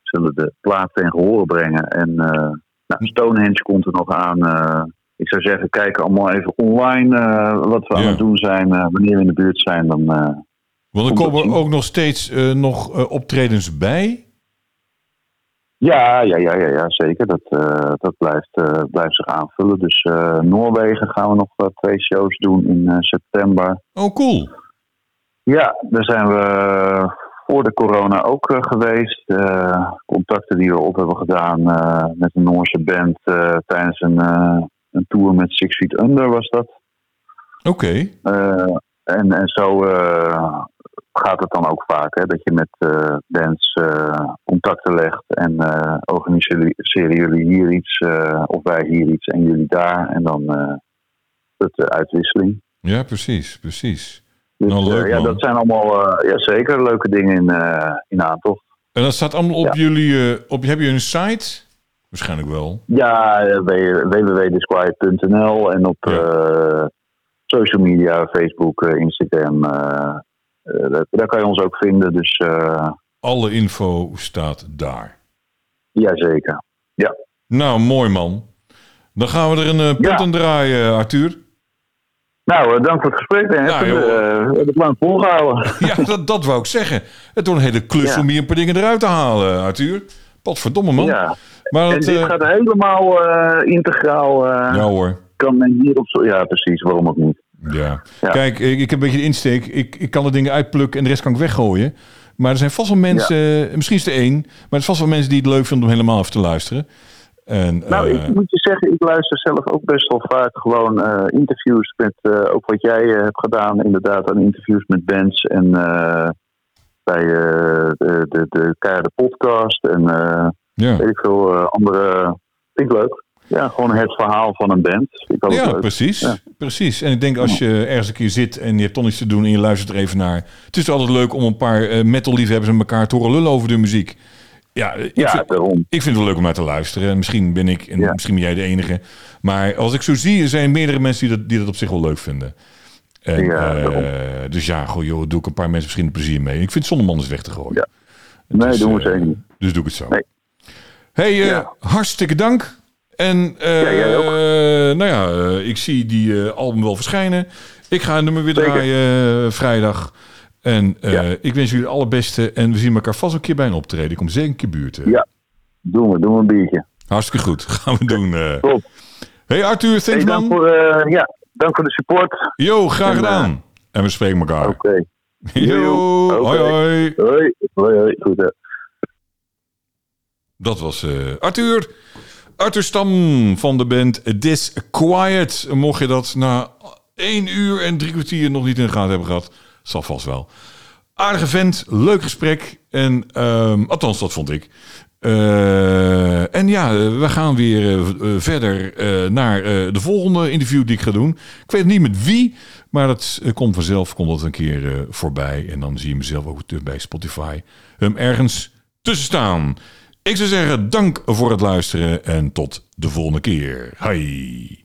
zullen de plaat ten gehoor brengen. En nou, Stonehenge komt er nog aan. ik zou zeggen, kijk allemaal even online wat we Ja. aan het doen zijn. Wanneer we in de buurt zijn, dan... want er komen ook nog steeds eh, nog eh, optredens bij. Ja, ja, ja, ja, ja zeker. Dat, eh, dat blijft, blijft zich aanvullen. Dus Noorwegen gaan we nog twee shows doen in september. Oh, cool. Ja, daar zijn we voor de corona ook geweest. Contacten die we op hebben gedaan met een Noorse band tijdens een, een tour met Six Feet Under was dat. Oké. Eh, en, en zo eh, gaat het dan ook vaak, hè, dat je met eh, bands eh, contacten legt en eh organiseren jullie hier iets eh, of wij hier iets en jullie daar. En dan eh het uitwisseling. Ja, precies, precies. Dus Nou, leuk, eh, ja, dat zijn allemaal eh, ja, zeker leuke dingen in, eh in aantocht. En dat staat allemaal op Ja. jullie... eh, op, heb je een site? Waarschijnlijk wel. Ja, eh, www.disquiet.nl en op Ja. Social media, Facebook, eh, Instagram. eh, eh, daar, daar kan je ons ook vinden. Dus Alle info staat daar. jazeker. Nou, mooi man. Dan gaan we er een punt Ja. aan draaien, Arthur. Nou, dank voor het gesprek. Nou, we hebben het lang volgehouden. Ja, dat, dat wou ik zeggen. Het wordt een hele klus Ja. om hier een paar dingen eruit te halen, Arthur. Potverdomme, man. Ja. Maar En dat, dit gaat helemaal integraal. ja hoor. Kan men hier op zo. Ja, precies. Waarom ook niet? Ja. Ja. Kijk, ik, ik heb een beetje de insteek. Ik, ik kan de dingen uitplukken en de rest kan ik weggooien. Maar er zijn vast wel mensen, misschien is er één, maar er zijn vast wel mensen die het leuk vinden om helemaal even te luisteren. En, Nou, eh, ik moet je zeggen, ik luister zelf ook best wel vaak gewoon eh, interviews met, eh, ook wat jij hebt gedaan, inderdaad, aan interviews met bands en bij de, de, de keiharde podcast en ja. weet ik veel andere. Vind ik leuk. Ja, gewoon het verhaal van een band. Ik Ja, leuk. precies. Ja. precies. En ik denk als je ergens een keer zit en je hebt toch niets te doen en je luistert er even naar. Het is altijd leuk om een paar eh, metal liefhebbers aan elkaar te horen lullen over de muziek. Ja, ik, Ja, vind, daarom. ik vind het wel leuk om naar te luisteren. En Misschien ben ik en Ja. misschien ben jij de enige. Maar als ik zo zie, er zijn meerdere mensen die dat, die dat op zich wel leuk vinden. En, Ja, eh, dus ja, goh, joh, doe ik een paar mensen misschien plezier mee. Ik vind het zonde om anders weg te gooien. Ja. Nee, Dus, doen we eh, zeker niet. Dus doe ik het zo. Nee. hey, eh, hartstikke dank. En eh, Ja, nou ja, eh, ik zie die eh, album wel verschijnen. Ik ga een nummer weer Zeker. draaien vrijdag. En Ja. ik wens jullie het allerbeste. En we zien elkaar vast een keer bij een optreden. Ik kom zeker een keer buurten. Ja. Doen we, doen we een biertje. Hartstikke goed. Gaan we doen. Top. Hey Arthur, thanks Hey, dank, man. voor, ja, dank voor de support. Yo, graag En, gedaan. En we spreken elkaar. Oké. Yo, Oké. hoi hoi. Hoi. Hoi, hoi. Goed, hè. Dat was Arthur. Arthur Stam van de band Disquiet. Mocht je dat na één uur en drie kwartier nog niet in de gaten hebben gehad, zal vast wel. Aardige vent, leuk gesprek. En, ehm, althans, dat vond ik. Eh, en ja, we gaan weer eh, eh, verder naar de volgende interview die ik ga doen. Ik weet niet met wie, maar dat komt vanzelf, komt dat een keer voorbij. En dan zie je mezelf ook bij Spotify hem ergens tussen staan. Ik zou zeggen, dank voor het luisteren en tot de volgende keer. Hoi.